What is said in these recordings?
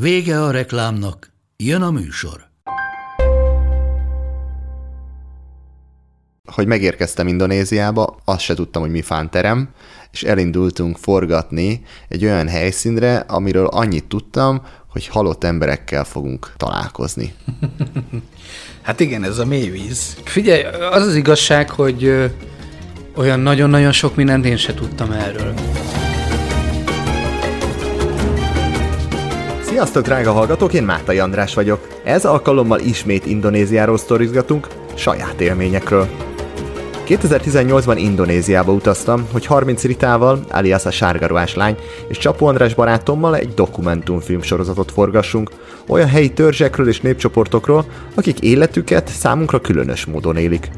Vége a reklámnak, jön a műsor. hogy megérkeztem Indonéziába, azt se tudtam, hogy mi fánterem, és elindultunk forgatni egy olyan helyszínre, amiről annyit tudtam, hogy halott emberekkel fogunk találkozni. hát igen, ez a mélyvíz. Figyelj, az az igazság, hogy olyan nagyon-nagyon sok mindent én se tudtam erről. Sziasztok, drága hallgatók, én Mátai András vagyok. Ez alkalommal ismét Indonéziáról sztorizgatunk, saját élményekről. 2018-ban Indonéziába utaztam, hogy 30 Ritával, alias a sárgaruhás lány, és Csapó András barátommal egy dokumentumfilm sorozatot forgassunk, olyan helyi törzsekről és népcsoportokról, akik életüket számunkra különös módon élik.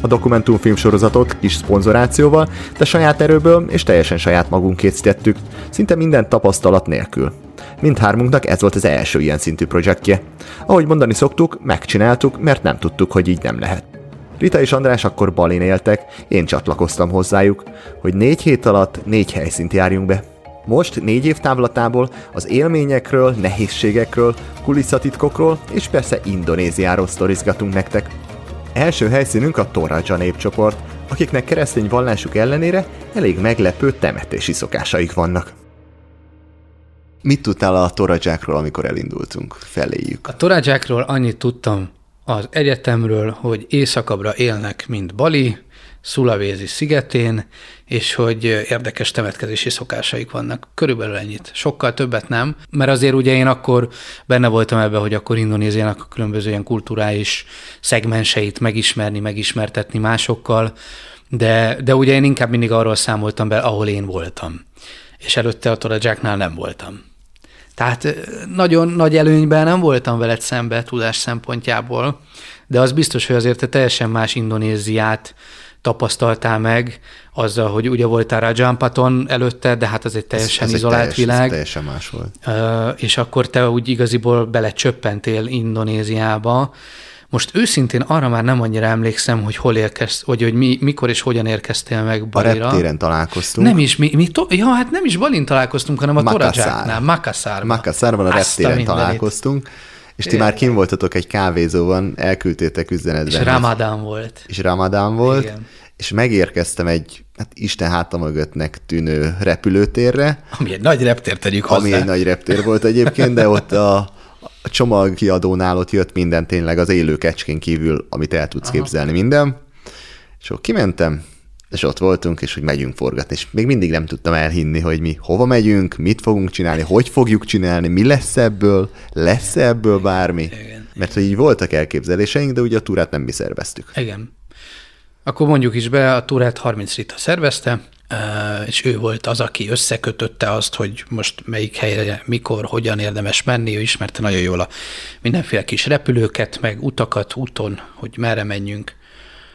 A dokumentumfilm sorozatot kis szponzorációval, de saját erőből és teljesen saját magunk készítettük, szinte minden tapasztalat nélkül. Mindhármunknak ez volt az első ilyen szintű projektje. Ahogy mondani szoktuk, megcsináltuk, mert nem tudtuk, hogy így nem lehet. Rita és András akkor Balin éltek, én csatlakoztam hozzájuk, hogy négy hét alatt négy helyszínt járjunk be. Most négy év távlatából az élményekről, nehézségekről, kulisszatitkokról és persze Indonéziáról sztorizgatunk nektek. Első helyszínünk a Toraja népcsoport, akiknek keresztény vallásuk ellenére elég meglepő temetési szokásaik vannak. Mit tudtál a torajákról, amikor elindultunk feléjük? A torajákról annyit tudtam, az egyetemről, hogy északabbra élnek, mint Bali, Szulavézi szigetén, és hogy érdekes temetkezési szokásaik vannak. Körülbelül ennyit. Sokkal többet nem, mert azért ugye én akkor benne voltam ebben, hogy akkor Indonéziának a különböző ilyen kulturális szegmenseit megismerni, megismertetni másokkal, de, de ugye én inkább mindig arról számoltam be, ahol én voltam. És előtte a Torajáknál nem voltam. Tehát nagyon nagy előnyben nem voltam veled szembe tudás szempontjából, de az biztos, hogy azért te teljesen más Indonéziát tapasztaltál meg, azzal, hogy ugye voltál Rajampaton előtte, de hát az egy teljesen ez, ez izolált egy teljes, világ. Ez teljesen más volt. És akkor te úgy igaziból belecsöppentél Indonéziába, most őszintén arra már nem annyira emlékszem, hogy hol érkezt, vagy hogy mi, mikor és hogyan érkeztél meg Balira. A reptéren találkoztunk. Nem is, mi, mi to, ja, hát nem is Balin találkoztunk, hanem a Torajáknál, Makassarban. Makassarban a reptéren találkoztunk. És ti már kim voltatok egy kávézóban, elküldtétek üzenetben. És Ramadán volt. És Ramadán volt. Igen. És megérkeztem egy, hát Isten háta mögöttnek tűnő repülőtérre. Ami egy nagy reptér, tegyük hozzá. Ami egy nagy reptér volt egyébként, de ott a, a csomagkiadónál ott jött minden tényleg az élő kecskén kívül, amit el tudsz Aha. képzelni minden. És akkor kimentem, és ott voltunk, és hogy megyünk forgatni, és még mindig nem tudtam elhinni, hogy mi hova megyünk, mit fogunk csinálni, hogy fogjuk csinálni, mi lesz ebből, lesz ebből bármi. Igen. Mert hogy így voltak elképzeléseink, de ugye a túrát nem mi szerveztük. Igen. Akkor mondjuk is be, a túrát 30 Rita szervezte, és ő volt az, aki összekötötte azt, hogy most melyik helyre, mikor, hogyan érdemes menni, ő ismerte nagyon jól a mindenféle kis repülőket, meg utakat úton, hogy merre menjünk,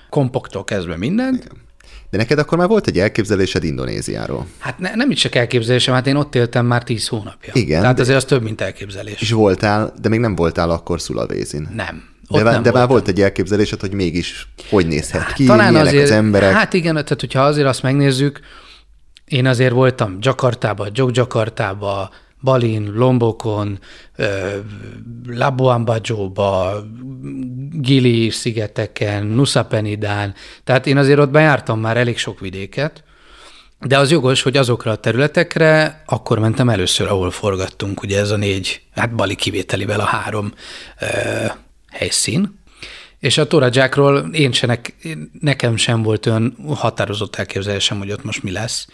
kompoktól kezdve minden. Igen. De neked akkor már volt egy elképzelésed Indonéziáról. Hát ne, nem is csak elképzelésem, hát én ott éltem már tíz hónapja. Igen. Tehát de... azért az több, mint elképzelés. És voltál, de még nem voltál akkor Szulavézin. Nem. Ott de, de már volt egy elképzelésed, hogy mégis hogy nézhet hát, ki, talán azért, az emberek. Hát igen, tehát hogyha azért azt megnézzük, én azért voltam Jakartába, Jogjakartába, Balin, Lombokon, Labuan Bajo-ba, Gili szigeteken, Nusa Penidán, tehát én azért ott bejártam már elég sok vidéket, de az jogos, hogy azokra a területekre akkor mentem először, ahol forgattunk, ugye ez a négy, hát Bali kivételével a három helyszín, és a Torajákról én se, nekem sem volt olyan határozott elképzelésem, hogy ott most mi lesz.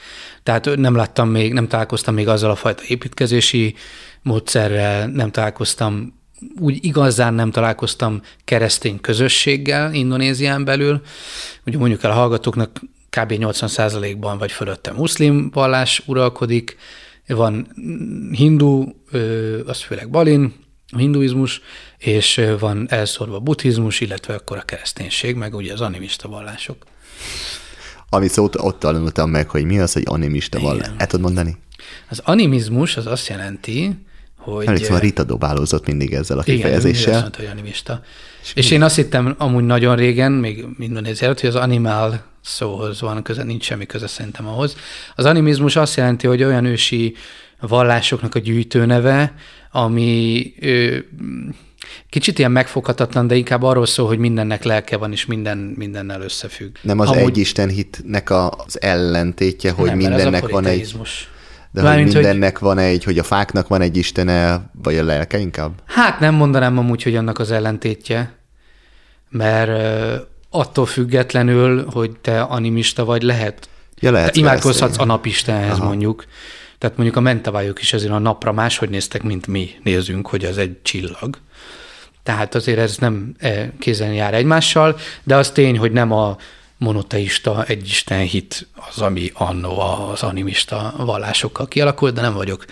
Tehát nem láttam még, nem találkoztam még azzal a fajta építkezési módszerrel, nem találkoztam, úgy igazán nem találkoztam keresztény közösséggel Indonézián belül. Ugye mondjuk el a hallgatóknak kb. 80%-ban vagy fölötte muszlim vallás uralkodik, van hindu, az főleg Balin, a hinduizmus, és van elszorva buddhizmus, illetve akkor a kereszténység, meg ugye az animista vallások. Ami szót ott tanultam meg, hogy mi az, hogy animista vallás. El tudod mondani? Az animizmus az azt jelenti, hogy... Emlékszem, a Rita dobálózott mindig ezzel a kifejezéssel. Igen, mondta, hogy animista. És, és én azt hittem amúgy nagyon régen, még minden előtt, hogy az animál szóhoz van köze, nincs semmi köze szerintem ahhoz. Az animizmus azt jelenti, hogy olyan ősi vallásoknak a gyűjtőneve, ami ö, kicsit ilyen megfoghatatlan, de inkább arról szól, hogy mindennek lelke van, és minden mindennel összefügg. Nem az Amúgy... egy hitnek az ellentétje, hogy nem, mindennek van egy... De Mármint, hogy mindennek hogy... van egy, hogy a fáknak van egy istene, vagy a lelke inkább? Hát nem mondanám amúgy, hogy annak az ellentétje, mert attól függetlenül, hogy te animista vagy, lehet. Ja, lehet imádkozhatsz a napistenhez mondjuk. Tehát mondjuk a mentavályok is azért a napra máshogy néztek, mint mi nézünk, hogy az egy csillag. Tehát azért ez nem e, kézen jár egymással, de az tény, hogy nem a monoteista egyisten hit az, ami annó az animista vallásokkal kialakult, de nem vagyok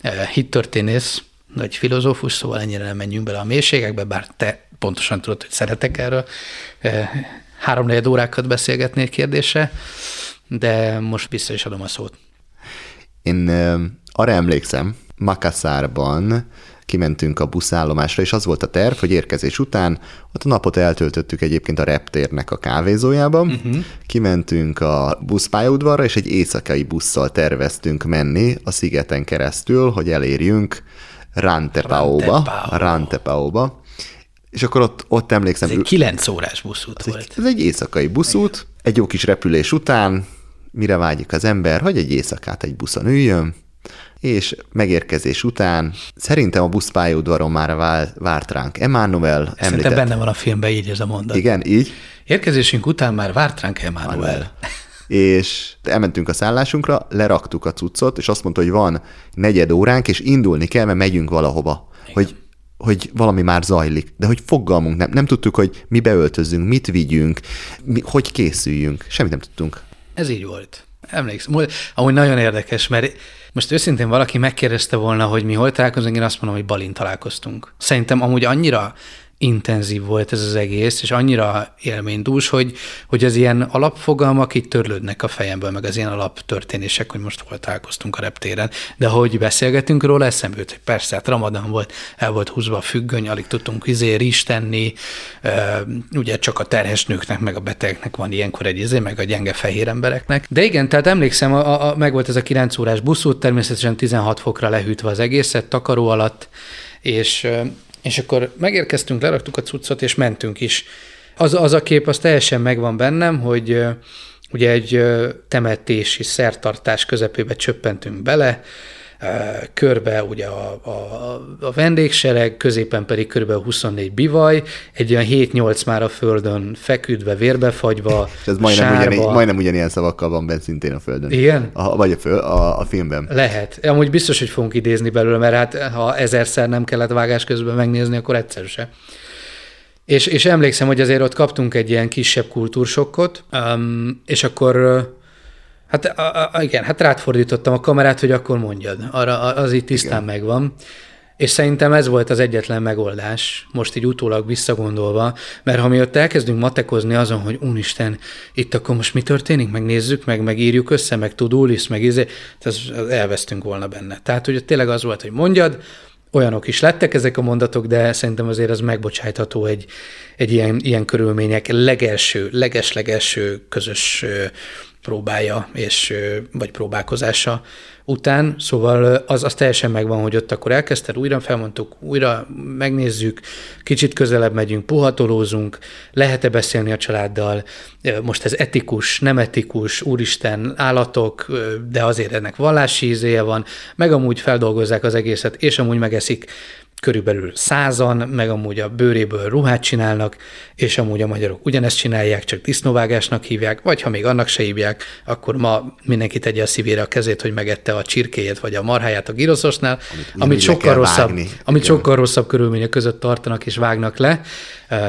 e, hittörténész, vagy filozófus, szóval ennyire nem menjünk bele a mélységekbe, bár te pontosan tudod, hogy szeretek erről e, három órákat beszélgetni egy kérdésre, de most vissza is adom a szót. Én arra emlékszem, Makassarban kimentünk a buszállomásra, és az volt a terv, hogy érkezés után ott a napot eltöltöttük egyébként a reptérnek a kávézójában, uh-huh. kimentünk a buszpályaudvarra, és egy éjszakai busszal terveztünk menni a szigeten keresztül, hogy elérjünk Rantepaóba, Rantepaóba, és akkor ott, ott emlékszem... Ez egy 9 órás buszút volt. Egy, ez egy éjszakai buszút, egy jó kis repülés után, mire vágyik az ember, hogy egy éjszakát egy buszon üljön, és megérkezés után szerintem a buszpályaudvaron már várt ránk Emmanuel. Szerintem benne van a filmben így ez a mondat. Igen, így. Érkezésünk után már várt ránk Emmanuel. És elmentünk a szállásunkra, leraktuk a cuccot, és azt mondta, hogy van negyed óránk, és indulni kell, mert megyünk valahova. Igen. Hogy hogy valami már zajlik, de hogy fogalmunk nem. Nem tudtuk, hogy mi beöltözzünk, mit vigyünk, mi, hogy készüljünk. Semmit nem tudtunk. Ez így volt. Emlékszem. Amúgy nagyon érdekes, mert most őszintén valaki megkérdezte volna, hogy mi hol találkozunk, én azt mondom, hogy Balin találkoztunk. Szerintem amúgy annyira intenzív volt ez az egész, és annyira élménydús, hogy, hogy az ilyen alapfogalmak itt törlődnek a fejemből, meg az ilyen alaptörténések, hogy most hol találkoztunk a reptéren. De hogy beszélgetünk róla, eszembe jut, hogy persze, hát Ramadan volt, el volt húzva a függöny, alig tudtunk izé is tenni, ugye csak a terhes nőknek, meg a betegeknek van ilyenkor egy izé, meg a gyenge fehér embereknek. De igen, tehát emlékszem, a, a, meg volt ez a 9 órás buszút, természetesen 16 fokra lehűtve az egészet, takaró alatt, és és akkor megérkeztünk, leraktuk a cuccot, és mentünk is. Az, az a kép, az teljesen megvan bennem, hogy ugye egy temetési szertartás közepébe csöppentünk bele, körbe ugye a, a, a vendégsereg, középen pedig kb. 24 bivaj, egy olyan 7-8 már a földön feküdve, vérbefagyva, És ez majdnem, ugyanígy, majdnem ugyanilyen szavakkal van bent szintén a földön. Igen? A, vagy a, föl, a, a filmben. Lehet. Amúgy biztos, hogy fogunk idézni belőle, mert hát ha ezerszer nem kellett vágás közben megnézni, akkor egyszer se. És, és emlékszem, hogy azért ott kaptunk egy ilyen kisebb kultúrsokkot, és akkor Hát a, a, igen, hát rátfordítottam a kamerát, hogy akkor mondjad. Arra az itt tisztán igen. megvan. És szerintem ez volt az egyetlen megoldás, most így utólag visszagondolva, mert ha mi ott elkezdünk matekozni azon, hogy únisten, itt akkor most mi történik, megnézzük, meg megírjuk össze, meg tudulis, meg izé, az, az elvesztünk volna benne. Tehát ugye tényleg az volt, hogy mondjad, olyanok is lettek ezek a mondatok, de szerintem azért az megbocsájtható egy, egy ilyen, ilyen körülmények legelső, leges-legelső közös próbája és vagy próbálkozása után, szóval az, az teljesen megvan, hogy ott akkor elkezdted, újra felmondtuk, újra megnézzük, kicsit közelebb megyünk, puhatolózunk, lehet-e beszélni a családdal, most ez etikus, nem etikus, úristen, állatok, de azért ennek vallási ízéje van, meg amúgy feldolgozzák az egészet, és amúgy megeszik körülbelül százan, meg amúgy a bőréből ruhát csinálnak, és amúgy a magyarok ugyanezt csinálják, csak disznóvágásnak hívják, vagy ha még annak se hívják, akkor ma mindenki tegye a szívére a kezét, hogy megette a csirkéjét vagy a marháját a giroszosnál, amit, amit sokkal rosszabb, vágni. amit sokkal rosszabb körülmények között tartanak és vágnak le.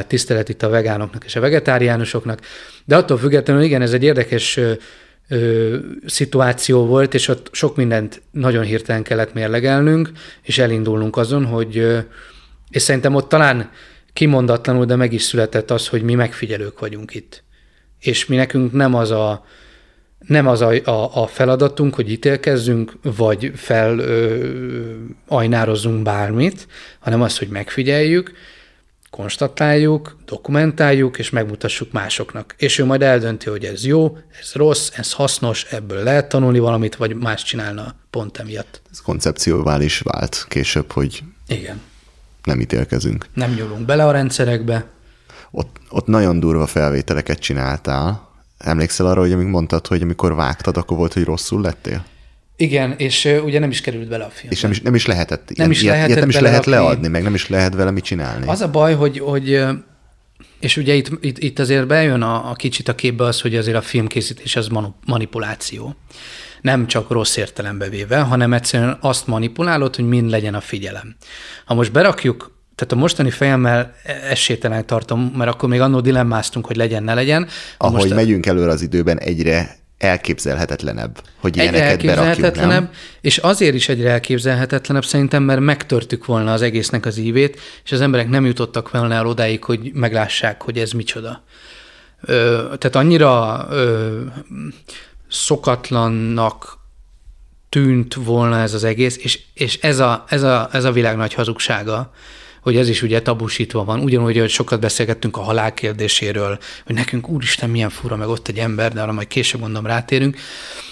Tisztelet itt a vegánoknak és a vegetáriánusoknak. De attól függetlenül igen, ez egy érdekes ö, szituáció volt, és ott sok mindent nagyon hirtelen kellett mérlegelnünk, és elindulnunk azon, hogy, ö, és szerintem ott talán kimondatlanul, de meg is született az, hogy mi megfigyelők vagyunk itt. És mi nekünk nem az a, nem az a, a, a feladatunk, hogy ítélkezzünk, vagy felajnározzunk bármit, hanem az, hogy megfigyeljük, konstatáljuk, dokumentáljuk, és megmutassuk másoknak. És ő majd eldönti, hogy ez jó, ez rossz, ez hasznos, ebből lehet tanulni valamit, vagy más csinálna pont emiatt. Ez koncepcióvá is vált később, hogy Igen. nem ítélkezünk. Nem nyúlunk bele a rendszerekbe. Ott, ott nagyon durva felvételeket csináltál. Emlékszel arra, hogy amíg mondtad, hogy amikor vágtad, akkor volt, hogy rosszul lettél? Igen, és ugye nem is került bele a filmbe. És nem is, nem is lehetett, ilyen, is ilyet, lehetett ilyet nem is lehet leadni, meg nem is lehet vele mit csinálni. Az a baj, hogy, hogy és ugye itt, itt, itt azért bejön a, a kicsit a képbe az, hogy azért a filmkészítés az manu- manipuláció. Nem csak rossz értelembe véve, hanem egyszerűen azt manipulálod, hogy mind legyen a figyelem. Ha most berakjuk, tehát a mostani fejemmel esélytelen tartom, mert akkor még annó dilemmáztunk, hogy legyen, ne legyen. Ahogy most megyünk előre az időben, egyre elképzelhetetlenebb, hogy egyre ilyeneket elképzelhetetlenebb, nem? és azért is egyre elképzelhetetlenebb szerintem, mert megtörtük volna az egésznek az ívét, és az emberek nem jutottak volna el odáig, hogy meglássák, hogy ez micsoda. Ö, tehát annyira ö, szokatlannak tűnt volna ez az egész, és, és ez, a, ez, a, ez a világ nagy hazugsága, hogy ez is ugye tabusítva van. Ugyanúgy, hogy sokat beszélgettünk a halál kérdéséről, hogy nekünk úristen milyen fura, meg ott egy ember, de arra majd később mondom rátérünk,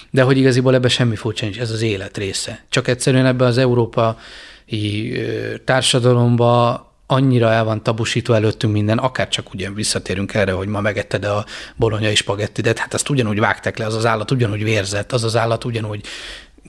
de hogy igaziból ebben semmi furcsa nincs, ez az élet része. Csak egyszerűen ebben az európai társadalomba annyira el van tabusítva előttünk minden, akár csak ugyan visszatérünk erre, hogy ma megetted a bolonyai spagettidet, hát azt ugyanúgy vágták le, az az állat ugyanúgy vérzett, az az állat ugyanúgy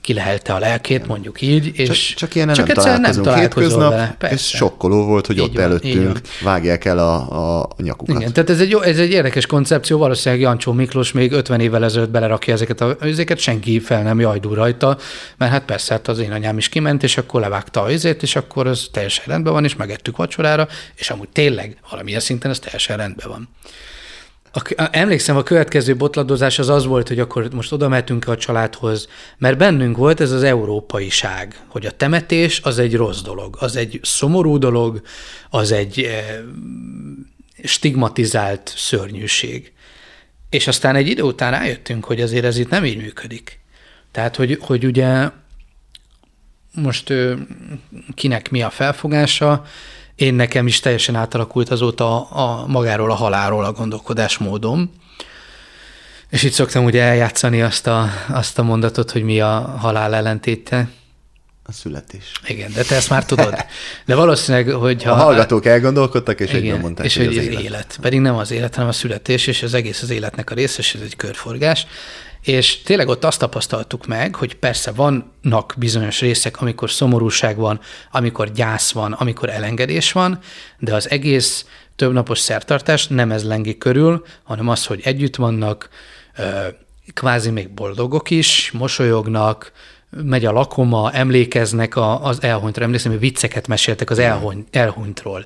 kilehelte a lelkét, mondjuk így, és Csak, csak ilyen nem egyszerűen találkozunk hétköznap, vele. Persze. és sokkoló volt, hogy Így ott van, előttünk vágják el a, a nyakukat. Igen, tehát ez egy, jó, ez egy érdekes koncepció, valószínűleg Jancsó Miklós még 50 évvel ezelőtt belerakja ezeket a ezeket, senki fel nem jajdul rajta, mert hát persze, hát az én anyám is kiment, és akkor levágta a izét, és akkor az teljesen rendben van, és megettük vacsorára, és amúgy tényleg valamilyen szinten ez teljesen rendben van. A, emlékszem, a következő botladozás az az volt, hogy akkor most oda mehetünk a családhoz, mert bennünk volt ez az európaiság, hogy a temetés az egy rossz dolog, az egy szomorú dolog, az egy eh, stigmatizált szörnyűség. És aztán egy idő után rájöttünk, hogy azért ez itt nem így működik. Tehát, hogy, hogy ugye most kinek mi a felfogása, én nekem is teljesen átalakult azóta a, a magáról a halálról a gondolkodásmódom. És itt szoktam ugye eljátszani azt a, azt a mondatot, hogy mi a halál ellentéte. A születés. Igen, de te ezt már tudod. De valószínűleg, hogyha... A hallgatók elgondolkodtak, és igen, mondták, és hogy, hogy az az élet. élet. Pedig nem az élet, hanem a születés, és az egész az életnek a része, és ez egy körforgás. És tényleg ott azt tapasztaltuk meg, hogy persze vannak bizonyos részek, amikor szomorúság van, amikor gyász van, amikor elengedés van, de az egész többnapos szertartás nem ez lengi körül, hanem az, hogy együtt vannak, kvázi még boldogok is, mosolyognak, megy a lakoma, emlékeznek a, az elhunytra. Emlékszem, hogy vicceket meséltek az elhuny, elhunytról.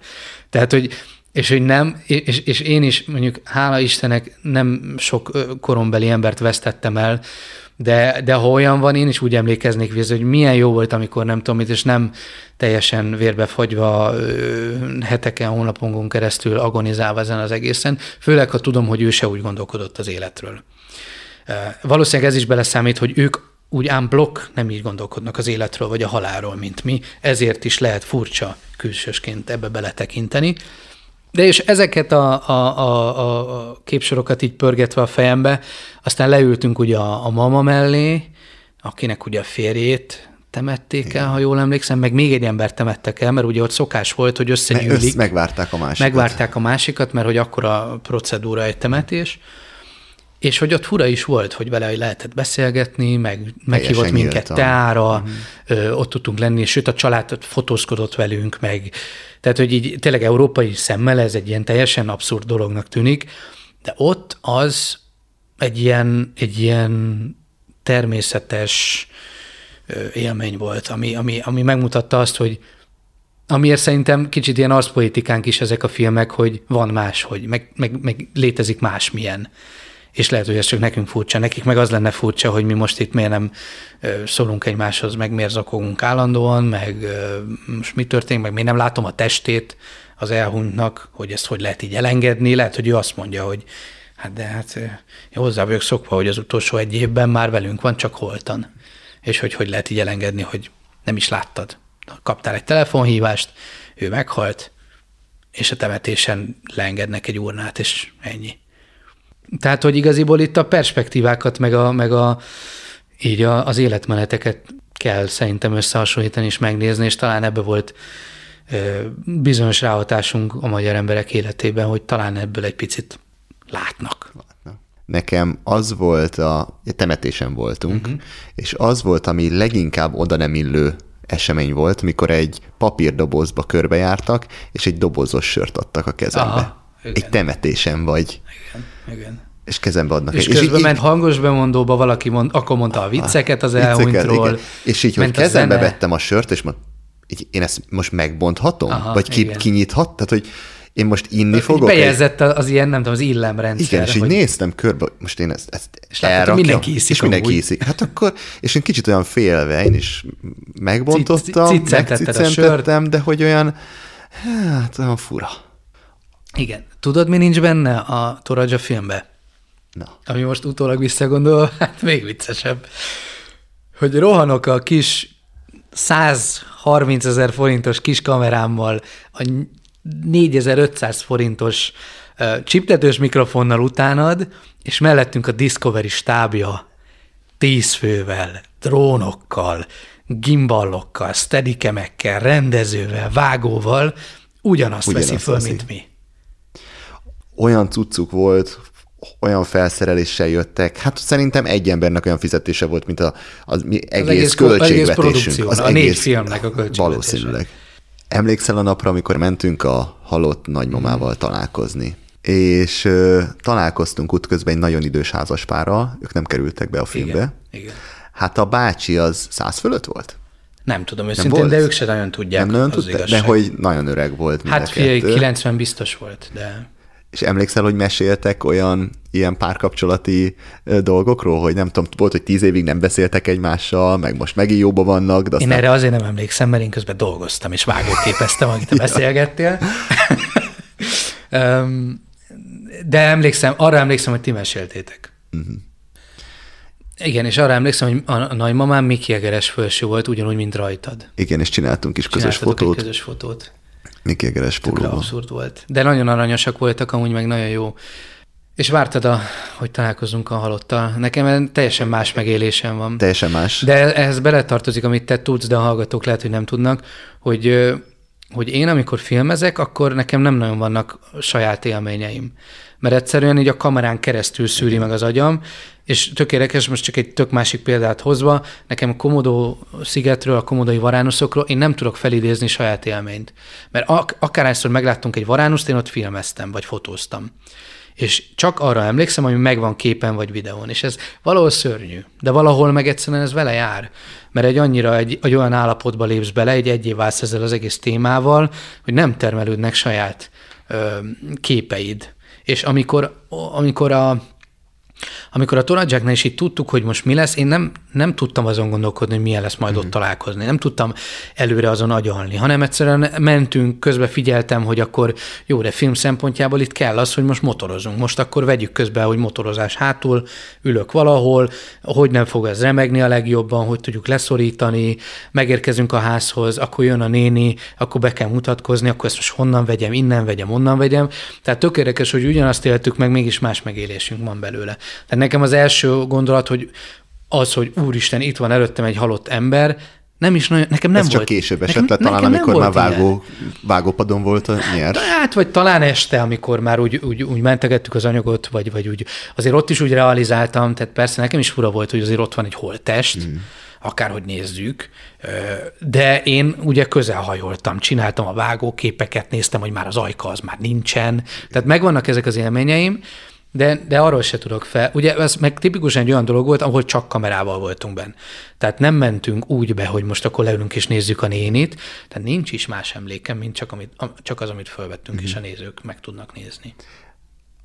Tehát, hogy és hogy nem, és, és én is mondjuk, hála Istennek, nem sok korombeli embert vesztettem el, de, de ha olyan van, én is úgy emlékeznék vissza, hogy milyen jó volt, amikor nem tudom mit, és nem teljesen vérbefagyva ö, heteken, hónapon keresztül agonizálva ezen az egészen, főleg, ha tudom, hogy ő se úgy gondolkodott az életről. Valószínűleg ez is beleszámít, hogy ők úgy ám blokk nem így gondolkodnak az életről vagy a halálról, mint mi, ezért is lehet furcsa külsősként ebbe beletekinteni. De és ezeket a, a, a, a képsorokat így pörgetve a fejembe, aztán leültünk ugye a, a mama mellé, akinek ugye a férjét temették el, ha jól emlékszem, meg még egy embert temettek el, mert ugye ott szokás volt, hogy összegyűlik. össz megvárták a másikat. Megvárták a másikat, mert hogy akkor a procedúra egy temetés, és hogy ott fura is volt, hogy vele lehetett beszélgetni, meg meghívott minket nyíltan. teára, uh-huh. ott tudtunk lenni, sőt a család ott fotózkodott velünk, meg tehát, hogy így tényleg európai szemmel ez egy ilyen teljesen abszurd dolognak tűnik, de ott az egy ilyen, egy ilyen természetes élmény volt, ami, ami, ami megmutatta azt, hogy amiért szerintem kicsit ilyen arszpolitikánk is ezek a filmek, hogy van más, hogy meg, meg, meg létezik másmilyen. És lehet, hogy ez csak nekünk furcsa, nekik meg az lenne furcsa, hogy mi most itt miért nem szólunk egymáshoz, meg miért zakogunk állandóan, meg most mi történik, meg miért nem látom a testét az elhunytnak, hogy ezt hogy lehet így elengedni. Lehet, hogy ő azt mondja, hogy hát de hát én hozzá vagyok szokva, hogy az utolsó egy évben már velünk van, csak holtan. És hogy hogy lehet így elengedni, hogy nem is láttad. Kaptál egy telefonhívást, ő meghalt, és a temetésen leengednek egy urnát, és ennyi. Tehát, hogy igaziból itt a perspektívákat, meg, a, meg a, így a, az életmeneteket kell szerintem összehasonlítani és megnézni, és talán ebbe volt ö, bizonyos ráhatásunk a magyar emberek életében, hogy talán ebből egy picit látnak. Nekem az volt, a temetésen voltunk, uh-huh. és az volt, ami leginkább oda nem illő esemény volt, mikor egy papírdobozba körbejártak, és egy dobozos sört adtak a kezembe. Aha, egy temetésen vagy. Igen, igen. És kezembe adnak. És, és közben így, ment hangos bemondóba, valaki mond, akkor mondta a vicceket az elhunytról. Igen. És így, hogy kezembe vettem a sört, és mondtam, így én ezt most megbonthatom? Aha, vagy ki, kinyithat? Tehát, hogy én most inni Így fogok. Bejegyzett az ilyen, nem tudom, az illemrendszer. Igen, és így hogy... néztem körbe, most én ezt, ezt és elrakjam, mindenki iszik. És mindenki iszik. Hát akkor, és én kicsit olyan félve, én is megbontottam, megcicentettem, de hogy olyan, hát olyan fura. Igen. Tudod, mi nincs benne a Toraja filmbe? Na. Ami most utólag visszagondol, hát még viccesebb. Hogy rohanok a kis 130 ezer forintos kis kamerámmal a 4500 forintos uh, csiptetős mikrofonnal utánad, és mellettünk a Discovery stábja tíz fővel, drónokkal, gimballokkal, steadicamekkel, rendezővel, vágóval, ugyanazt, ugyanazt veszi föl, mint mi. Olyan cuccuk volt, olyan felszereléssel jöttek, hát szerintem egy embernek olyan fizetése volt, mint a, az, mi egész, az egész költségvetésünk. Az, az a egész, négy filmnek a költségvetése. Valószínűleg. Emlékszel a napra, amikor mentünk a halott nagymamával találkozni? És ö, találkoztunk útközben egy nagyon idős házaspárral, ők nem kerültek be a filmbe. Igen, igen. Hát a bácsi az száz fölött volt? Nem tudom őszintén, nem de ők se nagyon tudják. Nem nagyon tudták, de hogy nagyon öreg volt. Hát figyelj, 90 biztos volt, de... És emlékszel, hogy meséltek olyan ilyen párkapcsolati dolgokról, hogy nem tudom, volt, hogy tíz évig nem beszéltek egymással, meg most megint jóba vannak. De aztán... Én erre azért nem emlékszem, mert én közben dolgoztam, és vágóképeztem, amit te beszélgettél. de emlékszem, arra emlékszem, hogy ti meséltétek. Uh-huh. Igen, és arra emlékszem, hogy a nagymamám Miki Egeres felső volt, ugyanúgy, mint rajtad. Igen, és csináltunk is közös fotót. Egy közös fotót. Miki Egeres pólóban. abszurd volt. De nagyon aranyosak voltak, amúgy meg nagyon jó. És vártad, a, hogy találkozunk a halottal. Nekem teljesen más megélésem van. Teljesen más. De ehhez beletartozik, amit te tudsz, de a hallgatók lehet, hogy nem tudnak, hogy, hogy én, amikor filmezek, akkor nekem nem nagyon vannak saját élményeim. Mert egyszerűen így a kamerán keresztül szűri meg az agyam, és tök érdekes, most csak egy tök másik példát hozva, nekem Komodó szigetről, a komodói varánuszokról én nem tudok felidézni saját élményt. Mert ak- akárhányszor megláttunk egy varánuszt, én ott filmeztem, vagy fotóztam. És csak arra emlékszem, ami megvan képen vagy videón. És ez valahol szörnyű, de valahol meg egyszerűen ez vele jár. Mert egy annyira egy, egy olyan állapotba lépsz bele, egy egyé válsz ezzel az egész témával, hogy nem termelődnek saját ö, képeid. És amikor, amikor a amikor a Toradzsáknál is így tudtuk, hogy most mi lesz, én nem, nem tudtam azon gondolkodni, hogy milyen lesz majd mm. ott mhm. találkozni. Nem tudtam előre azon agyalni, hanem egyszerűen mentünk, közben figyeltem, hogy akkor jó, de film szempontjából itt kell az, hogy most motorozunk. Most akkor vegyük közben, hogy motorozás hátul, ülök valahol, hogy nem fog ez remegni a legjobban, hogy tudjuk leszorítani, megérkezünk a házhoz, akkor jön a néni, akkor be kell mutatkozni, akkor ezt most honnan vegyem, innen vegyem, onnan vegyem. Tehát tökéletes, hogy ugyanazt éltük meg, mégis más megélésünk van belőle. Tehát nekem az első gondolat, hogy az, hogy úristen, itt van előttem egy halott ember, nem is nagyon, nekem nem Ez volt. csak később esett le, talán amikor már vágó, vágópadon volt a nyer. Hát, vagy talán este, amikor már úgy, úgy, úgy mentegettük az anyagot, vagy, vagy úgy, azért ott is úgy realizáltam, tehát persze nekem is fura volt, hogy azért ott van egy holttest, mm. akárhogy nézzük, de én ugye közelhajoltam, csináltam a vágóképeket, néztem, hogy már az ajka az már nincsen, tehát megvannak ezek az élményeim, de, de arról se tudok fel. Ugye ez meg tipikusan egy olyan dolog volt, ahol csak kamerával voltunk benne. Tehát nem mentünk úgy be, hogy most akkor leülünk és nézzük a nénit, tehát nincs is más emlékem, mint csak, amit, csak az, amit felvettünk, mm-hmm. és a nézők meg tudnak nézni.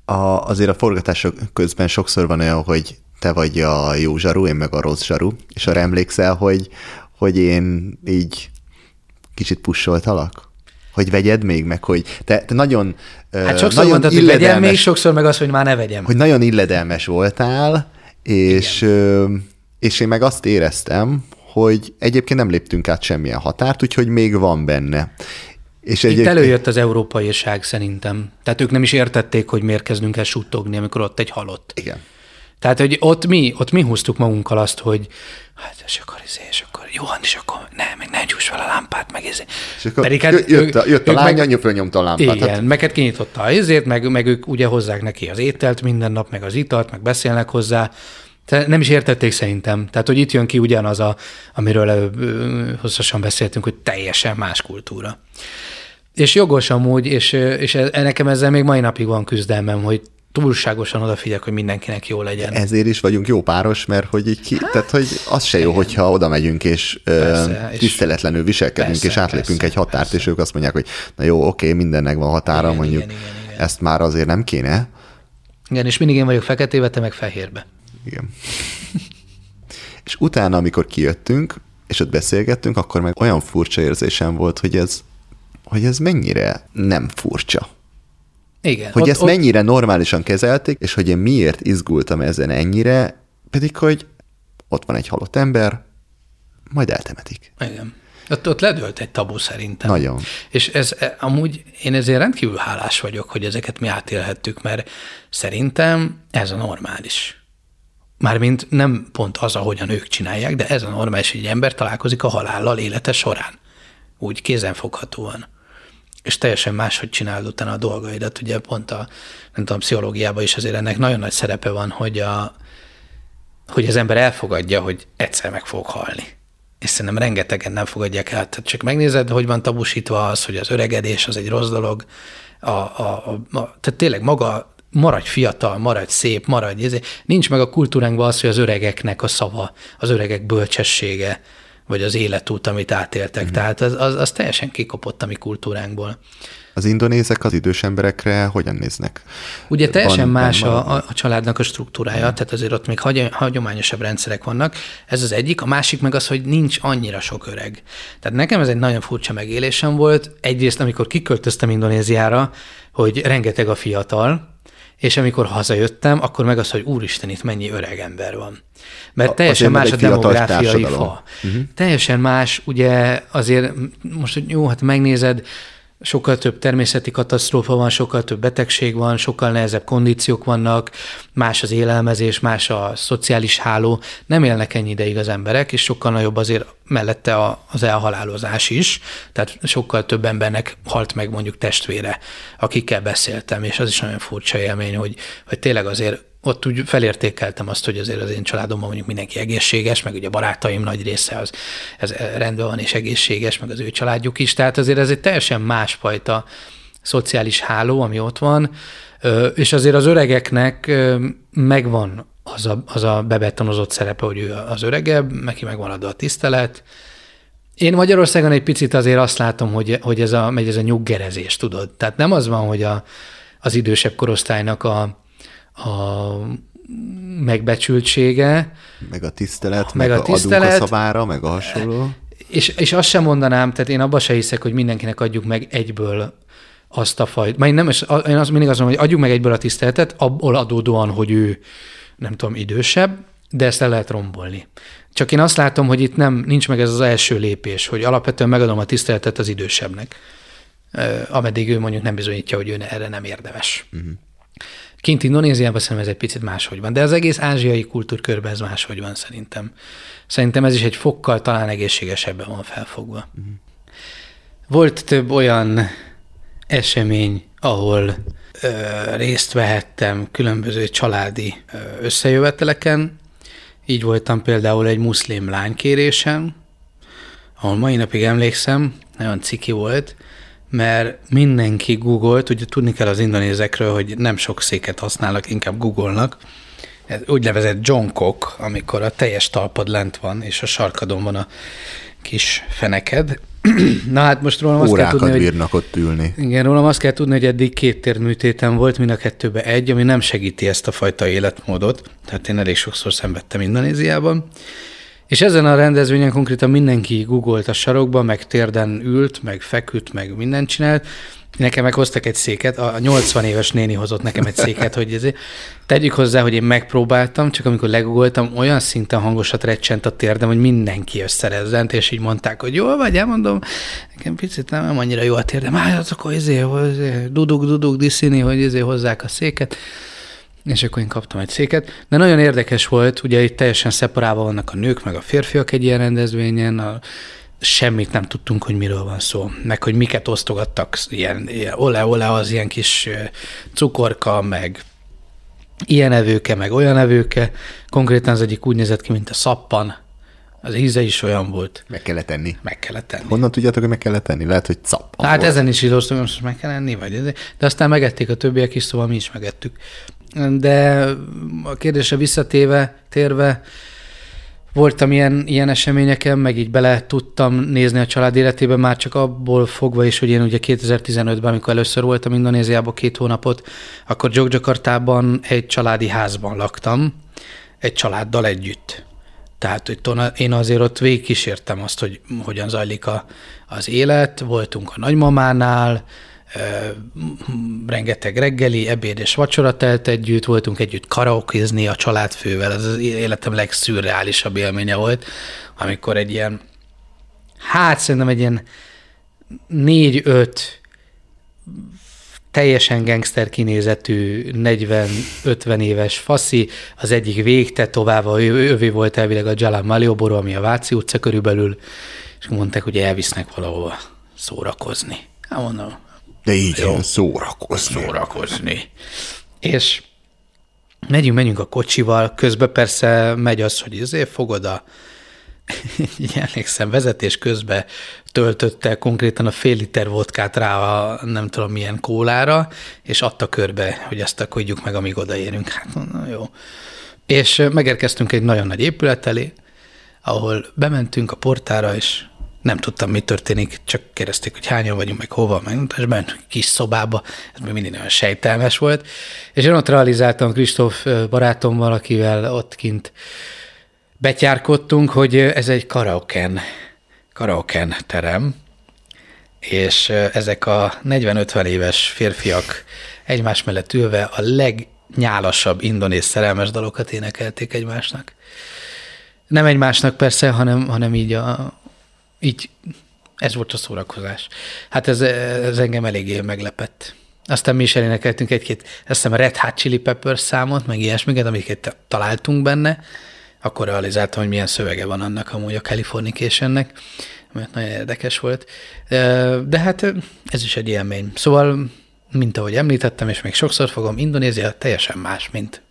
A, azért a forgatások közben sokszor van olyan, hogy te vagy a jó zsaru, én meg a rossz zsaru, és arra emlékszel, hogy, hogy én így kicsit pussoltalak? Hogy vegyed még, meg hogy te, te nagyon Hát sokszor nagyon mondtad, hogy vegyem még, sokszor meg az, hogy már ne vegyem. Hogy nagyon illedelmes voltál, és, és én meg azt éreztem, hogy egyébként nem léptünk át semmilyen határt, úgyhogy még van benne. És Itt egyébként... előjött az európai ság szerintem. Tehát ők nem is értették, hogy miért kezdünk el suttogni, amikor ott egy halott. Igen. Tehát, hogy ott mi, ott mi húztuk magunkkal azt, hogy hát és akkor, izé, és akkor jó, és akkor ne, meg ne gyújts fel a lámpát, meg izé. És akkor Pedig hát, jött, a, jött a lány, meg, nyomta a lámpát. Igen, hát... meg hát kinyitotta a izét, meg, meg ők ugye hozzák neki az ételt minden nap, meg az italt, meg beszélnek hozzá. Tehát nem is értették szerintem. Tehát, hogy itt jön ki ugyanaz, a, amiről előbb hosszasan beszéltünk, hogy teljesen más kultúra. És jogos amúgy, és, és e, nekem ezzel még mai napig van küzdelmem, hogy túlságosan odafigyelek, hogy mindenkinek jó legyen. Ezért is vagyunk jó páros, mert hogy így ki, hát, tehát, hogy az se jó, igen. hogyha oda megyünk, és, persze, tiszteletlenül viselkedünk, persze, és átlépünk persze, egy határt, persze. és ők azt mondják, hogy na jó, oké, mindennek van határa, igen, mondjuk igen, igen, igen. ezt már azért nem kéne. Igen, és mindig én vagyok feketébe, te meg fehérbe. Igen. és utána, amikor kijöttünk, és ott beszélgettünk, akkor meg olyan furcsa érzésem volt, hogy ez, hogy ez mennyire nem furcsa. Igen. Hogy ott, ezt ott... mennyire normálisan kezelték, és hogy én miért izgultam ezen ennyire, pedig hogy ott van egy halott ember, majd eltemetik. Igen. Ott, ott ledőlt egy tabu szerintem. Nagyon. És ez e, amúgy én ezért rendkívül hálás vagyok, hogy ezeket mi átélhettük, mert szerintem ez a normális. Mármint nem pont az, ahogyan ők csinálják, de ez a normális, hogy egy ember találkozik a halállal élete során. Úgy kézenfoghatóan és teljesen máshogy csinálod utána a dolgaidat. Ugye pont a, nem tudom, pszichológiában is azért ennek nagyon nagy szerepe van, hogy, a, hogy az ember elfogadja, hogy egyszer meg fog halni. És szerintem rengetegen nem fogadják el. Tehát csak megnézed, hogy van tabusítva az, hogy az öregedés az egy rossz dolog. A, a, a, a, tehát tényleg maga maradj fiatal, maradj szép, maradj, ez, nincs meg a kultúránkban az, hogy az öregeknek a szava, az öregek bölcsessége, vagy az életút, amit átéltek. Mm. Tehát az, az, az teljesen kikopott a mi kultúránkból. Az indonézek az idős emberekre hogyan néznek? Ugye teljesen van, más van, a, a családnak a struktúrája, mm. tehát azért ott még hagyományosabb rendszerek vannak. Ez az egyik. A másik meg az, hogy nincs annyira sok öreg. Tehát nekem ez egy nagyon furcsa megélésem volt. Egyrészt, amikor kiköltöztem Indonéziára, hogy rengeteg a fiatal, és amikor hazajöttem, akkor meg az, hogy úristen, itt mennyi öreg ember van. Mert teljesen más a demográfiai fa. Uh-huh. Teljesen más, ugye azért most, hogy jó, hát megnézed, sokkal több természeti katasztrófa van, sokkal több betegség van, sokkal nehezebb kondíciók vannak, más az élelmezés, más a szociális háló, nem élnek ennyi ideig az emberek, és sokkal nagyobb azért mellette az elhalálozás is, tehát sokkal több embernek halt meg mondjuk testvére, akikkel beszéltem, és az is nagyon furcsa élmény, hogy, hogy tényleg azért ott úgy felértékeltem azt, hogy azért az én családomban mondjuk mindenki egészséges, meg ugye a barátaim nagy része az ez rendben van és egészséges, meg az ő családjuk is, tehát azért ez egy teljesen másfajta szociális háló, ami ott van, és azért az öregeknek megvan az a, az a bebetonozott szerepe, hogy ő az öregebb, neki megvan adva a tisztelet. Én Magyarországon egy picit azért azt látom, hogy, hogy ez a, megy ez a nyuggerezés, tudod. Tehát nem az van, hogy a, az idősebb korosztálynak a, a megbecsültsége. Meg a tisztelet, meg, meg a, tisztelet, adunk a szavára, meg a hasonló. És, és azt sem mondanám, tehát én abba se hiszek, hogy mindenkinek adjuk meg egyből azt a fajt. Már én, nem, én azt mindig azt mondom, hogy adjuk meg egyből a tiszteletet, abból adódóan, hogy ő nem tudom, idősebb, de ezt el lehet rombolni. Csak én azt látom, hogy itt nem, nincs meg ez az első lépés, hogy alapvetően megadom a tiszteletet az idősebbnek, ameddig ő mondjuk nem bizonyítja, hogy ő erre nem érdemes. Uh-huh. Kint Indonéziában szerintem ez egy picit máshogy van, de az egész ázsiai kultúrkörben ez máshogy van szerintem. Szerintem ez is egy fokkal talán egészségesebben van felfogva. Uh-huh. Volt több olyan esemény, ahol ö, részt vehettem különböző családi ö, összejöveteleken. Így voltam például egy muszlim lánykérésen, ahol mai napig emlékszem, nagyon ciki volt, mert mindenki googolt, ugye tudni kell az indonézekről, hogy nem sok széket használnak, inkább googolnak. Ez úgynevezett jonkok, amikor a teljes talpad lent van, és a sarkadon van a kis feneked, Na hát most rólam azt kell Órákat tudni, hogy bírnak ott ülni. igen, rólam azt kell tudni, hogy eddig két térműtétem volt, mind a kettőbe egy, ami nem segíti ezt a fajta életmódot. Tehát én elég sokszor szenvedtem Indonéziában. És ezen a rendezvényen konkrétan mindenki googolt a sarokba, meg térden ült, meg feküdt, meg mindent csinált. Nekem meg hoztak egy széket, a 80 éves néni hozott nekem egy széket, hogy ezért tegyük hozzá, hogy én megpróbáltam, csak amikor legugoltam, olyan szinten hangosat recsent a térdem, hogy mindenki összerezzent, és így mondták, hogy jól vagy, elmondom, nekem picit nem, nem annyira jó a térdem, hát akkor izé, izé, duduk, duduk, diszini, hogy izé hozzák a széket. És akkor én kaptam egy széket. De nagyon érdekes volt, ugye itt teljesen szeparálva vannak a nők, meg a férfiak egy ilyen rendezvényen, a, semmit nem tudtunk, hogy miről van szó, meg hogy miket osztogattak, ilyen, ilyen ole-ole az ilyen kis cukorka, meg ilyen evőke, meg olyan evőke. Konkrétan az egyik úgy nézett ki, mint a szappan. Az íze is olyan volt. Meg kellett tenni. Meg kellett tenni. Honnan tudjátok, hogy meg kellett tenni? Lehet, hogy cap. Hát ezen is illóztam, most meg kell enni, vagy ez. De aztán megették a többiek is, szóval mi is megettük. De a kérdésre visszatéve, térve, voltam ilyen, ilyen eseményeken, meg így bele tudtam nézni a család életébe, már csak abból fogva is, hogy én ugye 2015-ben, amikor először voltam Indonéziában két hónapot, akkor Jogjakartában egy családi házban laktam, egy családdal együtt. Tehát hogy én azért ott végigkísértem azt, hogy hogyan zajlik a, az élet. Voltunk a nagymamánál, rengeteg reggeli, ebéd és vacsora telt együtt, voltunk együtt karaokézni a családfővel, ez az életem legszürreálisabb élménye volt, amikor egy ilyen, hát szerintem egy ilyen négy-öt teljesen gangster kinézetű 40-50 éves faszi, az egyik végtetoválva, ő, ővé volt elvileg a Jalan Malioboro, ami a Váci utca körülbelül, és mondták, hogy elvisznek valahova szórakozni. Hát mondom, De így Jó. szórakozni. szórakozni. És megyünk, megyünk a kocsival, közben persze megy az, hogy azért fogod a így emlékszem, vezetés közben töltötte konkrétan a fél liter vodkát rá a nem tudom milyen kólára, és adta körbe, hogy ezt akadjuk meg, amíg odaérünk. Hát mondom, jó. És megérkeztünk egy nagyon nagy épület elé, ahol bementünk a portára, és nem tudtam, mi történik, csak kérdezték, hogy hányan vagyunk, meg hova, meg és bent kis szobába, ez még mindig nagyon sejtelmes volt, és én ott realizáltam Kristóf barátommal, akivel ott kint betyárkodtunk, hogy ez egy karaoken, karaoken terem, és ezek a 40-50 éves férfiak egymás mellett ülve a legnyálasabb indonéz szerelmes dalokat énekelték egymásnak. Nem egymásnak persze, hanem, hanem így, a, így ez volt a szórakozás. Hát ez, ez engem eléggé meglepett. Aztán mi is elénekeltünk egy-két, azt hiszem Red Hot Chili Peppers számot, meg ilyesmiket, amiket találtunk benne, akkor realizáltam, hogy milyen szövege van annak amúgy a Californicationnek, mert nagyon érdekes volt. De hát ez is egy élmény. Szóval, mint ahogy említettem, és még sokszor fogom, Indonézia teljesen más, mint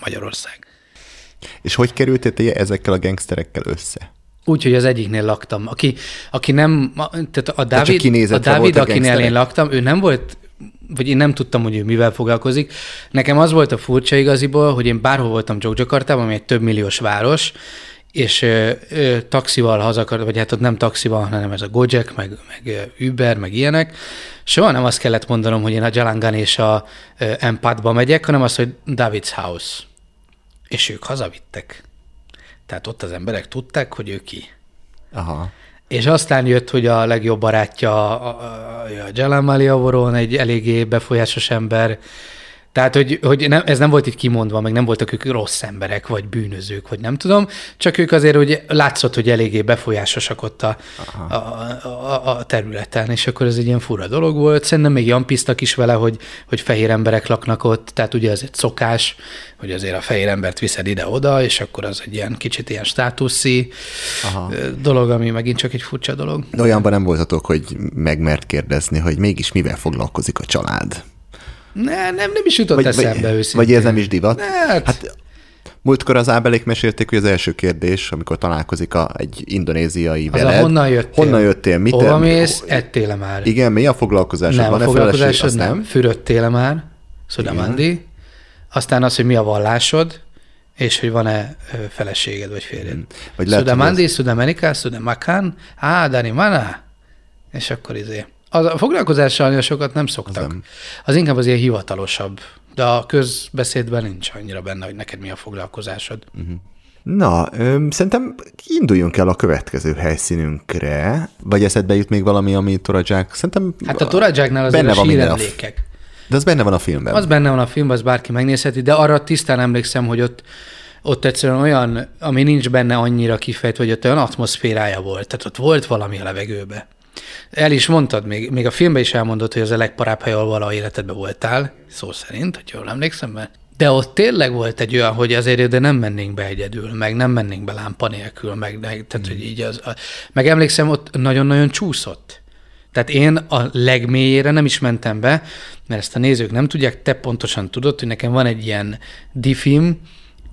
Magyarország. És hogy kerültél ezekkel a gangsterekkel össze? Úgy, hogy az egyiknél laktam. Aki, aki nem, tehát a Dávid, a Dávid akinél én laktam, ő nem volt, vagy én nem tudtam, hogy ő mivel foglalkozik. Nekem az volt a furcsa igaziból, hogy én bárhol voltam Jogjakartában, ami egy több milliós város, és ö, ö, taxival haza vagy hát ott nem taxival, hanem ez a Gojek, meg, meg Uber, meg ilyenek. Soha nem azt kellett mondanom, hogy én a Jalangan és a ö, Empadba megyek, hanem azt, hogy David's House. És ők hazavittek. Tehát ott az emberek tudták, hogy ő ki. Aha. És aztán jött, hogy a legjobb barátja a, a, a Jalan Maliavoron, egy eléggé befolyásos ember. Tehát, hogy, hogy nem, ez nem volt így kimondva, meg nem voltak ők rossz emberek, vagy bűnözők, vagy nem tudom, csak ők azért hogy látszott, hogy eléggé befolyásosak ott a, a, a, a területen, és akkor ez egy ilyen fura dolog volt. Szerintem még jampiztak is vele, hogy, hogy fehér emberek laknak ott, tehát ugye ez egy szokás, hogy azért a fehér embert viszed ide-oda, és akkor az egy ilyen kicsit ilyen státuszi Aha. dolog, ami megint csak egy furcsa dolog. De olyanban nem voltatok, hogy megmert kérdezni, hogy mégis mivel foglalkozik a család? Ne, nem, nem is jutott Vagy, eszembe vagy, őszintén. vagy ez nem is divat? Hát, Hát múltkor az ábelék mesélték, hogy az első kérdés, amikor találkozik a, egy indonéziai az a veled. honnan jöttél? Honnan jöttél? Mit Hova mész? Ettél már? Igen, mi a foglalkozásod? nem, a Van-e foglalkozásod? Azt nem. Fürödtél már? Szudamandi. Aztán az, hogy mi a vallásod, és hogy van-e feleséged vagy férjed. Hmm. Vagy lehet, hogy Szudamandi, Szudamerika, Szudamakan, Á, Dani Mana. És akkor izé. Az, a foglalkozással annyira sokat nem szoktak. Az, nem. az inkább az ilyen hivatalosabb. De a közbeszédben nincs annyira benne, hogy neked mi a foglalkozásod. Na, öm, szerintem induljunk el a következő helyszínünkre. Vagy eszedbe jut még valami, ami Toradzsák? Szerintem Hát a Toradzsáknál azért benne van síremlékek. De az benne van a filmben. Az benne van a filmben, az bárki megnézheti, de arra tisztán emlékszem, hogy ott, ott egyszerűen olyan, ami nincs benne annyira kifejtve, hogy ott olyan atmoszférája volt. Tehát ott volt valami a levegőbe. El is mondtad, még, még a filmben is elmondod, hogy az a legparább hely, ahol valaha életedben voltál, szó szerint, hogy jól emlékszem, mert de ott tényleg volt egy olyan, hogy azért ide nem mennénk be egyedül, meg nem mennénk be lámpa nélkül, meg, meg tehát, hogy így az, a, meg emlékszem, ott nagyon-nagyon csúszott. Tehát én a legmélyére nem is mentem be, mert ezt a nézők nem tudják, te pontosan tudod, hogy nekem van egy ilyen difim,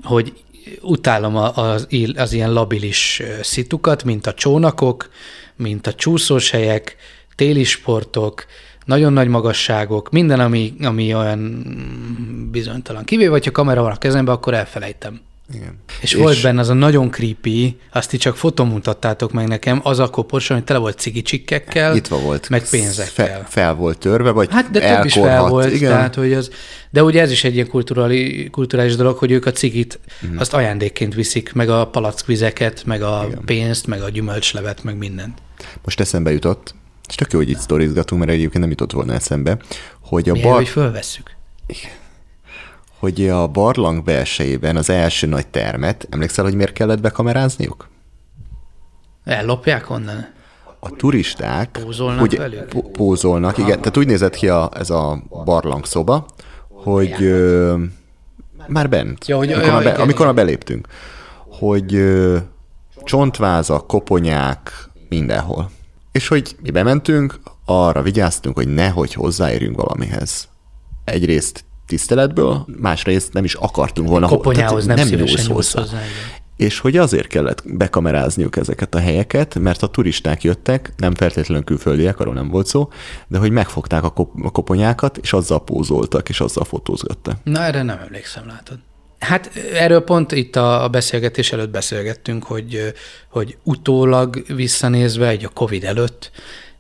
hogy utálom az, az ilyen labilis szitukat, mint a csónakok, mint a csúszós helyek, téli sportok, nagyon nagy magasságok, minden, ami, ami olyan bizonytalan. Kivéve, hogyha kamera van a kezemben, akkor elfelejtem. Igen. És, és volt benne az a nagyon creepy, azt így csak fotón mutattátok meg nekem, az a kopors, ami tele volt cigicsikkekkel, Nyitva volt. meg pénzekkel. Fel, fel volt törve, vagy Hát, de több is fel volt, Igen. tehát, hogy az, de ugye ez is egy ilyen kulturális, kulturális dolog, hogy ők a cigit, mm. azt ajándékként viszik, meg a palackvizeket, meg a Igen. pénzt, meg a gyümölcslevet, meg mindent. Most eszembe jutott, és tök jó, hogy itt sztorizgatunk, mert egyébként nem jutott volna eszembe, hogy a, Milyen, bar, hogy fölvesszük. hogy a barlang belsejében az első nagy termet, emlékszel, hogy miért kellett bekamerázniuk? Ellopják onnan? A turisták Pózolnak ugye, velük? pó- pózolnak, igen. Tehát úgy nézett ki a, ez a barlang szoba, hogy ö, már bent, Ja, hogy- amikor, ja, már be, igen, amikor igen. beléptünk, hogy ö, csontvázak, koponyák mindenhol. És hogy mi bementünk, arra vigyáztunk, hogy nehogy hozzáérjünk valamihez. Egyrészt tiszteletből, másrészt nem is akartunk volna. ho- Koponyához nem, nem szívesen nyúlsz hozzá. hozzá. És hogy azért kellett bekamerázniuk ezeket a helyeket, mert a turisták jöttek, nem feltétlenül külföldiek, arról nem volt szó, de hogy megfogták a, kop- a koponyákat, és azzal pózoltak, és azzal fotózgattak. Na, erre nem emlékszem, látod. Hát erről pont itt a beszélgetés előtt beszélgettünk, hogy, hogy utólag visszanézve, egy a Covid előtt,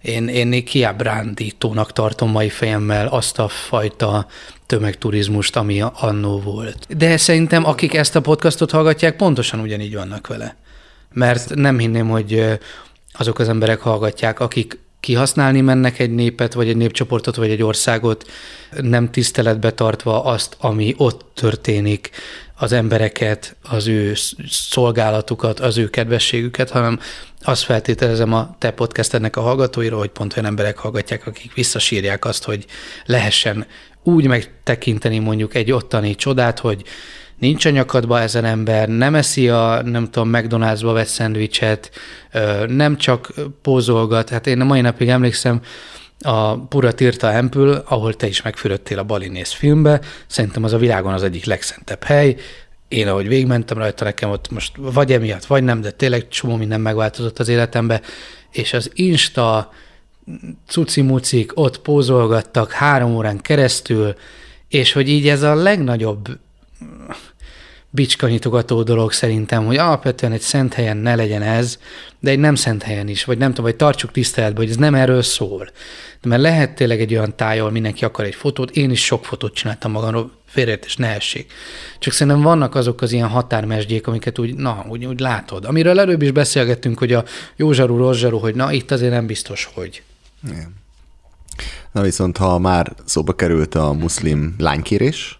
én, én kiábrándítónak tartom mai fejemmel azt a fajta tömegturizmust, ami annó volt. De szerintem akik ezt a podcastot hallgatják, pontosan ugyanígy vannak vele. Mert nem hinném, hogy azok az emberek hallgatják, akik kihasználni mennek egy népet, vagy egy népcsoportot, vagy egy országot, nem tiszteletbe tartva azt, ami ott történik, az embereket, az ő sz- szolgálatukat, az ő kedvességüket, hanem azt feltételezem a te podcastednek a hallgatóira, hogy pont olyan emberek hallgatják, akik visszasírják azt, hogy lehessen úgy megtekinteni mondjuk egy ottani csodát, hogy nincs a nyakadba ezen ember, nem eszi a, nem tudom, McDonald'sba vett szendvicset, nem csak pózolgat. Hát én a mai napig emlékszem, a Pura Tirta Empül, ahol te is megfürödtél a Balinész filmbe, szerintem az a világon az egyik legszentebb hely. Én, ahogy végigmentem rajta, nekem ott most vagy emiatt, vagy nem, de tényleg csomó minden megváltozott az életembe, és az Insta cucimucik ott pózolgattak három órán keresztül, és hogy így ez a legnagyobb bicskanyitogató dolog szerintem, hogy alapvetően egy szent helyen ne legyen ez, de egy nem szent helyen is, vagy nem tudom, vagy tartsuk tiszteletbe, hogy ez nem erről szól. De mert lehet tényleg egy olyan táj, ahol mindenki akar egy fotót, én is sok fotót csináltam magamról, félreértés ne essék. Csak szerintem vannak azok az ilyen határmesdjék, amiket úgy, na, úgy, úgy látod. Amiről előbb is beszélgettünk, hogy a jó zsarú, hogy na, itt azért nem biztos, hogy. Na viszont, ha már szóba került a muszlim lánykérés,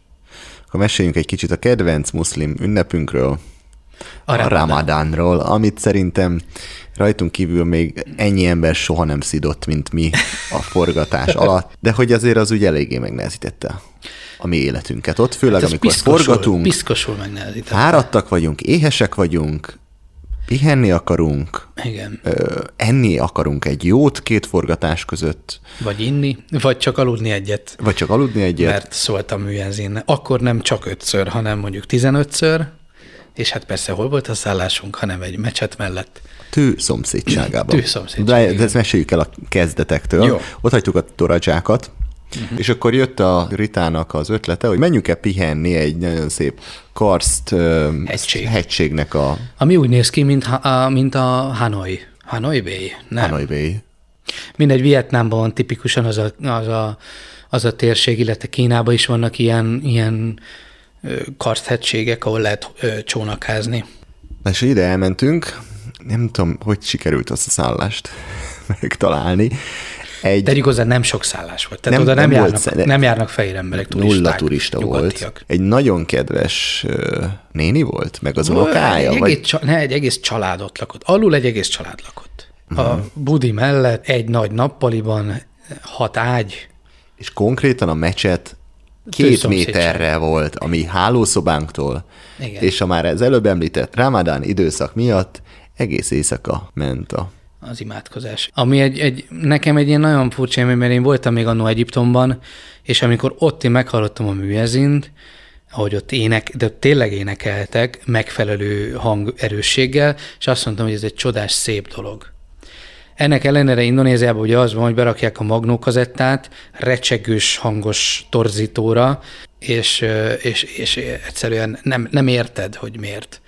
akkor meséljünk egy kicsit a kedvenc muszlim ünnepünkről, A a Ramadán. Ramadánról, amit szerintem rajtunk kívül még ennyi ember soha nem szidott, mint mi a forgatás alatt, de hogy azért az úgy eléggé megnehezítette a mi életünket ott, főleg Ez amikor piszkosul, forgatunk, Piszkosul megnehezített. fáradtak vagyunk, éhesek vagyunk, pihenni akarunk, Igen. ö, enni akarunk egy jót két forgatás között, Vagy inni, vagy csak aludni egyet. vagy csak aludni egyet. Mert szóltam műenzén. Akkor nem csak ötször, hanem mondjuk tizenötször, és hát persze hol volt a szállásunk, hanem egy mecset mellett. Tő szomszédságában. Tő szomszédság, De, de ezt meséljük el a kezdetektől. Jó. Ott hagytuk a toradzsákat, uh-huh. és akkor jött a Ritának az ötlete, hogy menjünk-e pihenni egy nagyon szép karszt ö, Hegység. hegységnek a Ami úgy néz ki, mint, ha, a, mint a Hanoi. Hanoi Bay? Nem. Hanoi Bay. Mindegy, Vietnámban van tipikusan az a, az a, az a térség, illetve Kínában is vannak ilyen, ilyen karsthegységek, ahol lehet ö, csónakázni. Na és ide elmentünk, nem tudom, hogy sikerült azt a szállást megtalálni. Egy... De hozzá nem sok szállás volt. Tehát nem, oda nem, nem, járnak, volt, nem járnak fehér emberek, turisták. Nulla turista nyugatiak. volt. Egy nagyon kedves néni volt, meg az unokája? Egy, vagy? egész, ne, egy egész családot lakott. Alul egy egész család lakott. Uh-huh. A budi mellett egy nagy nappaliban hat ágy. És konkrétan a mecset két méterre volt, ami hálószobánktól, Igen. és a már az előbb említett Ramadán időszak miatt egész éjszaka ment a az imádkozás. Ami egy, egy, nekem egy ilyen nagyon furcsa élmény, mert én voltam még annó Egyiptomban, és amikor ott én meghallottam a műezint, ahogy ott ének, de tényleg énekeltek megfelelő hangerősséggel, és azt mondtam, hogy ez egy csodás, szép dolog. Ennek ellenére Indonéziában ugye az van, hogy berakják a magnókazettát recsegős hangos torzítóra, és, és, és egyszerűen nem, nem érted, hogy miért.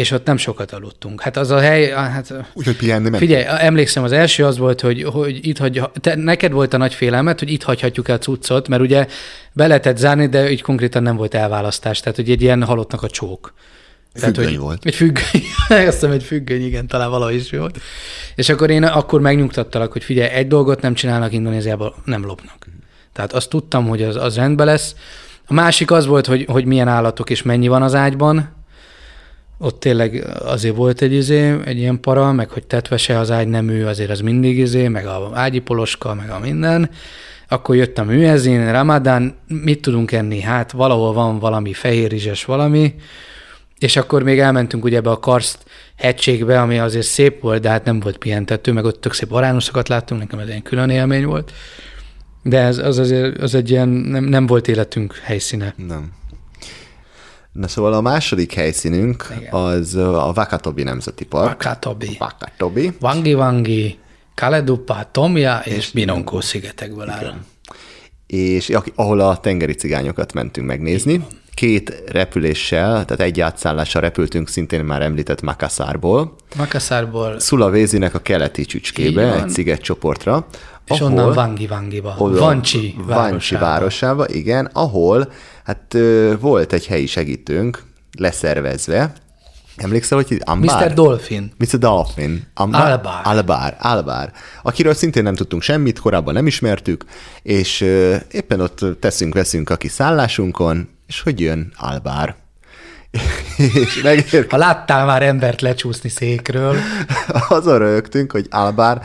És ott nem sokat aludtunk. Hát az a hely... Hát, Úgyhogy pihenni ment. Figyelj, emlékszem, az első az volt, hogy, hogy itt hagy, te, neked volt a nagy félelmet, hogy itt hagyhatjuk el cuccot, mert ugye be lehetett zárni, de így konkrétan nem volt elválasztás. Tehát, hogy egy ilyen halottnak a csók. Tehát, függöny hogy volt. Egy függöny, azt hiszem egy függöny, igen, talán valahogy is volt. És akkor én akkor megnyugtattalak, hogy figyelj, egy dolgot nem csinálnak Indonéziában, nem lopnak. Tehát azt tudtam, hogy az, az rendben lesz. A másik az volt, hogy, hogy milyen állatok és mennyi van az ágyban. Ott tényleg azért volt egy izé, egy ilyen para, meg hogy tetvese az ágy nem ő, azért az mindig izé, meg a ágyi poloska, meg a minden. Akkor jött a műezin, Ramadán, mit tudunk enni? Hát valahol van valami fehérrizses valami, és akkor még elmentünk ugye ebbe a karszt hegységbe, ami azért szép volt, de hát nem volt pihentető, meg ott tök szép varánuszokat láttunk, nekem ez egy külön élmény volt. De ez az azért az egy ilyen, nem, nem volt életünk helyszíne. Nem. Na szóval a második helyszínünk Igen. az a Vakatobi Nemzeti Park. Vakatobi. Vakatobi. Vangi Vangi, Kaledupa, Tomja és, és Binonkó szigetekből áll. És ahol a tengeri cigányokat mentünk megnézni. Igen két repüléssel, tehát egy átszállással repültünk szintén már említett Makassarból. Makassarból. Szulavézinek a keleti csücskébe, egy szigetcsoportra. És ahol, onnan Vangi Vangiba, Vancsi városába. Vancsi városába, igen, ahol hát volt egy helyi segítőnk leszervezve, Emlékszel, hogy Ambar? Mr. Dolphin. Mr. Dolphin. Ambar? Albar. Albar. Albar. Akiről szintén nem tudtunk semmit, korábban nem ismertük, és éppen ott teszünk-veszünk a kis szállásunkon, és hogy jön Albár. és megér... Ha láttál már embert lecsúszni székről. Azon rögtünk, hogy Albár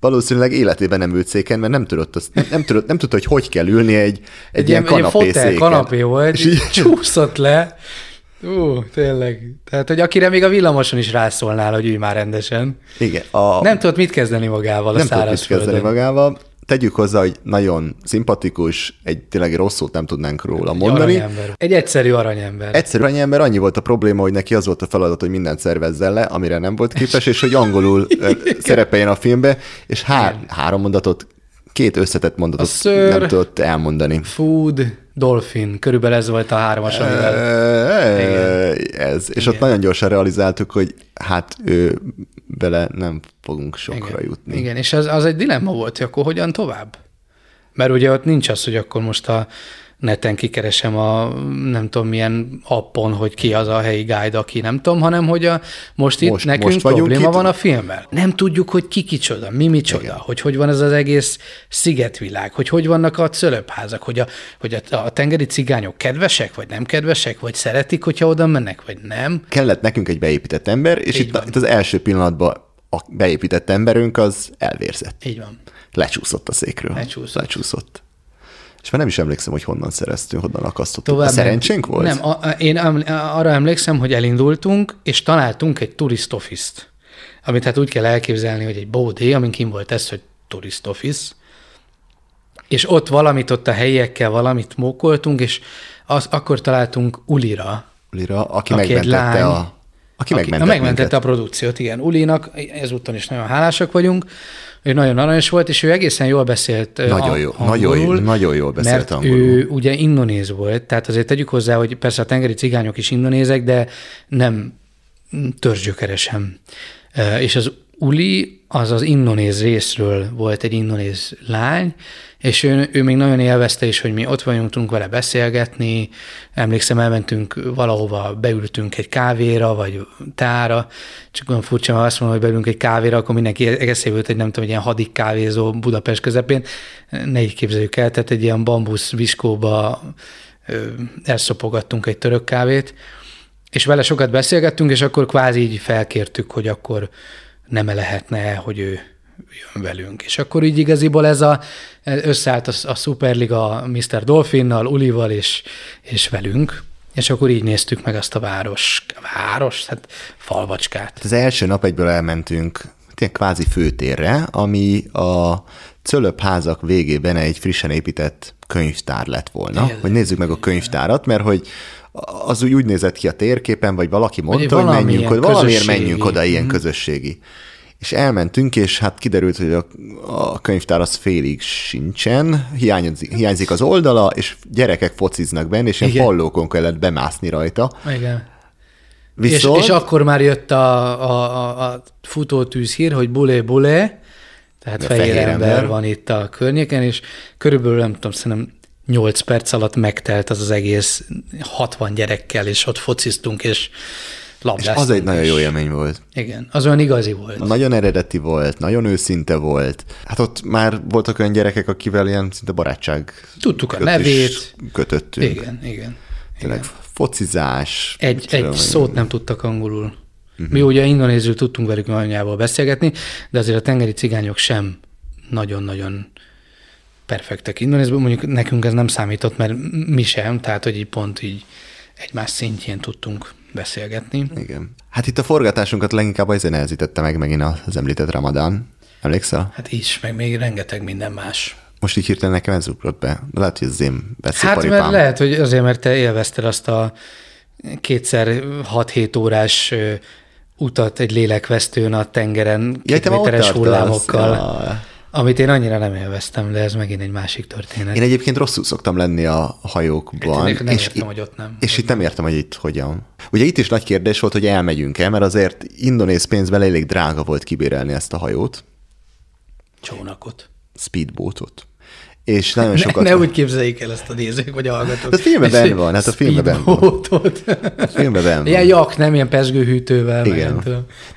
valószínűleg életében nem ült széken, mert nem tudott, azt, nem, nem, tudott, nem tudta, hogy hogy kell ülni egy, egy, egy ilyen kanapé egy széken. kanapé volt, és így csúszott le. Ú, tényleg. Tehát, hogy akire még a villamoson is rászólnál, hogy ülj már rendesen. Igen. A... Nem tudott mit kezdeni magával a Nem tudott mit kezdeni magával tegyük hozzá, hogy nagyon szimpatikus, egy tényleg rossz szót nem tudnánk róla egy mondani. Aranyember. Egy egyszerű aranyember. Egyszerű aranyember, annyi volt a probléma, hogy neki az volt a feladat, hogy mindent szervezzen le, amire nem volt képes, és hogy angolul szerepeljen a filmbe, és há- három mondatot, két összetett mondatot ször, nem tudott elmondani. Food, Dolphin, körülbelül ez volt a háromas, amivel... Ez, és ott nagyon gyorsan realizáltuk, hogy hát ő bele nem fogunk sokra jutni. Igen, és az, az egy dilemma volt, hogy akkor hogyan tovább? Mert ugye ott nincs az, hogy akkor most a neten kikeresem a nem tudom milyen appon, hogy ki az a helyi guide, aki nem tudom, hanem hogy a, most itt most, nekünk most probléma van a filmmel. Nem tudjuk, hogy ki kicsoda, mi micsoda, Igen. hogy hogy van ez az egész szigetvilág, hogy hogy vannak a cölöpházak, hogy a, hogy a, a tengeri cigányok kedvesek, vagy nem kedvesek, vagy szeretik, hogyha oda mennek, vagy nem. Kellett nekünk egy beépített ember, és itt, itt az első pillanatban a beépített emberünk az elvérzett. Így van. Lecsúszott a székről. Lecsúszott. Lecsúszott. És már nem is emlékszem, hogy honnan szereztünk, honnan akasztottuk. Tovább a szerencsénk volt? Nem, a, a, én arra emlékszem, hogy elindultunk, és találtunk egy turist office-t, amit hát úgy kell elképzelni, hogy egy bódé, amin kim volt ez, hogy turist office, és ott valamit, ott a helyiekkel valamit mókoltunk, és az, akkor találtunk Ulira. Ulira, aki, aki megmentette lány, a aki, aki megmentette, megmentette a produkciót, igen. Ulinak ezúttal is nagyon hálásak vagyunk, ő nagyon aranyos volt, és ő egészen jól beszélt nagyon jó, angolul, nagyon, jó, nagyon jól beszélt mert angolul. ő ugye indonéz volt, tehát azért tegyük hozzá, hogy persze a tengeri cigányok is indonézek, de nem törzsgyökeresen. És az Uli az az indonéz részről volt egy indonéz lány, és ő, ő még nagyon élvezte is, hogy mi ott vagyunk, tudunk vele beszélgetni. Emlékszem, elmentünk valahova, beültünk egy kávéra, vagy tára, csak olyan furcsa, ha azt mondom, hogy beülünk egy kávéra, akkor mindenki eszébe jut, hogy nem tudom, egy ilyen hadik kávézó Budapest közepén. Ne így képzeljük el, tehát egy ilyen bambusz viskóba elszopogattunk egy török kávét, és vele sokat beszélgettünk, és akkor kvázi így felkértük, hogy akkor nem -e lehetne, hogy ő jön velünk. És akkor így igaziból ez a, összeállt a, a Superliga Mr. Dolphinnal, Ulival és, és velünk, és akkor így néztük meg azt a város, város, hát falvacskát. Az első nap egyből elmentünk ilyen kvázi főtérre, ami a Cölöp házak végében egy frissen épített könyvtár lett volna. Tényleg. Hogy nézzük meg a könyvtárat, mert hogy az úgy, úgy nézett ki a térképen, vagy valaki mondta, vagy hogy menjünk oda, valamiért menjünk oda ilyen mm. közösségi. És elmentünk, és hát kiderült, hogy a, a könyvtár az félig sincsen, hiányzik, hiányzik az oldala, és gyerekek fociznak benne, és ilyen pallókon kellett bemászni rajta. Igen. Viszont... És, és akkor már jött a, a, a futótűz hír, hogy bulé bulé, tehát fehér, fehér ember, ember van itt a környéken, és körülbelül nem tudom, szerintem 8 perc alatt megtelt az az egész 60 gyerekkel, és ott fociztunk, és labdáztunk. És az egy nagyon jó élmény volt. Igen, az olyan igazi volt. Nagyon eredeti volt, nagyon őszinte volt. Hát ott már voltak olyan gyerekek, akivel ilyen szinte barátság Tudtuk a nevét. Kötöttünk. Igen, igen. Tényleg igen. focizás. Egy, egy szót nem tudtak angolul. Uh-huh. Mi ugye indonézül tudtunk velük anyjából beszélgetni, de azért a tengeri cigányok sem nagyon-nagyon perfektek indonézből. Mondjuk nekünk ez nem számított, mert mi sem, tehát hogy így pont így egymás szintjén tudtunk beszélgetni. Igen. Hát itt a forgatásunkat leginkább azért nehezítette meg megint az említett Ramadán. Emlékszel? Hát is, meg még rengeteg minden más. Most így hirtelen nekem ez ugrott be. Lehet, hogy az én Hát mert lehet, hogy azért, mert te élvezted azt a kétszer 6-7 órás utat egy lélekvesztőn a tengeren, két ja, méteres hullámokkal. Ja. Amit én annyira nem élveztem, de ez megint egy másik történet. Én egyébként rosszul szoktam lenni a hajókban. Én nem és értem, hogy ott nem. És itt nem értem, hogy itt hogyan. Ugye itt is nagy kérdés volt, hogy elmegyünk el, mert azért indonéz pénzben elég drága volt kibérelni ezt a hajót. Csónakot. Speedboatot és nagyon sokat... Ne, ne úgy képzeljék el ezt a nézők, vagy a hallgatók. A filmben benne van, hát a filmben benne van. A filmben benne van. Ilyen jak, nem ilyen pesgőhűtővel. Igen.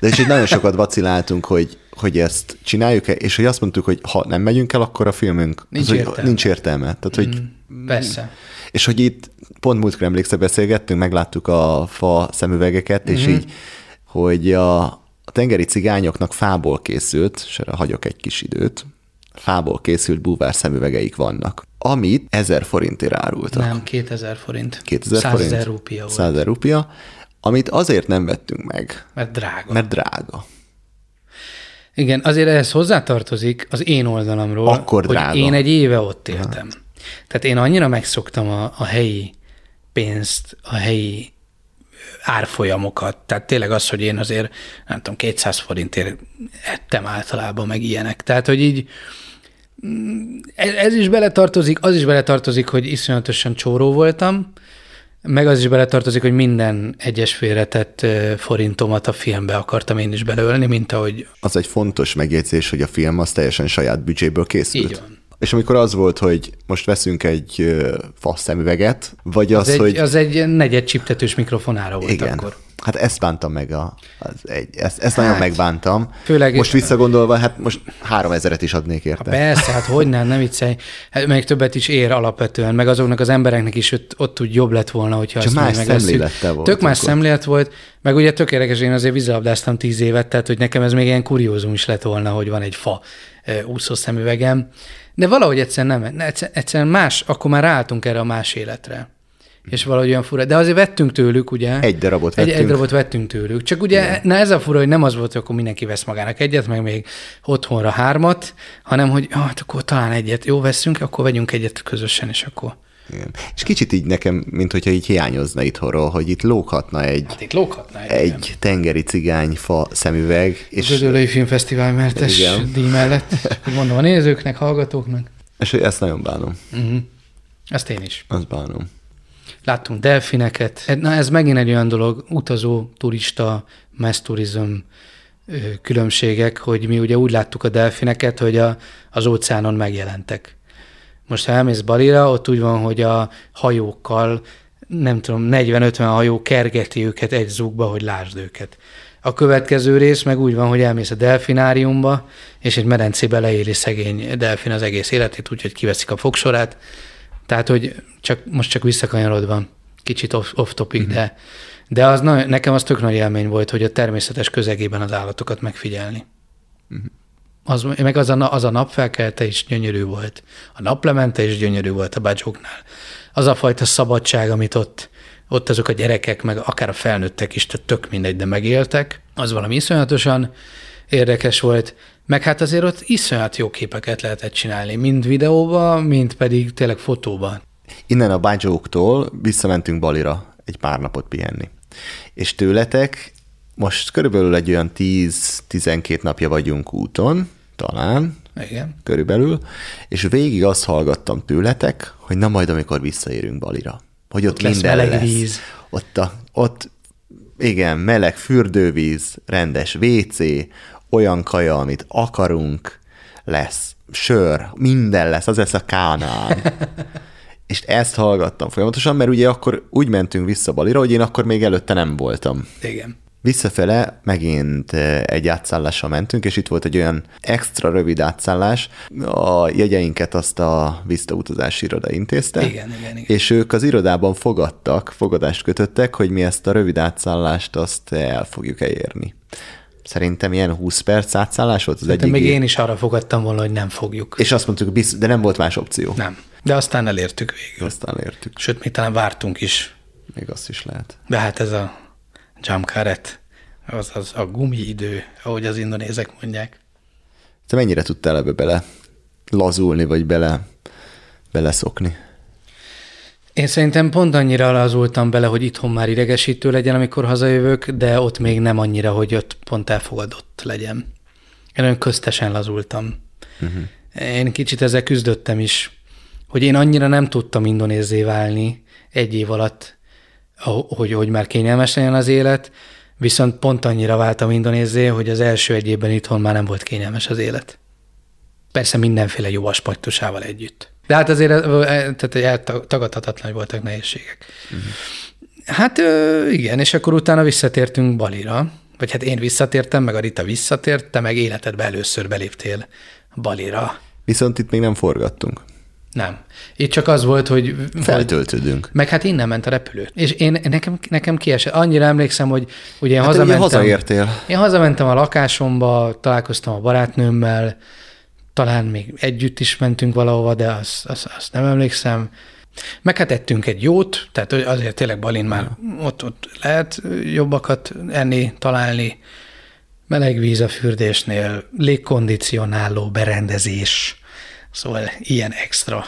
De és így nagyon sokat vaciláltunk, hogy, hogy ezt csináljuk-e, és hogy azt mondtuk, hogy ha nem megyünk el, akkor a filmünk nincs, az, értelme. nincs értelme. Tehát, hogy, mm, persze. És hogy itt pont múltkor emlékszel, beszélgettünk, megláttuk a fa szemüvegeket, és mm-hmm. így, hogy a, a tengeri cigányoknak fából készült, és erre hagyok egy kis időt, fából készült búvár szemüvegeik vannak, amit 1000 forintért árultak. Nem, 2000 forint. 2000 100 forint. 100 rupia volt. 100 ezer rupia, amit azért nem vettünk meg. Mert drága. Mert drága. Igen, azért ehhez hozzátartozik az én oldalamról, Akkor drága. hogy én egy éve ott éltem. Ha. Tehát én annyira megszoktam a, a helyi pénzt, a helyi árfolyamokat. Tehát tényleg az, hogy én azért, nem tudom, 200 forintért ettem általában meg ilyenek. Tehát, hogy így mm, ez, ez is beletartozik, az is beletartozik, hogy iszonyatosan csóró voltam, meg az is beletartozik, hogy minden egyes félretett forintomat a filmbe akartam én is belőlni, mint ahogy... Az egy fontos megjegyzés, hogy a film az teljesen saját büdzséből készült. Így van. És amikor az volt, hogy most veszünk egy fasz szemüveget, vagy az, az egy, hogy... Az egy negyed csiptetős mikrofonára volt Igen. akkor. Hát ezt bántam meg, a, az egy, ezt, ezt hát, nagyon megbántam. Főleg, most visszagondolva, hát most három ezeret is adnék érte. Persze, hát hogy nem, nem viccelj. Hát még többet is ér alapvetően, meg azoknak az embereknek is ott, ott úgy jobb lett volna, hogyha Csak más szemlélettel volt. Tök más akkor. szemlélet volt, meg ugye tök érdekes, én azért vízilabdáztam tíz évet, tehát hogy nekem ez még ilyen kuriózum is lett volna, hogy van egy fa úszó szemüvegem. De valahogy egyszerűen nem, egyszerűen más, akkor már ráálltunk erre a más életre. És valahogy olyan fura. De azért vettünk tőlük, ugye? Egy darabot vettünk. Egy, egy darabot vettünk tőlük. Csak ugye, Igen. na ez a fura, hogy nem az volt, hogy akkor mindenki vesz magának egyet, meg még otthonra hármat, hanem hogy ah, hát akkor talán egyet jó veszünk, akkor vegyünk egyet közösen, és akkor igen. És kicsit így nekem, mint hogyha így hiányozna itthonról, hogy itt lóghatna egy, hát itt lóghatna egy, egy tengeri fa szemüveg. És az Ödöllői Filmfesztivál mertes igen. díj mellett. Mondom a nézőknek, hallgatóknak. És ezt nagyon bánom. Uh-huh. Ezt én is. Azt bánom. Láttunk delfineket. Na ez megint egy olyan dolog, utazó, turista, mass tourism különbségek, hogy mi ugye úgy láttuk a delfineket, hogy a, az óceánon megjelentek. Most ha elmész Balira, ott úgy van, hogy a hajókkal, nem tudom, 40-50 hajó kergeti őket egy zugba, hogy lásd őket. A következő rész meg úgy van, hogy elmész a delfináriumba, és egy medencébe leéli szegény delfin az egész életét, úgyhogy kiveszik a fogsorát. Tehát, hogy csak, most csak visszakanyarodva, kicsit off, off topic, uh-huh. de, de az na, nekem az tök nagy élmény volt, hogy a természetes közegében az állatokat megfigyelni. Uh-huh. Az, meg az a, az a napfelkelte is gyönyörű volt. A naplemente is gyönyörű volt a bagyóknál. Az a fajta szabadság, amit ott, ott azok a gyerekek, meg akár a felnőttek is, tehát tök mindegy, de megéltek, az valami iszonyatosan érdekes volt, meg hát azért ott iszonyat jó képeket lehetett csinálni, mind videóba, mind pedig tényleg fotóba. Innen a bágyóktól visszamentünk Balira egy pár napot pihenni. És tőletek most körülbelül egy olyan 10-12 napja vagyunk úton, talán, Igen. körülbelül, és végig azt hallgattam tőletek, hogy na majd, amikor visszaérünk Balira, hogy ott, ott minden lesz. Meleg lesz. víz. Ott, a, ott igen, meleg fürdővíz, rendes WC, olyan kaja, amit akarunk, lesz, sör, minden lesz, az lesz a kánál. és ezt hallgattam folyamatosan, mert ugye akkor úgy mentünk vissza Balira, hogy én akkor még előtte nem voltam. Igen. Visszafele megint eh, egy átszállással mentünk, és itt volt egy olyan extra rövid átszállás. A jegyeinket azt a visszautazási iroda intézte. Igen, igen, igen. És ők az irodában fogadtak, fogadást kötöttek, hogy mi ezt a rövid átszállást azt el fogjuk elérni. Szerintem ilyen 20 perc átszállás volt az egyik. még én is arra fogadtam volna, hogy nem fogjuk. És azt mondtuk, de nem volt más opció. Nem. De aztán elértük végül. Aztán elértük. Sőt, még talán vártunk is. Még azt is lehet. De hát ez a jump caret, az, az a idő, ahogy az indonézek mondják. Te mennyire tudtál ebbe bele lazulni, vagy bele, beleszokni? Én szerintem pont annyira lazultam bele, hogy itthon már idegesítő legyen, amikor hazajövök, de ott még nem annyira, hogy ott pont elfogadott legyen. Én olyan köztesen lazultam. Uh-huh. Én kicsit ezzel küzdöttem is, hogy én annyira nem tudtam indonézé válni egy év alatt, hogy, hogy már kényelmes legyen az élet, viszont pont annyira váltam indonézé, hogy az első egy évben itthon már nem volt kényelmes az élet. Persze mindenféle jó aspektusával együtt. De hát azért tehát eltagadhatatlan, hogy voltak nehézségek. Uh-huh. Hát igen, és akkor utána visszatértünk Balira, vagy hát én visszatértem, meg a Rita visszatért, te meg életedbe először beléptél Balira. Viszont itt még nem forgattunk. Nem. Itt csak az volt, hogy... Feltöltődünk. Meg hát innen ment a repülő. És én, nekem, nekem kiesett. Annyira emlékszem, hogy ugye én hát hazamentem... hazaértél. Én hazamentem a lakásomba, találkoztam a barátnőmmel, talán még együtt is mentünk valahova, de azt, azt, azt nem emlékszem. Meg hát ettünk egy jót, tehát azért tényleg Balin már ott, ott lehet jobbakat enni, találni. Meleg víz a fürdésnél, légkondicionáló berendezés, szóval ilyen extra,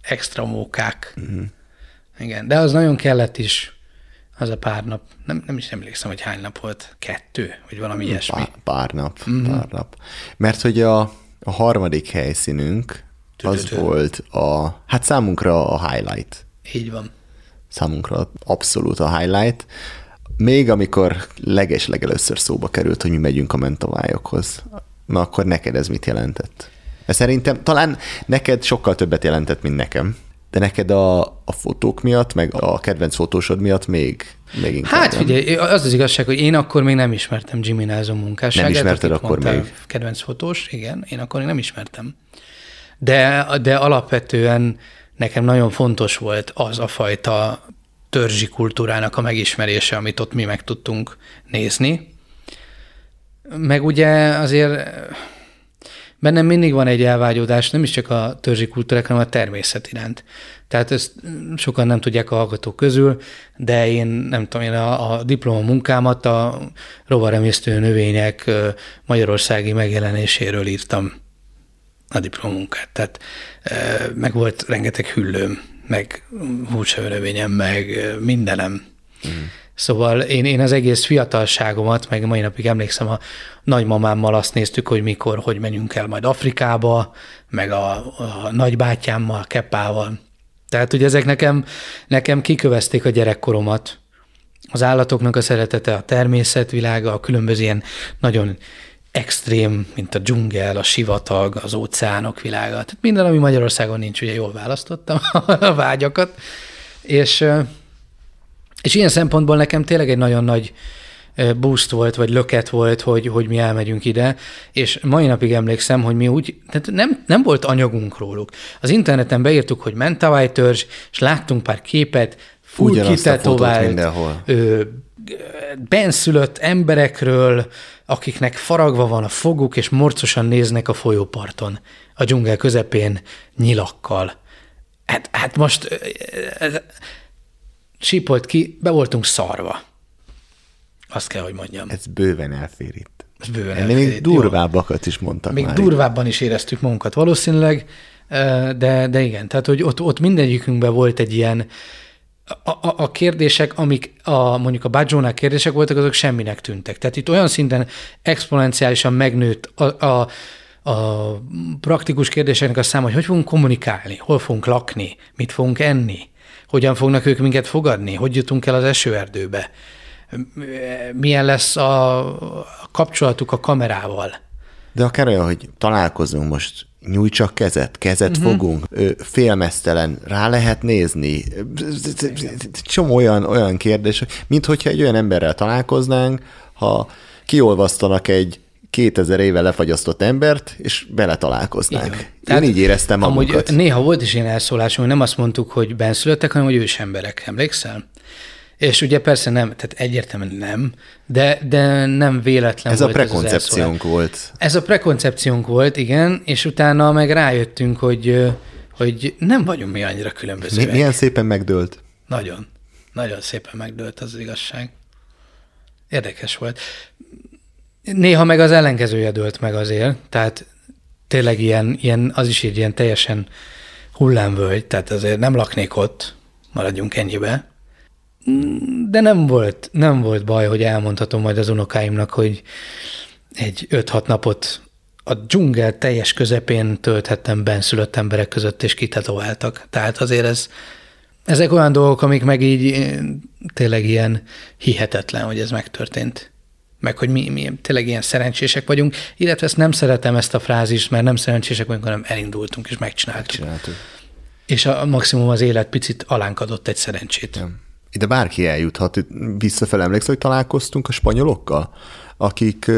extra mókák. Uh-huh. Igen, de az nagyon kellett is, az a pár nap. Nem, nem is emlékszem, hogy hány nap volt. Kettő, vagy valami pár, ilyesmi. Pár nap, uh-huh. pár nap. Mert hogy a a harmadik helyszínünk az volt a, hát számunkra a highlight. Így van. Számunkra abszolút a highlight. Még amikor leges legelőször szóba került, hogy mi megyünk a mentomályokhoz, na akkor neked ez mit jelentett? Mert szerintem talán neked sokkal többet jelentett, mint nekem. De neked a, a fotók miatt, meg a kedvenc fotósod miatt még, még inkább Hát figyelj, az az igazság, hogy én akkor még nem ismertem Jimmy Nelson munkásságát. Nem ismerted akkor még? Kedvenc fotós, igen, én akkor még nem ismertem. De, de alapvetően nekem nagyon fontos volt az a fajta törzsi kultúrának a megismerése, amit ott mi meg tudtunk nézni. Meg ugye azért bennem mindig van egy elvágyódás, nem is csak a törzsi kultúrák, hanem a természet iránt. Tehát ezt sokan nem tudják a hallgatók közül, de én nem tudom, én a, a diploma munkámat a rovaremésztő növények magyarországi megjelenéséről írtam a diplomunkát. Tehát meg volt rengeteg hüllőm, meg húsevőnövényem, meg mindenem. Mm. Szóval én, én az egész fiatalságomat, meg mai napig emlékszem, a nagymamámmal azt néztük, hogy mikor, hogy menjünk el majd Afrikába, meg a, a nagybátyámmal, Keppával. Tehát ugye ezek nekem, nekem kikövezték a gyerekkoromat, az állatoknak a szeretete, a természetvilága, a különböző ilyen nagyon extrém, mint a dzsungel, a sivatag, az óceánok világa. Tehát minden, ami Magyarországon nincs, ugye jól választottam a vágyakat. És, és ilyen szempontból nekem tényleg egy nagyon nagy boost volt, vagy löket volt, hogy, hogy mi elmegyünk ide, és mai napig emlékszem, hogy mi úgy, tehát nem, nem volt anyagunk róluk. Az interneten beírtuk, hogy mentawai törzs, és láttunk pár képet, full kitetovált, benszülött emberekről, akiknek faragva van a foguk, és morcosan néznek a folyóparton, a dzsungel közepén nyilakkal. Hát, hát most sípolt ki, be voltunk szarva. Azt kell, hogy mondjam. Ez bőven elfér itt. Ez bőven Ennél elfér. még durvábbakat is mondtak Még már durvábban is éreztük magunkat valószínűleg, de, de igen, tehát hogy ott, ott mindegyikünkben volt egy ilyen, a, a, a kérdések, amik a, mondjuk a Bajónál kérdések voltak, azok semminek tűntek. Tehát itt olyan szinten exponenciálisan megnőtt a, a, a praktikus kérdéseknek a száma, hogy hogy fogunk kommunikálni, hol fogunk lakni, mit fogunk enni, hogyan fognak ők minket fogadni, hogy jutunk el az esőerdőbe, milyen lesz a kapcsolatuk a kamerával. De akár olyan, hogy találkozunk most, nyújtsak kezet, kezet uh-huh. fogunk, félmeztelen, rá lehet nézni. Csomó olyan, olyan kérdés, mint hogyha egy olyan emberrel találkoznánk, ha kiolvasztanak egy 2000 éve lefagyasztott embert, és bele találkoznánk. Én Tehát így éreztem magunkat. Amúgy néha volt is ilyen elszólásunk, hogy nem azt mondtuk, hogy benszülöttek, hanem hogy ősemberek. Emlékszel? És ugye persze nem, tehát egyértelműen nem, de, de nem véletlen ez volt. A prekoncepciónk ez volt. Ez a prekoncepciónk volt, igen, és utána meg rájöttünk, hogy, hogy nem vagyunk mi annyira különbözőek. Milyen szépen megdőlt. Nagyon. Nagyon szépen megdőlt az igazság. Érdekes volt. Néha meg az ellenkezője dőlt meg azért, tehát tényleg ilyen, ilyen az is egy ilyen teljesen hullámvölgy, tehát azért nem laknék ott, maradjunk ennyibe, de nem volt, nem volt baj, hogy elmondhatom majd az unokáimnak, hogy egy 5-6 napot a dzsungel teljes közepén tölthettem benszülött emberek között, és kitetováltak. Tehát azért ez, ezek olyan dolgok, amik meg így eh, tényleg ilyen hihetetlen, hogy ez megtörtént. Meg hogy mi, mi tényleg ilyen szerencsések vagyunk, illetve ezt nem szeretem ezt a frázist, mert nem szerencsések vagyunk, hanem elindultunk és megcsináltuk. megcsináltuk. És a maximum az élet picit alánk adott egy szerencsét. Ja. Ide bárki eljuthat. Visszafel emlékszel, hogy találkoztunk a spanyolokkal, akik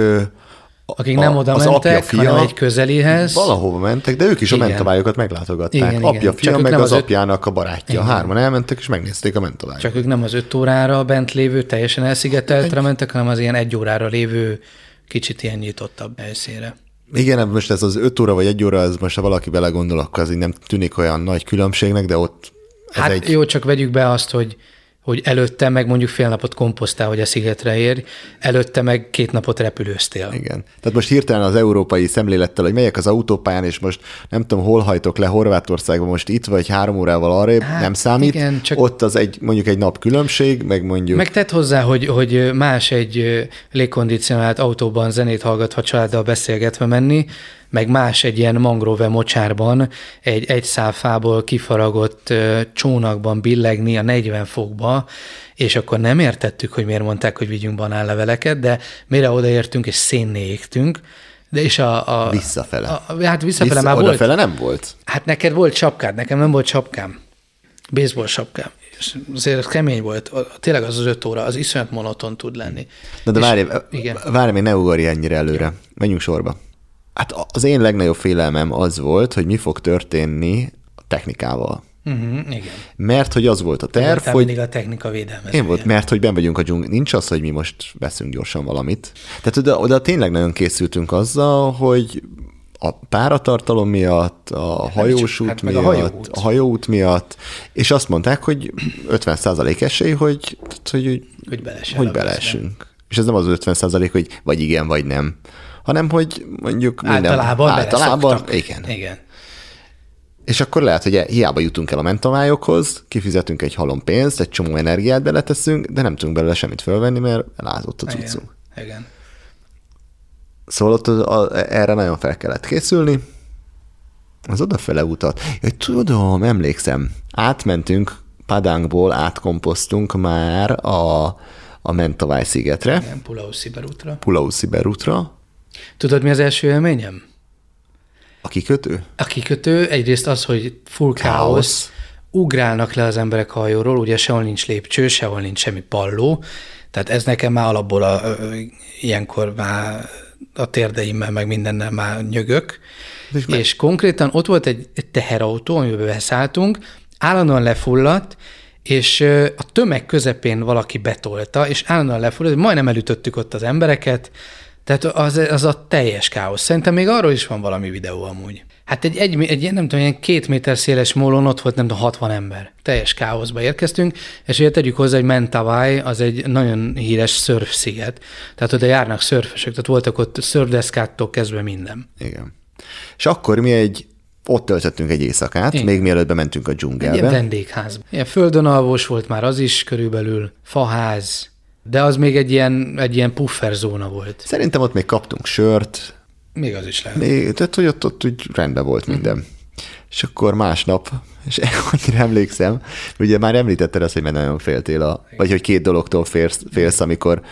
akik nem oda az mentek, apja, fia, hanem egy közelihez. Valahova mentek, de ők is igen. a mentabályokat meglátogatták. Igen, apja, igen. fia, Csak meg az, az öt... apjának a barátja. Igen. Hárman elmentek, és megnézték a mentabályokat. Csak ők nem az öt órára bent lévő, teljesen elszigeteltre egy... mentek, hanem az ilyen egy órára lévő, kicsit ilyen nyitottabb helyszínre. Igen, most ez az öt óra vagy egy óra, ez most ha valaki belegondol, akkor az így nem tűnik olyan nagy különbségnek, de ott ez hát egy... jó, csak vegyük be azt, hogy hogy előtte meg mondjuk fél napot komposztál, hogy a szigetre ér, előtte meg két napot repülőztél. Igen. Tehát most hirtelen az európai szemlélettel, hogy megyek az autópályán, és most nem tudom, hol hajtok le Horvátországba, most itt vagy három órával arrébb, hát, nem számít. Igen, csak... Ott az egy, mondjuk egy nap különbség, meg mondjuk... Meg tett hozzá, hogy, hogy más egy légkondicionált autóban zenét hallgatva családdal beszélgetve menni, meg más egy ilyen mangrove mocsárban egy egy szálfából kifaragott csónakban billegni a 40 fokba, és akkor nem értettük, hogy miért mondták, hogy vigyünk banánleveleket, de mire odaértünk és szénné égtünk, de és a... a visszafele. A, hát visszafele Vissza, már volt. Odafele nem volt? Hát neked volt sapkád, nekem nem volt sapkám. Baseball sapkám. És azért kemény volt. Tényleg az az öt óra, az iszonyat monoton tud lenni. Na de várj, várj, még ne ugorj ennyire előre. Menjünk sorba. Hát az én legnagyobb félelmem az volt, hogy mi fog történni a technikával. Uh-huh, igen. Mert hogy az volt a terv, hogy... mindig a technika védelmezője. Én volt, mert hogy ben vagyunk a dzsung... Nincs az, hogy mi most veszünk gyorsan valamit. Tehát oda, oda tényleg nagyon készültünk azzal, hogy a páratartalom miatt, a hát hajós út hát miatt, a hajóút. a hajóút miatt, és azt mondták, hogy 50% esély, hogy, hogy, hogy, hogy beleesünk. És ez nem az 50% hogy vagy igen, vagy nem, hanem hogy mondjuk minden, általában, általában igen. igen. És akkor lehet, hogy hiába jutunk el a mentomályokhoz, kifizetünk egy halom pénzt, egy csomó energiát beleteszünk, de nem tudunk belőle semmit fölvenni, mert elázott a cuccunk. Igen. igen. Szóval ott a, erre nagyon fel kellett készülni. Az odafele utat. Ja, tudom, emlékszem, átmentünk Padangból átkomposztunk már a, a Mentawai szigetre, Igen, Pulau Sziberútra. Pulau Sziberútra, Tudod, mi az első élményem? a kikötő. A kikötő egyrészt az, hogy full káosz, ugrálnak le az emberek hajóról, ugye sehol nincs lépcső, sehol nincs semmi palló, tehát ez nekem már alapból a, ö, ilyenkor már a térdeimmel, meg mindennel már nyögök. És És, és konkrétan ott volt egy, egy teherautó, amiben beszálltunk, állandóan lefulladt, és a tömeg közepén valaki betolta, és állandóan lefulladt, majdnem elütöttük ott az embereket, tehát az, az a teljes káosz. Szerintem még arról is van valami videó amúgy. Hát egy, egy, egy nem tudom, ilyen két méter széles mólon ott volt, nem tudom, 60 ember. Teljes káoszba érkeztünk, és ugye tegyük hozzá, hogy Mentawai az egy nagyon híres szörfsziget. Tehát oda járnak szörfösök, tehát voltak ott szörfdeszkáttól kezdve minden. Igen. És akkor mi egy, ott töltöttünk egy éjszakát, Igen. még mielőtt bementünk a Egy ilyen dzsungelbe. vendégházban. Ilyen földön alvós volt már az is körülbelül, faház, de az még egy ilyen, egy ilyen pufferzóna volt. Szerintem ott még kaptunk sört, Még az is lehet. még, tehát hogy ott, ott úgy rendben volt minden. És akkor másnap, és annyira emlékszem, ugye már említetted azt, hogy már nagyon féltél, a, vagy hogy két dologtól félsz, félsz amikor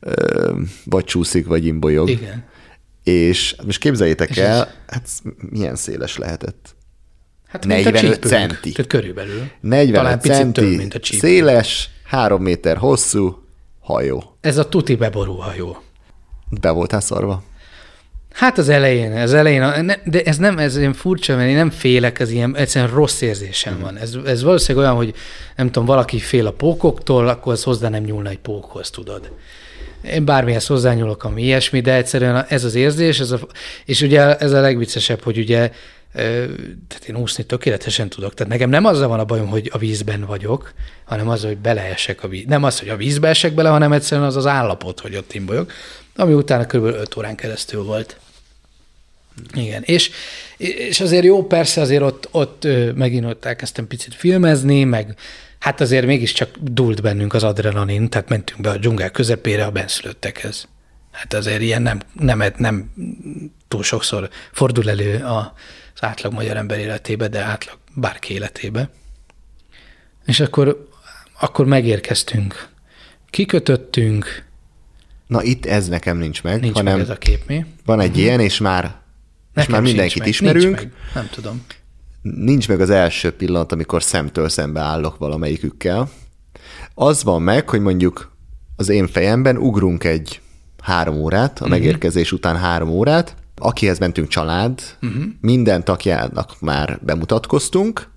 ö, vagy csúszik, vagy imbolyog. Igen. És most képzeljétek el, hát milyen széles lehetett. Hát mint a 45 csípőnk. centi. Tehát körülbelül. 45 Talán picit centi, több, mint a széles, három méter hosszú hajó. Ez a tuti beború hajó. Be voltál szarva? Hát az elején, az elején, de ez nem, ez ilyen furcsa, mert én nem félek, ez ilyen egyszerűen rossz érzésem Mhm. van. Ez, ez valószínűleg olyan, hogy nem tudom, valaki fél a pókoktól, akkor az hozzá nem nyúlna egy pókhoz, tudod. Én bármihez hozzányúlok, ami ilyesmi, de egyszerűen ez az érzés, ez a, és ugye ez a legviccesebb, hogy ugye tehát én úszni tökéletesen tudok. Tehát nekem nem azzal van a bajom, hogy a vízben vagyok, hanem az, hogy beleesek a víz. Nem az, hogy a vízbe esek bele, hanem egyszerűen az az állapot, hogy ott imbolyok, ami utána kb. 5 órán keresztül volt. Igen, és, és azért jó, persze azért ott, ott megint ott elkezdtem picit filmezni, meg hát azért mégiscsak dúlt bennünk az adrenalin, tehát mentünk be a dzsungel közepére a benszülöttekhez. Hát azért ilyen nem, nem, nem túl sokszor fordul elő a, az átlag magyar ember életébe, de átlag bárki életébe. És akkor, akkor megérkeztünk. Kikötöttünk, Na itt ez nekem nincs meg, nincs hanem meg ez a kép, mi? van egy ilyen, és már, és Nekem már sincs mindenkit meg. ismerünk. Nincs meg. Nem tudom. nincs meg az első pillanat, amikor szemtől szembe állok valamelyikükkel. Az van meg, hogy mondjuk az én fejemben ugrunk egy három órát, a Mhm. megérkezés után három órát, akihez mentünk család, Mhm. uh-huh. minden tagjának már bemutatkoztunk,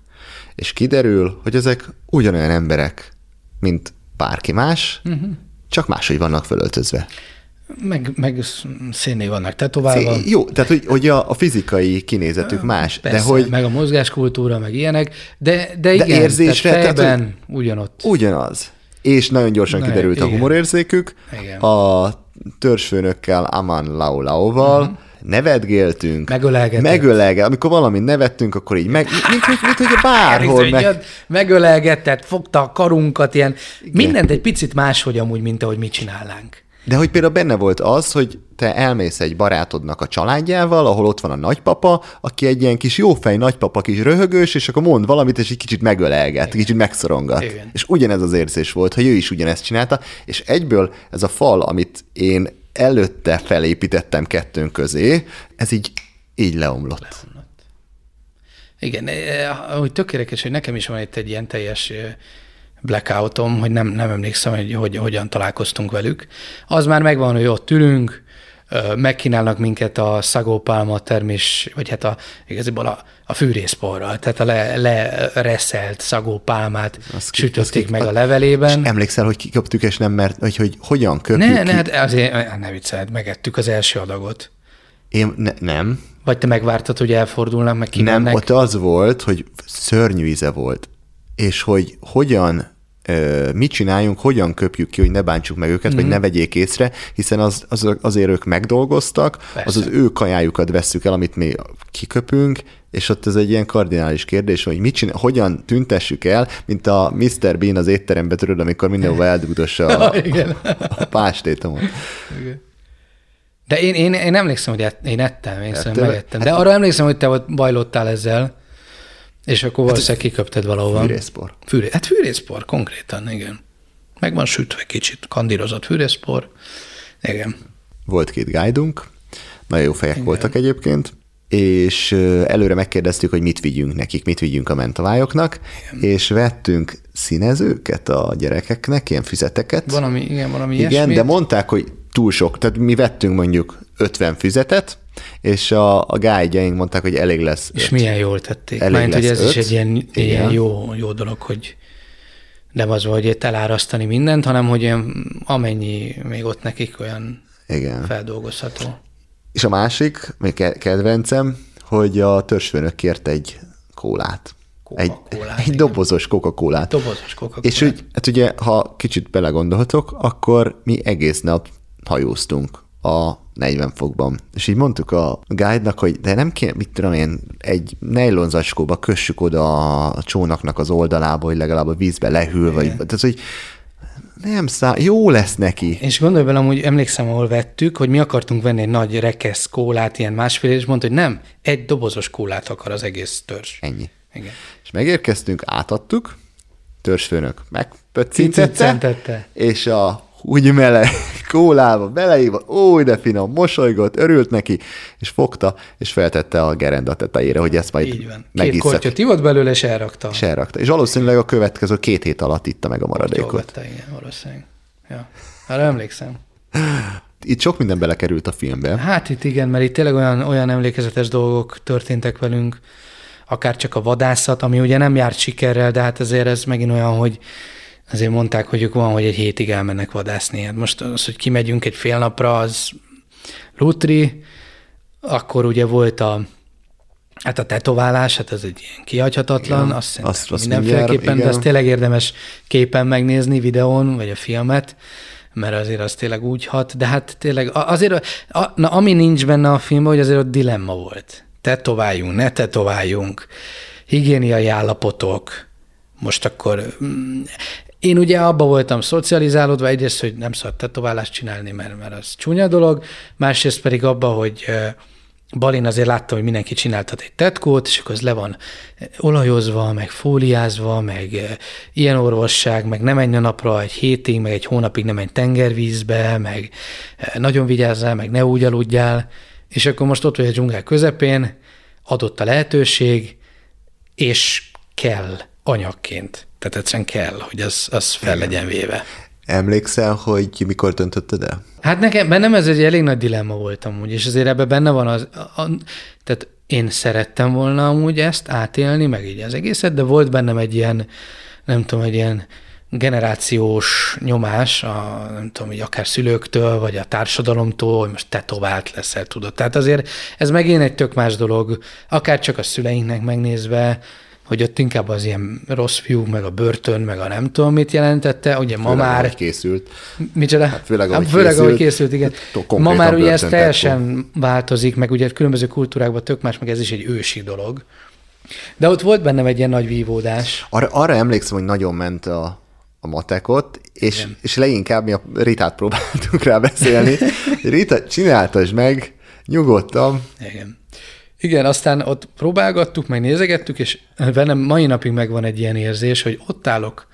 és kiderül, hogy ezek ugyanolyan emberek, mint bárki más, Mhm. uh-huh. csak máshogy vannak fölöltözve. Meg, meg szénné vannak tetoválva. Jó, tehát hogy, hogy a, a fizikai kinézetük más, Persze, de hogy meg a mozgáskultúra, meg ilyenek, de, de igen, érzésre, tehát tehát, fejben ugyanott. Ugyanaz. És nagyon gyorsan Na, kiderült a igen. humorérzékük. Igen. A törzsfőnökkel, Aman Lau Lauval nevetgéltünk. Megölelgetett. Megölelge. Amikor valami nevettünk, akkor így meg, mint, mint, mint, hogy bárhol meg, megölelgetett, fogta a karunkat, ilyen mindent egy picit máshogy amúgy, mint ahogy mi csinálnánk. De hogy például benne volt az, hogy te elmész egy barátodnak a családjával, ahol ott van a nagypapa, aki egy ilyen kis jófej nagypapa, kis röhögős, és akkor mond valamit, és egy kicsit megölelget, Igen. kicsit megszorongat. Igen. És ugyanez az érzés volt, hogy ő is ugyanezt csinálta, és egyből ez a fal, amit én előtte felépítettem kettőnk közé, ez így, így leomlott. Igen, eh, hogy tökéletes, hogy nekem is van itt egy ilyen teljes eh, blackoutom, hogy nem, nem emlékszem, hogy, hogy hogyan találkoztunk velük. Az már megvan, hogy ott ülünk, megkínálnak minket a szagópálma termés, vagy hát a, igaziból a, a fűrészporral, tehát a le, lereszelt szagópálmát Az ki- sütötték ki- meg a levelében. És emlékszel, hogy kiköptük, és nem mert, hogy, hogy hogyan köpjük Ne, ki? ne, hát azért, ne vicceld, megettük az első adagot. Én ne, nem, Vagy te megvártad, hogy elfordulnak, meg kimennek? Nem, ott az volt, hogy szörnyű íze volt, és hogy hogyan, mit csináljunk, hogyan köpjük ki, hogy ne bántsuk meg őket, mm. vagy ne vegyék észre, hiszen az, az, azért ők megdolgoztak, Persze. az az ő kajájukat vesszük el, amit mi kiköpünk, és ott ez egy ilyen kardinális kérdés, hogy mit csinál, hogyan tüntessük el, mint a Mr. Bean az étterembe, tudod, amikor mindenhova eldugdossa a, Igen. a pástétomot. De én, én, én emlékszem, hogy én ettem, én Ettél? megettem. De arra emlékszem, hogy te ott bajlottál ezzel, És akkor valószínűleg kiköpted valahova. Fűrészpor. Fűré, hát fűrészpor, konkrétan, igen. Meg van sütve kicsit, kandírozott fűrészpor. Igen. Volt két guide nagyon jó fejek Igen. voltak egyébként, és előre megkérdeztük, hogy mit vigyünk nekik, mit vigyünk a mentavályoknak, igen. és vettünk színezőket a gyerekeknek, ilyen füzeteket. Valami, igen, valami Igen, ilyesmit. de mondták, hogy túl sok, tehát mi vettünk mondjuk 50 füzetet, és a, a guide mondták, hogy elég lesz És öt. milyen jól tették. Elég Mert hogy ez öt. is egy ilyen, ilyen jó, jó dolog, hogy nem az, hogy elárasztani mindent, hanem hogy ilyen, amennyi még ott nekik olyan Igen. feldolgozható. És a másik, még kedvencem, hogy a törzsfőnök kért egy kólát. Egy, egy dobozos Coca-Colát. Dobozos coca És úgy, hát ugye, ha kicsit belegondolhatok, akkor mi egész nap hajóztunk a 40 fokban. És így mondtuk a guide-nak, hogy de nem kéne, mit tudom én, egy nejlonzacskóba kössük oda a csónaknak az oldalába, hogy legalább a vízbe lehűl, vagy tehát, hogy nem szá, jó lesz neki. És gondolj bele, amúgy emlékszem, ahol vettük, hogy mi akartunk venni egy nagy rekesz kólát, ilyen másfél, és mondta, hogy nem, egy dobozos kólát akar az egész törzs. Ennyi. Igen. És megérkeztünk, átadtuk, törzsfőnök megpöccintette, és a úgy meleg kólába beleívva, ó, de finom, mosolygott, örült neki, és fogta, és feltette a gerenda tetejére, hogy ezt majd Így van. Két kortyot ivott belőle, és elrakta. És elrakta. És valószínűleg a következő két hét alatt itta meg a maradékot. Jól vette, igen, valószínűleg. Ja. Arra emlékszem. Itt sok minden belekerült a filmbe. Hát itt igen, mert itt tényleg olyan, olyan emlékezetes dolgok történtek velünk, akár csak a vadászat, ami ugye nem járt sikerrel, de hát azért ez megint olyan, hogy azért mondták, hogy ők van, hogy egy hétig elmennek vadászni. Hát most az, hogy kimegyünk egy fél napra, az lutri, akkor ugye volt a, hát a tetoválás, hát ez egy ilyen kihagyhatatlan, ja, azt, azt, azt mindenféleképpen, de azt tényleg érdemes képen megnézni videón, vagy a filmet, mert azért az tényleg úgy hat, de hát tényleg azért, a, na, ami nincs benne a filmben, hogy azért ott dilemma volt. Tetováljunk, ne tetováljunk, higiéniai állapotok, most akkor mm, én ugye abba voltam szocializálódva, egyrészt, hogy nem szabad tetoválást csinálni, mert, mert az csúnya dolog, másrészt pedig abba, hogy Balin azért látta, hogy mindenki csináltat egy tetkót, és akkor az le van olajozva, meg fóliázva, meg ilyen orvosság, meg nem menj a napra egy hétig, meg egy hónapig nem menj tengervízbe, meg nagyon vigyázzál, meg ne úgy aludjál, és akkor most ott vagy a dzsungel közepén, adott a lehetőség, és kell anyagként. Tehát egyszerűen kell, hogy az, az fel legyen véve. Emlékszel, hogy mikor döntötted el? Hát nekem bennem ez egy elég nagy dilemma volt amúgy, és azért ebben benne van az, a, a, tehát én szerettem volna amúgy ezt átélni, meg így az egészet, de volt bennem egy ilyen, nem tudom, egy ilyen generációs nyomás, a, nem tudom, hogy akár szülőktől, vagy a társadalomtól, hogy most tetovált leszel, tudod. Tehát azért ez megint egy tök más dolog, akár csak a szüleinknek megnézve, hogy ott inkább az ilyen rossz fiú, meg a börtön, meg a nem tudom mit jelentette, ugye ma főleg, már... készült. Micsoda? Hát főleg, ahogy, hát, főleg, készült, ahogy készült, igen. Ma már ugye ez teljesen változik, meg ugye különböző kultúrákban tök más, meg ez is egy ősi dolog. De ott volt bennem egy ilyen nagy vívódás. Arra, arra emlékszem, hogy nagyon ment a, a matekot, és, és leginkább mi a Ritát próbáltunk rá beszélni. Rita, csináltasd meg, nyugodtan. Igen. Igen, aztán ott próbálgattuk, meg nézegettük, és velem mai napig megvan egy ilyen érzés, hogy ott állok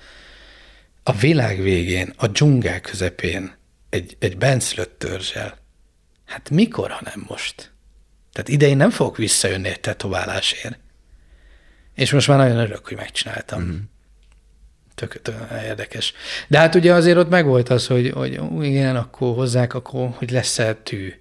a világ végén, a dzsungel közepén, egy, egy benszülött törzsel. Hát mikor, ha nem most? Tehát idején nem fogok visszajönni egy tetoválásért. És most már nagyon örülök, hogy megcsináltam. Mm-hmm. Tök, tök érdekes. De hát ugye azért ott megvolt az, hogy, hogy igen, akkor hozzák, akkor, hogy lesz-e tű.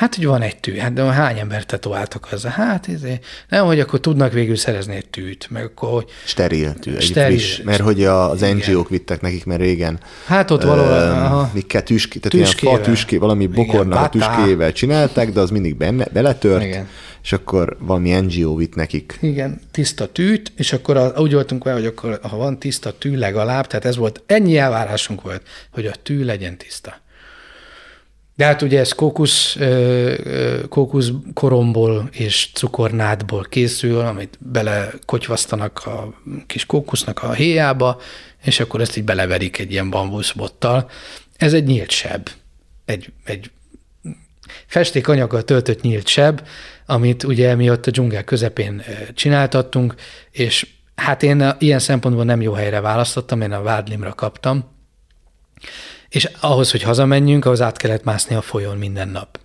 Hát, hogy van egy tű, hát de hány embert tetováltak azzal? Hát, ezért, nem, hogy akkor tudnak végül szerezni egy tűt, meg akkor, hogy... Steril tű, egy steril, friss, mert hogy az NGO-k vittek nekik, mert régen... Hát ott valahol... Uh, mikkel tehát tüskével. ilyen fa tüské, valami bokornak a tüskével csinálták, de az mindig benne, beletört, Igen. és akkor valami NGO vitt nekik. Igen, tiszta tűt, és akkor a, úgy voltunk vele, hogy akkor ha van tiszta tű legalább, tehát ez volt, ennyi elvárásunk volt, hogy a tű legyen tiszta. De hát ugye ez kókusz, kókusz koromból és cukornádból készül, amit bele kotyvasztanak a kis kókusznak a héjába, és akkor ezt így beleverik egy ilyen bambuszbottal. Ez egy nyílt seb. Egy, egy Festékanyaggal töltött nyílt seb, amit ugye mi ott a dzsungel közepén csináltattunk, és hát én ilyen szempontból nem jó helyre választottam, én a Vádlimra kaptam, és ahhoz, hogy hazamenjünk, ahhoz át kellett mászni a folyón minden nap.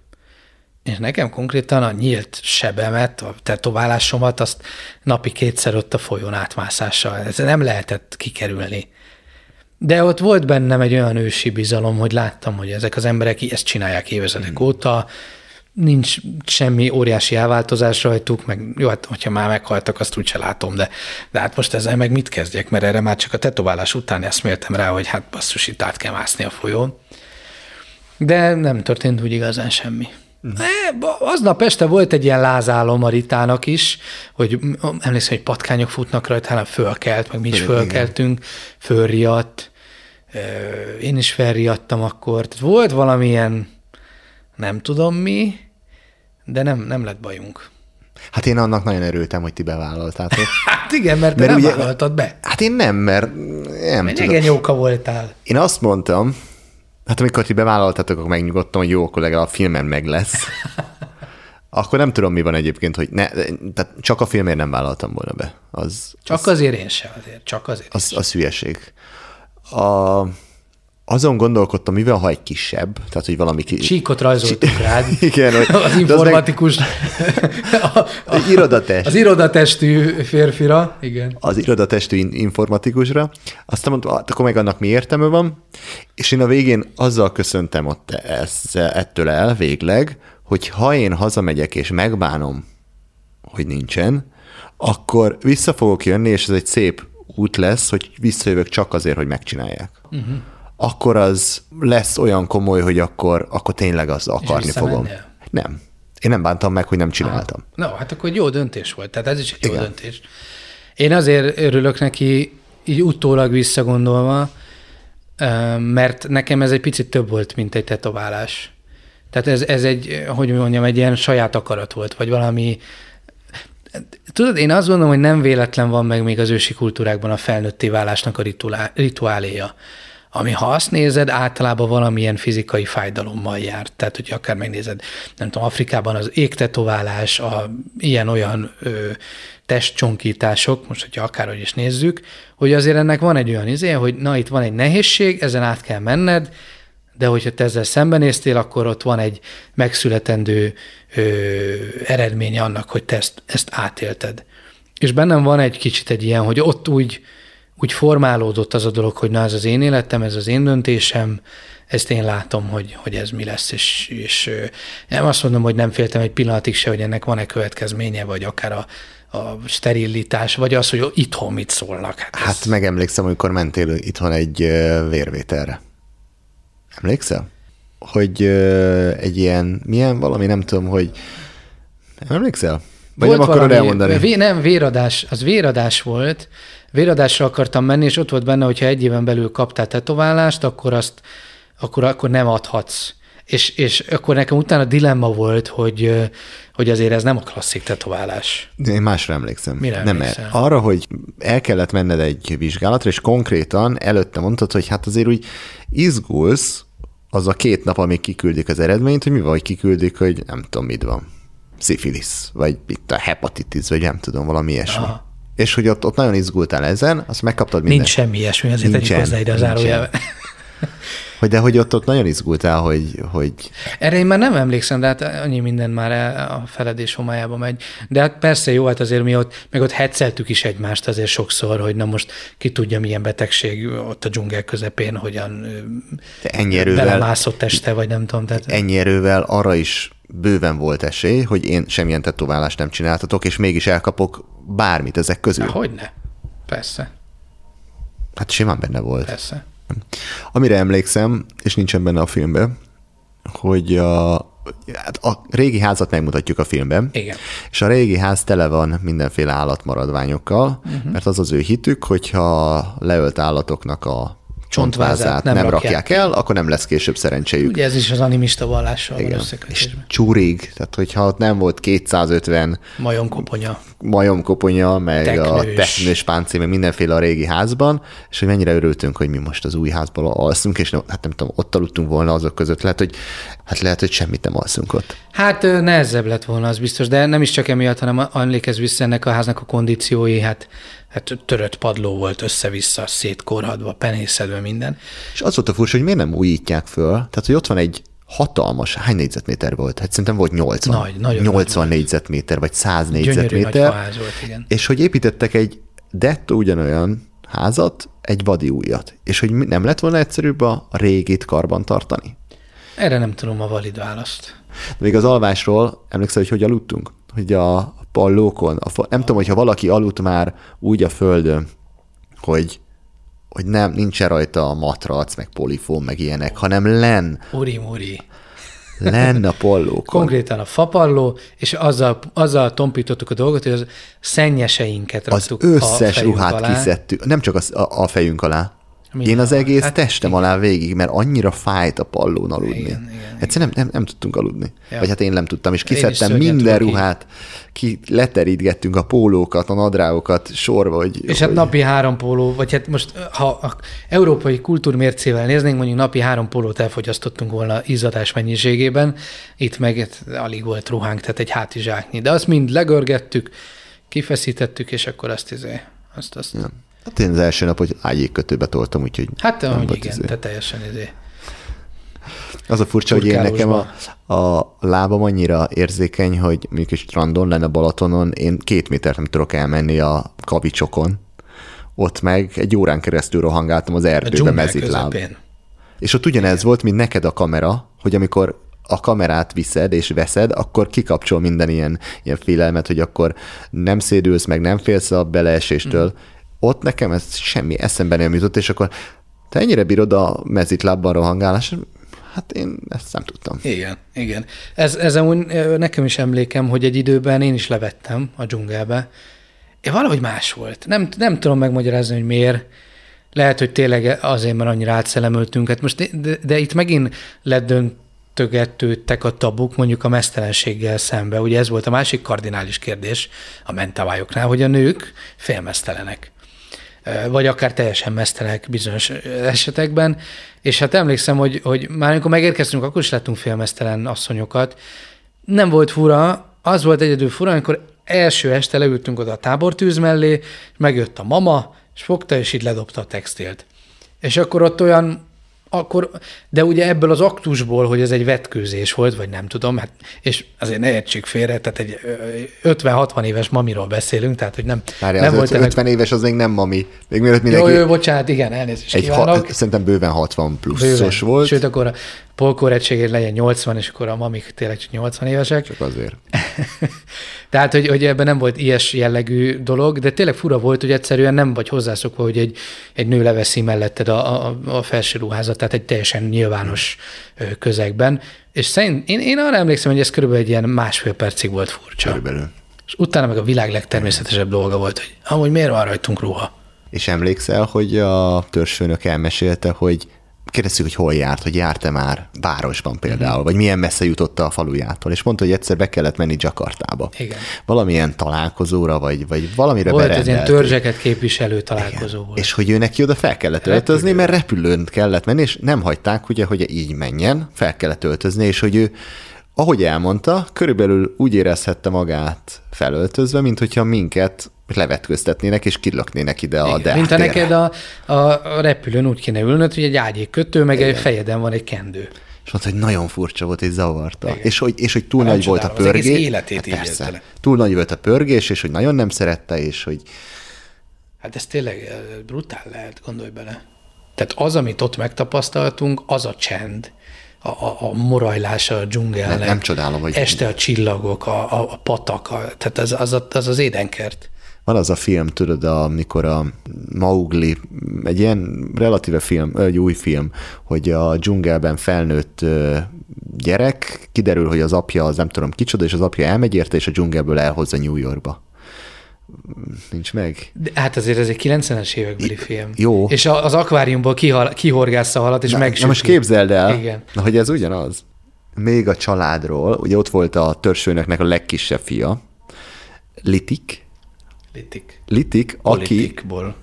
És nekem konkrétan a nyílt sebemet, a tetoválásomat, azt napi kétszer ott a folyón átmászással, ez nem lehetett kikerülni. De ott volt bennem egy olyan ősi bizalom, hogy láttam, hogy ezek az emberek ezt csinálják évezredek hmm. óta, nincs semmi óriási elváltozás rajtuk, meg jó, hát hogyha már meghaltak, azt úgyse látom, de, de hát most ezzel meg mit kezdjek, mert erre már csak a tetoválás után eszméltem rá, hogy hát basszus, itt át kell mászni a folyón. De nem történt úgy igazán semmi. Ne, aznap este volt egy ilyen lázálom a Ritának is, hogy emlékszem, hogy patkányok futnak rajta, hanem fölkelt, meg mi is fölkeltünk, fölriadt, én is felriadtam akkor. Tehát volt valamilyen, nem tudom mi, de nem, nem lett bajunk. Hát én annak nagyon örültem, hogy ti bevállaltátok. hát igen, mert te mert nem ugye, vállaltad be. Hát én nem, mert nem tudom. jóka voltál. Én azt mondtam, Hát amikor ti bevállaltatok, akkor megnyugodtam, hogy jó, akkor legalább a filmen meg lesz. akkor nem tudom, mi van egyébként, hogy ne, tehát csak a filmért nem vállaltam volna be. Az, csak az, azért én sem, azért. Csak azért. Az, az hülyeség. A, azon gondolkodtam, mivel ha egy kisebb, tehát hogy valami... Ki... Csíkot rajzoltuk rád. Igen, hogy... Az informatikus... a, a, irodatest. Az irodatestű férfira, igen. Az irodatestű informatikusra. Aztán mondtam, hát akkor meg annak mi értelme van, és én a végén azzal köszöntem ott ezt, ettől el végleg, hogy ha én hazamegyek és megbánom, hogy nincsen, akkor vissza fogok jönni, és ez egy szép út lesz, hogy visszajövök csak azért, hogy megcsinálják. Uh-huh akkor az lesz olyan komoly, hogy akkor, akkor tényleg az akarni fogom. Nem. Én nem bántam meg, hogy nem csináltam. Na, no, hát akkor jó döntés volt. Tehát ez is egy jó Igen. döntés. Én azért örülök neki, így utólag visszagondolva, mert nekem ez egy picit több volt, mint egy tetoválás. Tehát ez, ez egy, hogy mondjam, egy ilyen saját akarat volt, vagy valami Tudod, én azt gondolom, hogy nem véletlen van meg még az ősi kultúrákban a felnőtté válásnak a rituáléja ami ha azt nézed, általában valamilyen fizikai fájdalommal jár. Tehát, hogy akár megnézed, nem tudom, Afrikában az égtetoválás, a ilyen-olyan ö, testcsonkítások, most, hogyha akárhogy is nézzük, hogy azért ennek van egy olyan izé, hogy na, itt van egy nehézség, ezen át kell menned, de hogyha te ezzel szembenéztél, akkor ott van egy megszületendő ö, eredménye annak, hogy te ezt, ezt átélted. És bennem van egy kicsit egy ilyen, hogy ott úgy, úgy formálódott az a dolog, hogy na ez az én életem, ez az én döntésem, ezt én látom, hogy, hogy ez mi lesz, és, és nem azt mondom, hogy nem féltem egy pillanatig se, hogy ennek van-e következménye, vagy akár a, a sterilitás, vagy az, hogy itthon mit szólnak. Hát, hát ez... megemlékszem, amikor mentél itthon egy vérvételre. Emlékszel? Hogy egy ilyen, milyen valami, nem tudom, hogy emlékszel? Vagy volt nem akarod valami, elmondani? Vé, nem, véradás, az véradás volt, véradásra akartam menni, és ott volt benne, hogyha egy éven belül kaptál tetoválást, akkor azt akkor, akkor nem adhatsz. És, és akkor nekem utána dilemma volt, hogy, hogy azért ez nem a klasszik tetoválás. Én másra emlékszem. Mire nem, emlékszem? arra, hogy el kellett menned egy vizsgálatra, és konkrétan előtte mondtad, hogy hát azért úgy izgulsz az a két nap, amíg kiküldik az eredményt, hogy mi van, hogy kiküldik, hogy nem tudom, mit van. Szifilisz, vagy itt a hepatitis, vagy nem tudom, valami ilyesmi. Aha és hogy ott, ott nagyon izgultál ezen, azt megkaptad minden. Nincs semmi ilyesmi, azért tegyük hozzá ide az zárójelbe. Hogy de hogy ott, ott nagyon izgultál, hogy, hogy... Erre én már nem emlékszem, de hát annyi minden már a feledés homályába megy. De hát persze jó, hát azért mi ott, meg ott hetszeltük is egymást azért sokszor, hogy na most ki tudja, milyen betegség ott a dzsungel közepén, hogyan ennyi erővel, belemászott este, vagy nem tudom. Tehát... Ennyi erővel arra is bőven volt esély, hogy én semmilyen tetoválást nem csináltatok, és mégis elkapok bármit ezek közül. Hogyne? Persze. Hát simán benne volt. Persze. Amire emlékszem, és nincsen benne a filmben, hogy a, hát a régi házat megmutatjuk a filmben. Igen. És a régi ház tele van mindenféle állatmaradványokkal, uh-huh. mert az az ő hitük, hogyha leölt állatoknak a csontvázát nem, nem rakják, rakják el, akkor nem lesz később szerencséjük. Ugye ez is az animista vallással Igen. van És összekötésben. csúrig, tehát hogyha ott nem volt 250 Majomkoponya. majomkoponya, meg a Teknős. teknős páncél, meg mindenféle a régi házban, és hogy mennyire örültünk, hogy mi most az új házban alszunk, és nem, hát nem tudom, ott aludtunk volna azok között, lehet, hogy, hát lehet, hogy semmit nem alszunk ott. Hát nehezebb lett volna, az biztos, de nem is csak emiatt, hanem emlékezz vissza ennek a háznak a kondíciói, hát, hát törött padló volt össze-vissza, szétkorhadva, penészedve minden. És az volt a furcsa, hogy miért nem újítják föl, tehát hogy ott van egy hatalmas, hány négyzetméter volt? Hát szerintem volt 80. Nagy, nagyon 80 négyzetméter, vagy 100 Gyönyörű nagy négyzetméter. volt, igen. És hogy építettek egy dettó ugyanolyan házat, egy vadi újat. És hogy nem lett volna egyszerűbb a régit karban tartani? Erre nem tudom a valid választ. De még az alvásról emlékszel, hogy hogy aludtunk? Hogy a pallókon, a nem tudom, hogyha valaki aludt már úgy a földön, hogy, hogy nem, nincsen rajta a matrac, meg polifón, meg ilyenek, hanem len, Uri, uri. len a pallókon. Konkrétan a fapalló, és azzal, azzal tompítottuk a dolgot, hogy az szennyeseinket az raktuk a összes fejünk ruhát alá. kiszedtük, nem csak az, a, a fejünk alá. Minden Én az egész Hát testem alá végig, mert annyira fájt a pallón aludni. Igen, igen, Egyszerűen nem, nem, nem tudtunk aludni. Ja. Vagy hát én nem tudtam, és kiszedtem minden ruhát, ki leterítgettünk a pólókat, a nadrágokat sorba, hogy... És hát hogy napi három póló, vagy hát most, ha a európai kultúrmércével néznénk, mondjuk napi három pólót elfogyasztottunk volna izzadás mennyiségében, itt meg hát alig volt ruhánk, tehát egy hátizsáknyi. De azt mind legörgettük, kifeszítettük, és akkor azt izé, azt, azt. Ja. Hát én az első nap, hogy ágyékkötőbe toltam, úgyhogy Hát nem amúgy igen, izé. te teljesen izé. Az a furcsa, hogy én nekem a, a lábam annyira érzékeny, hogy mondjuk strandon lenne Balatonon, én két métert nem tudok elmenni a kavicsokon. Ott meg egy órán keresztül rohangáltam az erdőbe mezitláb. És ott ugyanez volt, mint neked a kamera, hogy amikor a kamerát viszed és veszed, akkor kikapcsol minden ilyen, ilyen félelmet, hogy akkor nem szédülsz, meg nem félsz a beleeséstől. Mhm. Ott nekem ez semmi eszembe nem jutott, és akkor te ennyire bírod a mezitlábban rohangálás? Hát én ezt nem tudtam. Igen, igen. Ez, ez amúgy ö, nekem is emlékem, hogy egy időben én is levettem a dzsungelbe. É, valahogy más volt. Nem, nem tudom megmagyarázni, hogy miért. Lehet, hogy tényleg azért, mert annyira átszelemöltünk. Hát most, de, de itt megint ledöntögetődtek a tabuk mondjuk a mesztelenséggel szembe. Ugye ez volt a másik kardinális kérdés a mentavajoknál, hogy a nők félmesztelenek vagy akár teljesen mesztelenek bizonyos esetekben. És hát emlékszem, hogy, hogy már amikor megérkeztünk, akkor is láttunk félmesztelen asszonyokat. Nem volt fura, az volt egyedül fura, amikor első este leültünk oda a tábortűz mellé, megjött a mama, és fogta, és így ledobta a textilt. És akkor ott olyan, akkor, de ugye ebből az aktusból, hogy ez egy vetkőzés volt, vagy nem tudom, hát, és azért ne értsék félre, tehát egy ö, 50-60 éves mamiról beszélünk, tehát hogy nem, Várjál, nem az volt 50, ennek 50 éves az még nem mami. Még mielőtt jó, mindenki... jó, bocsánat, igen, elnézést egy kívánok. ha, szerintem bőven 60 pluszos Bőven. volt. Sőt, akkor a polkórettségért legyen 80, és akkor a mamik tényleg csak 80 évesek. Csak azért. Tehát, hogy, hogy ebben nem volt ilyes jellegű dolog, de tényleg fura volt, hogy egyszerűen nem vagy hozzászokva, hogy egy, egy nő leveszi melletted a, a, a felső ruházat, tehát egy teljesen nyilvános közegben. És szerint, én, én arra emlékszem, hogy ez körülbelül egy ilyen másfél percig volt furcsa. Körülbelül. És utána meg a világ legtermészetesebb dolga volt, hogy amúgy miért van rajtunk ruha? És emlékszel, hogy a törzsfőnök elmesélte, hogy kérdeztük, hogy hol járt, hogy járt-e már városban például, Mhm. vagy milyen messze jutott a falujától, és mondta, hogy egyszer be kellett menni Jakartába. Igen. Valamilyen találkozóra, vagy, vagy valamire Volt ez ilyen törzseket képviselő találkozó volt. És hogy ő neki oda fel kellett öltözni, mert repülőn kellett menni, és nem hagyták, ugye, hogy így menjen, fel kellett öltözni, és hogy ő, ahogy elmondta, körülbelül úgy érezhette magát felöltözve, mint hogyha minket levetköztetnének, és kilöknének ide a Igen, mint dertére. neked a, a, a repülőn úgy kéne ülnöd, hogy egy ágyék kötő, meg egy fejeden van egy kendő. És mondta, hogy nagyon furcsa volt, és zavarta. És hogy, és hogy túl Nem nagy volt a az pörgés. életét így persze. Túl nagy volt a pörgés, és hogy nagyon nem szerette, és hogy Hát ez tényleg eh, brutál lehet, gondolj bele. Tehát az, amit ott megtapasztaltunk, az a csend, a, a, a morajlása a dzsungelnek. Nem- nem csodálom, hogy- Este a csillagok, a, a, a patak, a, tehát az az, a- az, az édenkert. Van az a film, tudod, amikor a Maugli, egy ilyen relatíve film, egy új film, hogy a dzsungelben felnőtt gyerek, kiderül, hogy az apja az nem tudom kicsoda, és az apja elmegy érte, és a dzsungelből elhozza New Yorkba. nincs meg. De, hát azért ez egy 90-es évekbeli film. jó. És az akváriumból kihal, kihorgásza a halat, és megsüti. na most képzeld el, Igen. na, hogy ez ugyanaz. Még a családról, ugye ott volt a törzsőnöknek a legkisebb fia, Litik, Litik. Litik, aki, Politikból.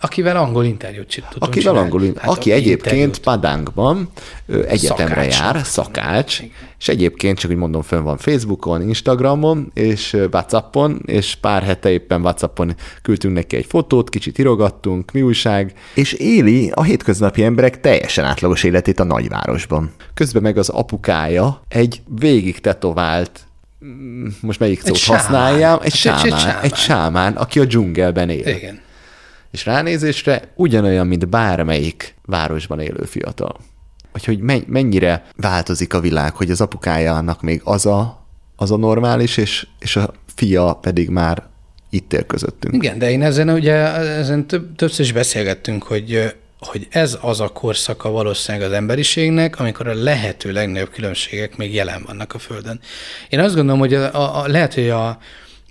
Akivel angol interjút tudunk akivel csinálni. angolul, Hát aki egyébként interjút. Padánkban ö, egyetemre Szakácsnak. jár, szakács, és egyébként csak úgy mondom, fönn van Facebookon, Instagramon, és Whatsappon, és pár hete éppen Whatsappon küldtünk neki egy fotót, kicsit irogattunk, mi újság, és éli a hétköznapi emberek teljesen átlagos életét a nagyvárosban. Közben meg az apukája egy végig tetovált most melyik szót sámán. használjam? Egy egy- egy sámán, sámán. egy sámán, aki a dzsungelben él. Igen. És ránézésre ugyanolyan, mint bármelyik városban élő fiatal. Hogy, hogy men- mennyire változik a világ, hogy az apukájának még az a, az a normális, és, és a fia pedig már itt él közöttünk. Igen, de én ezen ugye ezen több, többször is beszélgettünk, hogy hogy ez az a korszaka valószínűleg az emberiségnek, amikor a lehető legnagyobb különbségek még jelen vannak a Földön. Én azt gondolom, hogy a, a, a, lehet, hogy a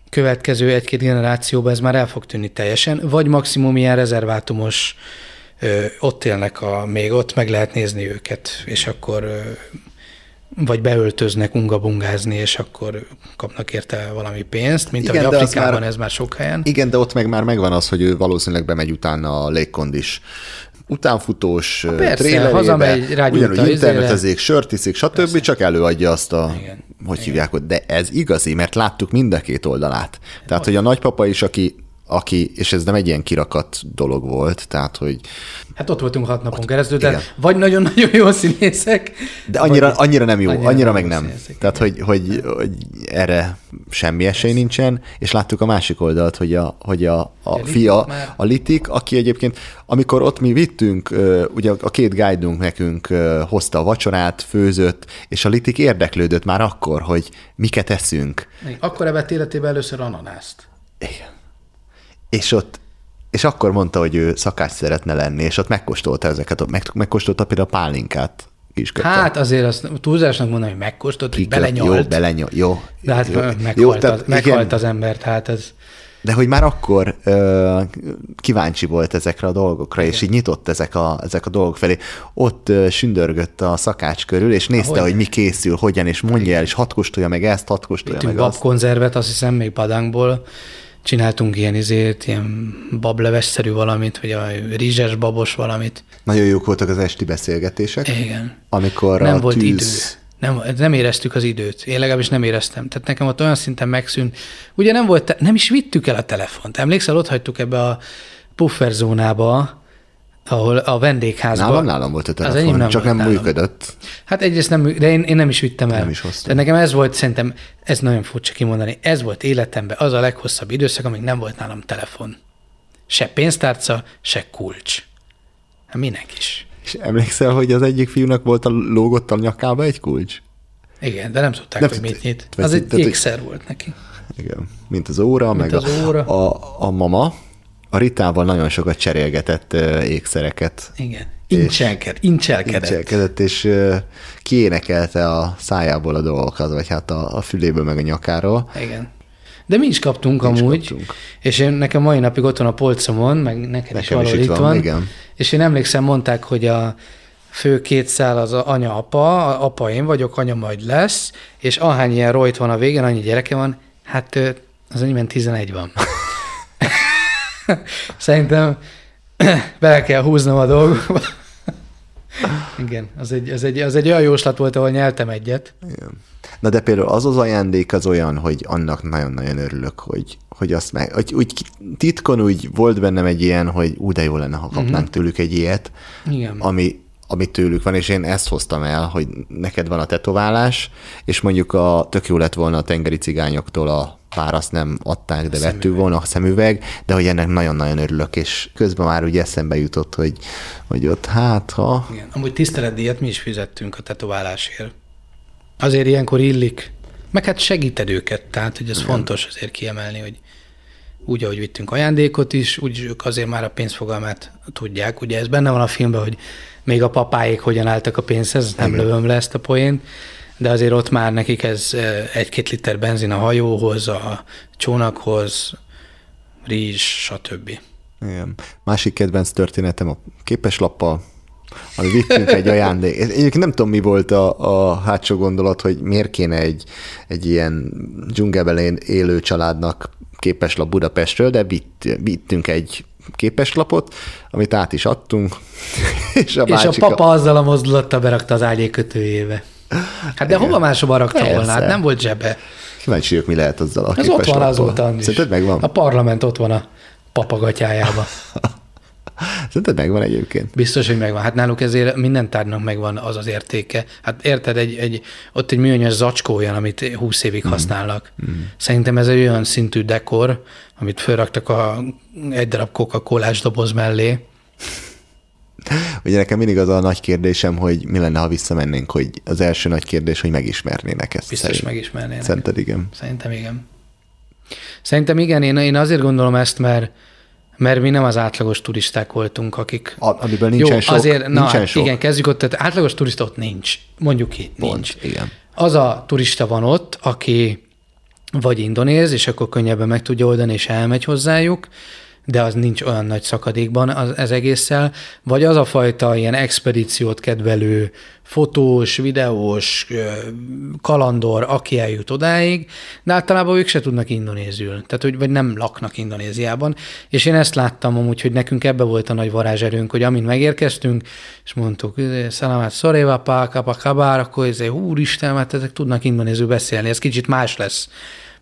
következő egy-két generációban ez már el fog tűnni teljesen, vagy maximum ilyen rezervátumos, ö, ott élnek, a, még ott meg lehet nézni őket, és akkor ö, vagy beöltöznek ungabungázni, és akkor kapnak érte valami pénzt, mint Igen, ahogy Afrikában már- ez már sok helyen. Igen, de ott meg már megvan az, hogy ő valószínűleg bemegy utána a légkondis utánfutós persze, trélerébe, hazamegy, ugyanúgy internetezik, sört iszik, stb., Persze. csak előadja azt a, Igen. hogy hívják, hogy de ez igazi, mert láttuk mind a két oldalát. Tehát, hogy a nagypapa is, aki aki, és ez nem egy ilyen kirakat dolog volt, tehát, hogy Hát ott voltunk hat napon keresztül, de igen. vagy nagyon-nagyon jó színészek. de annyira, vagy annyira nem jó, annyira, annyira meg nem színészek, Tehát, hogy, hogy, hogy erre semmi esély nincsen, és láttuk a másik oldalt, hogy a, hogy a, a Litik fia, már- a Litik, aki egyébként, amikor ott mi vittünk, ugye a két guide nekünk hozta a vacsorát, főzött, és a Litik érdeklődött már akkor, hogy miket eszünk. Akkor evett életében először ananászt. Igen. És ott és akkor mondta, hogy ő szakács szeretne lenni, és ott megkóstolta ezeket, meg, megkóstolta például a pálinkát is. Hát azért azt túlzásnak mondom, hogy megkóstolt, hogy belenyalt. Jó, belenyalt, jó. de hát jó, meghalt, jó, az, tehát meghalt igen, az ember, tehát ez... De hogy már akkor ö, kíváncsi volt ezekre a dolgokra, igen. és így nyitott ezek a, ezek a dolgok felé. Ott ö, sündörgött a szakács körül, és nézte, Hogyne. hogy mi készül, hogyan, és mondja el, és hat kóstolja meg ezt, hat kóstolja Vittünk meg azt. babkonzervet, azt hiszem még Padánkból, csináltunk ilyen izét, ilyen bablevesszerű valamit, vagy a rizses babos valamit. Nagyon jók voltak az esti beszélgetések, Igen. amikor nem a volt tűz... idő. Nem, nem éreztük az időt. Én legalábbis nem éreztem. Tehát nekem ott olyan szinten megszűnt. Ugye nem volt, te- nem is vittük el a telefont. Emlékszel, ott hagytuk ebbe a pufferzónába, ahol a vendégházban. Nálam, nálam volt a Az telefon, enyém nem csak nem nálam. működött. Hát egyrészt nem, de én, én nem is vittem el. Nem is hoztam. Tehát nekem ez volt, szerintem, ez nagyon furcsa kimondani, ez volt életemben az a leghosszabb időszak, amíg nem volt nálam telefon. Se pénztárca, se kulcs. Hát minek is. És emlékszel, hogy az egyik fiúnak volt a lógott a nyakába egy kulcs? Igen, de nem tudták, Nem hogy mit nyit. Az egy ékszer volt neki. Igen, mint az óra, Mint meg az a, óra. A, a mama, a Ritával nagyon sokat cserélgetett ékszereket. Igen. Incselked, incselkedett. Incselkedett, és kiénekelte a szájából a dolgokat, vagy hát a, a füléből, meg a nyakáról. Igen. De mi is kaptunk Mi is amúgy, kaptunk. és én nekem mai napig ott van a polcomon, meg neked is Nekem is valahol itt itt van, van. igen. És én emlékszem, mondták, hogy a fő két szál az a anya-apa, a apa én vagyok, anya majd lesz, és ahány ilyen rojt van a végén, annyi gyereke van, hát az enyémben 11 van. Szerintem bele kell húznom a dolgokba. Igen, az egy, az, egy, az egy olyan jóslat volt, ahol nyeltem egyet. Igen. Na de például az az ajándék az olyan, hogy annak nagyon-nagyon örülök, hogy, hogy azt meg, hogy úgy titkon úgy volt bennem egy ilyen, hogy ú, de jó lenne, ha kapnánk uh-huh. tőlük egy ilyet, Igen. ami, ami tőlük van, és én ezt hoztam el, hogy neked van a tetoválás, és mondjuk a, tök jó lett volna a tengeri cigányoktól a pár azt nem adták, de vettük volna a szemüveg, de hogy ennek nagyon-nagyon örülök, és közben már úgy eszembe jutott, hogy, hogy ott hát, ha... Igen. Amúgy tiszteletdíjat mi is fizettünk a tetoválásért. Azért ilyenkor illik. Meg hát segíted őket, tehát hogy ez Igen. fontos azért kiemelni, hogy úgy, ahogy vittünk ajándékot is, úgy ők azért már a pénzfogalmát tudják. Ugye ez benne van a filmben, hogy még a papáik hogyan álltak a pénzhez, nem Igen. lövöm le ezt a poént, de azért ott már nekik ez eh, egy-két liter benzin a hajóhoz, a csónakhoz, rizs, stb. Igen. Másik kedvenc történetem a képeslappal, ami vittünk egy ajándék. Egyébként nem tudom, mi volt a, a hátsó gondolat, hogy miért kéne egy, egy ilyen dzsungelben élő családnak képeslap Budapestről, de vitt, vittünk egy képeslapot, amit át is adtunk. És a, és a papa azzal a mozdulattal berakta az ágyék kötőjébe. Hát de Igen. hova máshova rakta Persze. volna? Hát nem volt zsebe. Kíváncsi vagyok, mi lehet azzal a Ez ott van azóta. Szerinted megvan? A parlament ott van a papagatyájába. Szerinted megvan egyébként? Biztos, hogy megvan. Hát náluk ezért minden tárgynak megvan az az értéke. Hát érted, egy, egy, ott egy műanyag zacskó olyan, amit 20 évig mm. használnak. Mm. Szerintem ez egy olyan szintű dekor, amit felraktak a, egy darab coca doboz mellé. Ugye nekem mindig az a nagy kérdésem, hogy mi lenne, ha visszamennénk, hogy az első nagy kérdés, hogy megismernének ezt. Biztos szerint. megismernének. Szerinted igen? Szerintem igen. Szerintem igen, én, én azért gondolom ezt, mert mert mi nem az átlagos turisták voltunk, akik... A, amiből nincsen Jó, sok. Azért, na, nincsen sok. igen, kezdjük ott, tehát átlagos turista ott nincs. Mondjuk ki, Pont, nincs. Igen. Az a turista van ott, aki vagy indonéz, és akkor könnyebben meg tudja oldani, és elmegy hozzájuk, de az nincs olyan nagy szakadékban az, ez egésszel, vagy az a fajta ilyen expedíciót kedvelő fotós, videós, kalandor, aki eljut odáig, de általában ők se tudnak indonézül, tehát hogy vagy nem laknak Indonéziában, és én ezt láttam amúgy, hogy nekünk ebbe volt a nagy varázserőnk, hogy amint megérkeztünk, és mondtuk, szalamát szoréva, páka, kabár, akkor ez úristen, mert ezek tudnak indonézül beszélni, ez kicsit más lesz,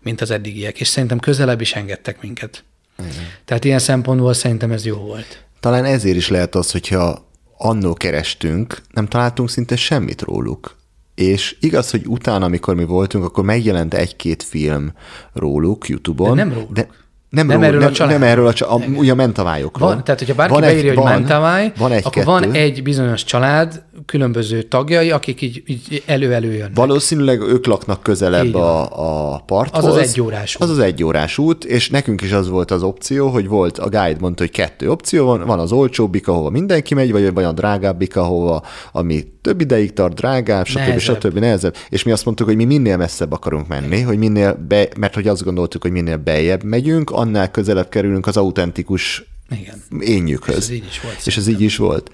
mint az eddigiek, és szerintem közelebb is engedtek minket. Igen. Tehát ilyen szempontból szerintem ez jó volt. Talán ezért is lehet az, hogyha annó kerestünk, nem találtunk szinte semmit róluk. És igaz, hogy utána, amikor mi voltunk, akkor megjelent egy-két film róluk YouTube-on. De nem róluk. De nem, nem, ról, erről nem, a család. nem erről a család, ugye a mentaványokról. Van, tehát, hogyha bárki van beírja, egy, hogy van, mentavály, van egy, akkor kettő. van egy bizonyos család, különböző tagjai, akik így, így elő-elő jönnek. Valószínűleg ők laknak közelebb a, a parthoz. Az az egy órás út. Az az egy órás út, és nekünk is az volt az opció, hogy volt, a guide mondta, hogy kettő opció van, van az olcsóbbik, ahova mindenki megy, vagy van a drágábbik, ahova, ami több ideig tart, drágább, stb. Nehezebb. stb. nehezebb. És mi azt mondtuk, hogy mi minél messzebb akarunk menni, hogy minél be, mert hogy azt gondoltuk, hogy minél bejebb megyünk, annál közelebb kerülünk az autentikus Igen. énjükhöz. És ez így is volt. És ez így is volt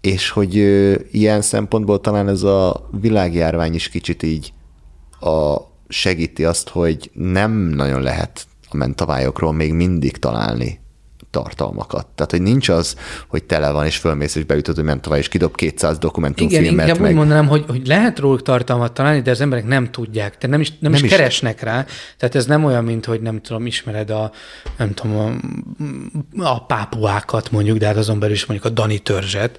és hogy ö, ilyen szempontból talán ez a világjárvány is kicsit így a, segíti azt, hogy nem nagyon lehet a mentaványokról még mindig találni tartalmakat. Tehát, hogy nincs az, hogy tele van, és fölmész, és beütöd, hogy ment és kidob 200 dokumentumfilmet. Igen, inkább meg... úgy mondanám, hogy, hogy lehet róluk tartalmat találni, de az emberek nem tudják, tehát nem is, nem, nem is, is keresnek rá. Tehát ez nem olyan, mint hogy nem tudom, ismered a, nem tudom, a, a pápuákat mondjuk, de hát azon belül is mondjuk a Dani törzset,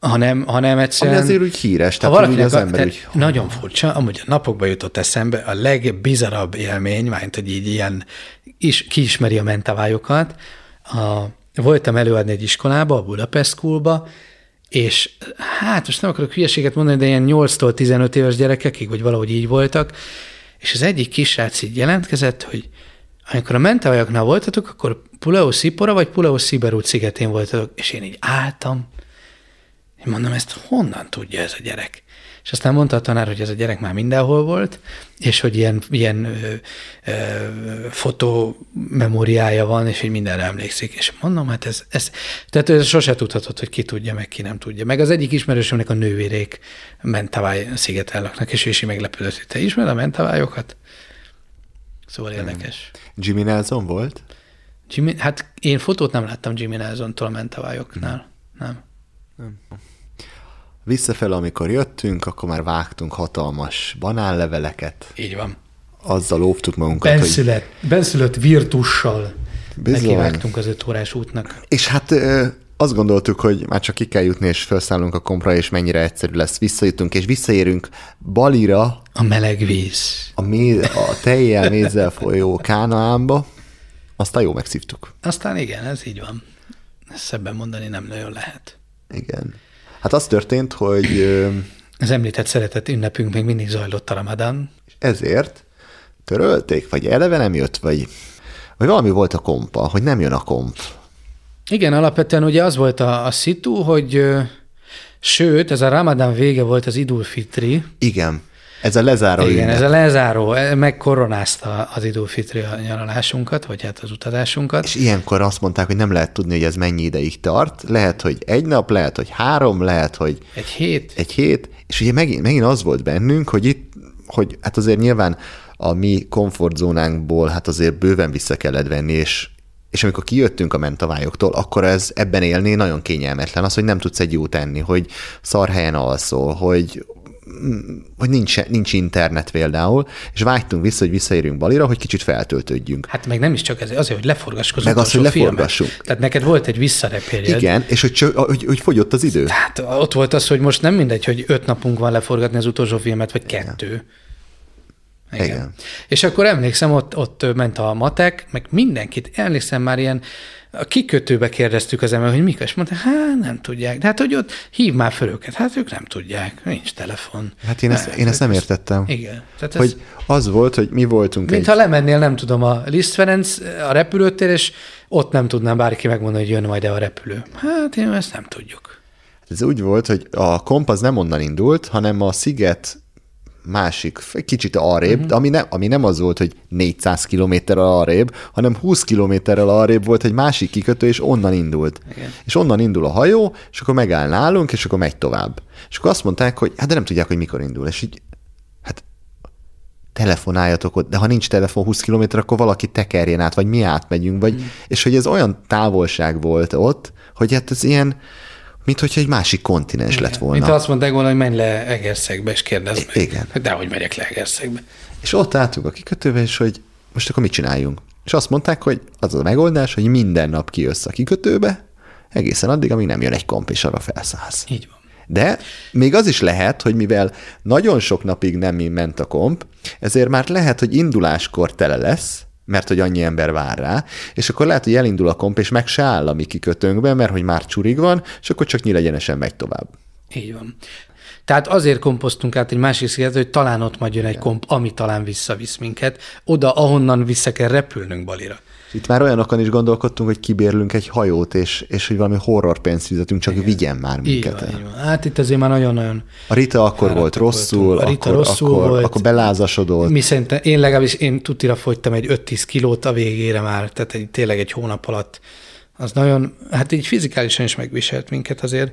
hanem, hanem egyszerűen... Ami azért úgy híres, tehát ha valakinek az ember úgy... Nagyon furcsa, amúgy a napokban jutott eszembe a legbizarabb élmény, mert hogy így ilyen is, kiismeri a mentavályokat. A, voltam előadni egy iskolába, a Budapest Schoolba, és hát most nem akarok hülyeséget mondani, de ilyen 8-tól 15 éves gyerekekig, vagy valahogy így voltak, és az egyik kisrác így jelentkezett, hogy amikor a mentavajoknál voltatok, akkor Puleo Szipora vagy Puleo Sziberút szigetén voltatok, és én így álltam, én mondom, ezt honnan tudja ez a gyerek? És aztán mondta a tanár, hogy ez a gyerek már mindenhol volt, és hogy ilyen, ilyen ö, ö, fotomemóriája van, és hogy mindenre emlékszik. És mondom, hát ez, ez tehát ez sose tudhatod, hogy ki tudja, meg ki nem tudja. Meg az egyik ismerősömnek a nővérék Mentavály sziget laknak, és ő is meglepődött, hogy te ismered a Mentavályokat? Szóval érdekes. Jimmy Nelson volt? Jimmy, hát én fotót nem láttam Jimmy Nelson-tól a Mentavályoknál. Nem. nem. Visszafel, amikor jöttünk, akkor már vágtunk hatalmas banánleveleket. Így van. Azzal óvtuk magunkat, benszület, hogy... Benszülött virtussal nekivágtunk az öt órás útnak. És hát azt gondoltuk, hogy már csak ki kell jutni, és felszállunk a kompra, és mennyire egyszerű lesz. Visszajutunk, és visszaérünk Balira. A meleg víz. A, méz, a tejjel, mézzel folyó Kánaánba. Aztán jó megszívtuk. Aztán igen, ez így van. Ezt szebben mondani nem nagyon lehet. Igen. Hát az történt, hogy... Az említett szeretett ünnepünk még mindig zajlott a ramadán. Ezért törölték, vagy eleve nem jött, vagy, vagy valami volt a kompa, hogy nem jön a komp. Igen, alapvetően ugye az volt a, a szitu, hogy sőt, ez a ramadán vége volt az Idul Fitri. Igen. Ez a lezáró Igen, ünnep. ez a lezáró, megkoronázta az időfitri nyaralásunkat, vagy hát az utazásunkat. És ilyenkor azt mondták, hogy nem lehet tudni, hogy ez mennyi ideig tart. Lehet, hogy egy nap, lehet, hogy három, lehet, hogy Egy hét? egy hét. És ugye megint, megint az volt bennünk, hogy itt, hogy hát azért nyilván a mi komfortzónánkból hát azért bőven vissza kellett venni, és és amikor kijöttünk a mentavályoktól, akkor ez ebben élni nagyon kényelmetlen. Az, hogy nem tudsz egy jót enni, hogy szar helyen alszol, hogy hogy nincs, nincs internet például, és vágytunk vissza, hogy visszaérjünk Balira, hogy kicsit feltöltődjünk. Hát meg nem is csak ez, azért, hogy leforgassuk az Meg az, hogy filmet. leforgassuk. Tehát neked volt egy visszarepérjed. Igen, és hogy, hogy, hogy fogyott az idő. Hát ott volt az, hogy most nem mindegy, hogy öt napunk van leforgatni az utolsó filmet, vagy kettő. Igen. Igen. És akkor emlékszem, ott, ott ment a matek, meg mindenkit, emlékszem már ilyen, a kikötőbe kérdeztük az ember, hogy mik, és mondta, hát nem tudják. De hát, hogy ott hív már föl őket, hát ők nem tudják, nincs telefon. Hát én ezt, én ezt nem értettem. Igen. Tehát ez, Hogy az volt, hogy mi voltunk Mintha egy... lemennél, nem tudom, a Liszt Ferenc a repülőtér, és ott nem tudnám bárki megmondani, hogy jön majd a repülő. Hát én ezt nem tudjuk. Ez úgy volt, hogy a komp az nem onnan indult, hanem a sziget másik, egy kicsit arrébb, Mhm. uh-huh. ami, nem, ami nem az volt, hogy 400 kilométerrel arrébb, hanem 20 kilométerrel arrébb volt egy másik kikötő, és onnan indult. Igen. És onnan indul a hajó, és akkor megáll nálunk, és akkor megy tovább. És akkor azt mondták, hogy hát de nem tudják, hogy mikor indul. És így, hát telefonáljatok ott, de ha nincs telefon 20 km, akkor valaki tekerjen át, vagy mi átmegyünk, vagy, mm. és hogy ez olyan távolság volt ott, hogy hát ez ilyen, mint hogyha egy másik kontinens Igen. lett volna. Mint azt mondták volna, hogy menj le Egerszegbe, és kérdezd meg. igen. De hogy megyek le Egerszegbe. És ott álltunk a kikötőbe, és hogy most akkor mit csináljunk? És azt mondták, hogy az a megoldás, hogy minden nap kijössz a kikötőbe, egészen addig, amíg nem jön egy komp, és arra felszállsz. Így van. De még az is lehet, hogy mivel nagyon sok napig nem ment a komp, ezért már lehet, hogy induláskor tele lesz, mert hogy annyi ember vár rá, és akkor lehet, hogy elindul a komp, és meg se áll a mi kikötőnkbe, mert hogy már csurig van, és akkor csak nyílegyenesen megy tovább. Így van. Tehát azért kompoztunk át egy másik szigetre, hogy talán ott majd jön egy komp, ami talán visszavisz minket, oda, ahonnan vissza kell repülnünk Balira. Itt már olyanokon is gondolkodtunk, hogy kibérlünk egy hajót, és, és hogy valami horror pénzt fizetünk, csak Igen. vigyen már Így minket van, el. így van. Hát itt azért már nagyon-nagyon A Rita akkor volt rosszul, voltunk. A Rita akkor, rosszul akkor, volt. akkor belázasodott. Mi szerintem, én legalábbis én tutira fogytam egy 5-10 kilót a végére már, tehát egy, tényleg egy hónap alatt. Az nagyon, hát így fizikálisan is megviselt minket azért.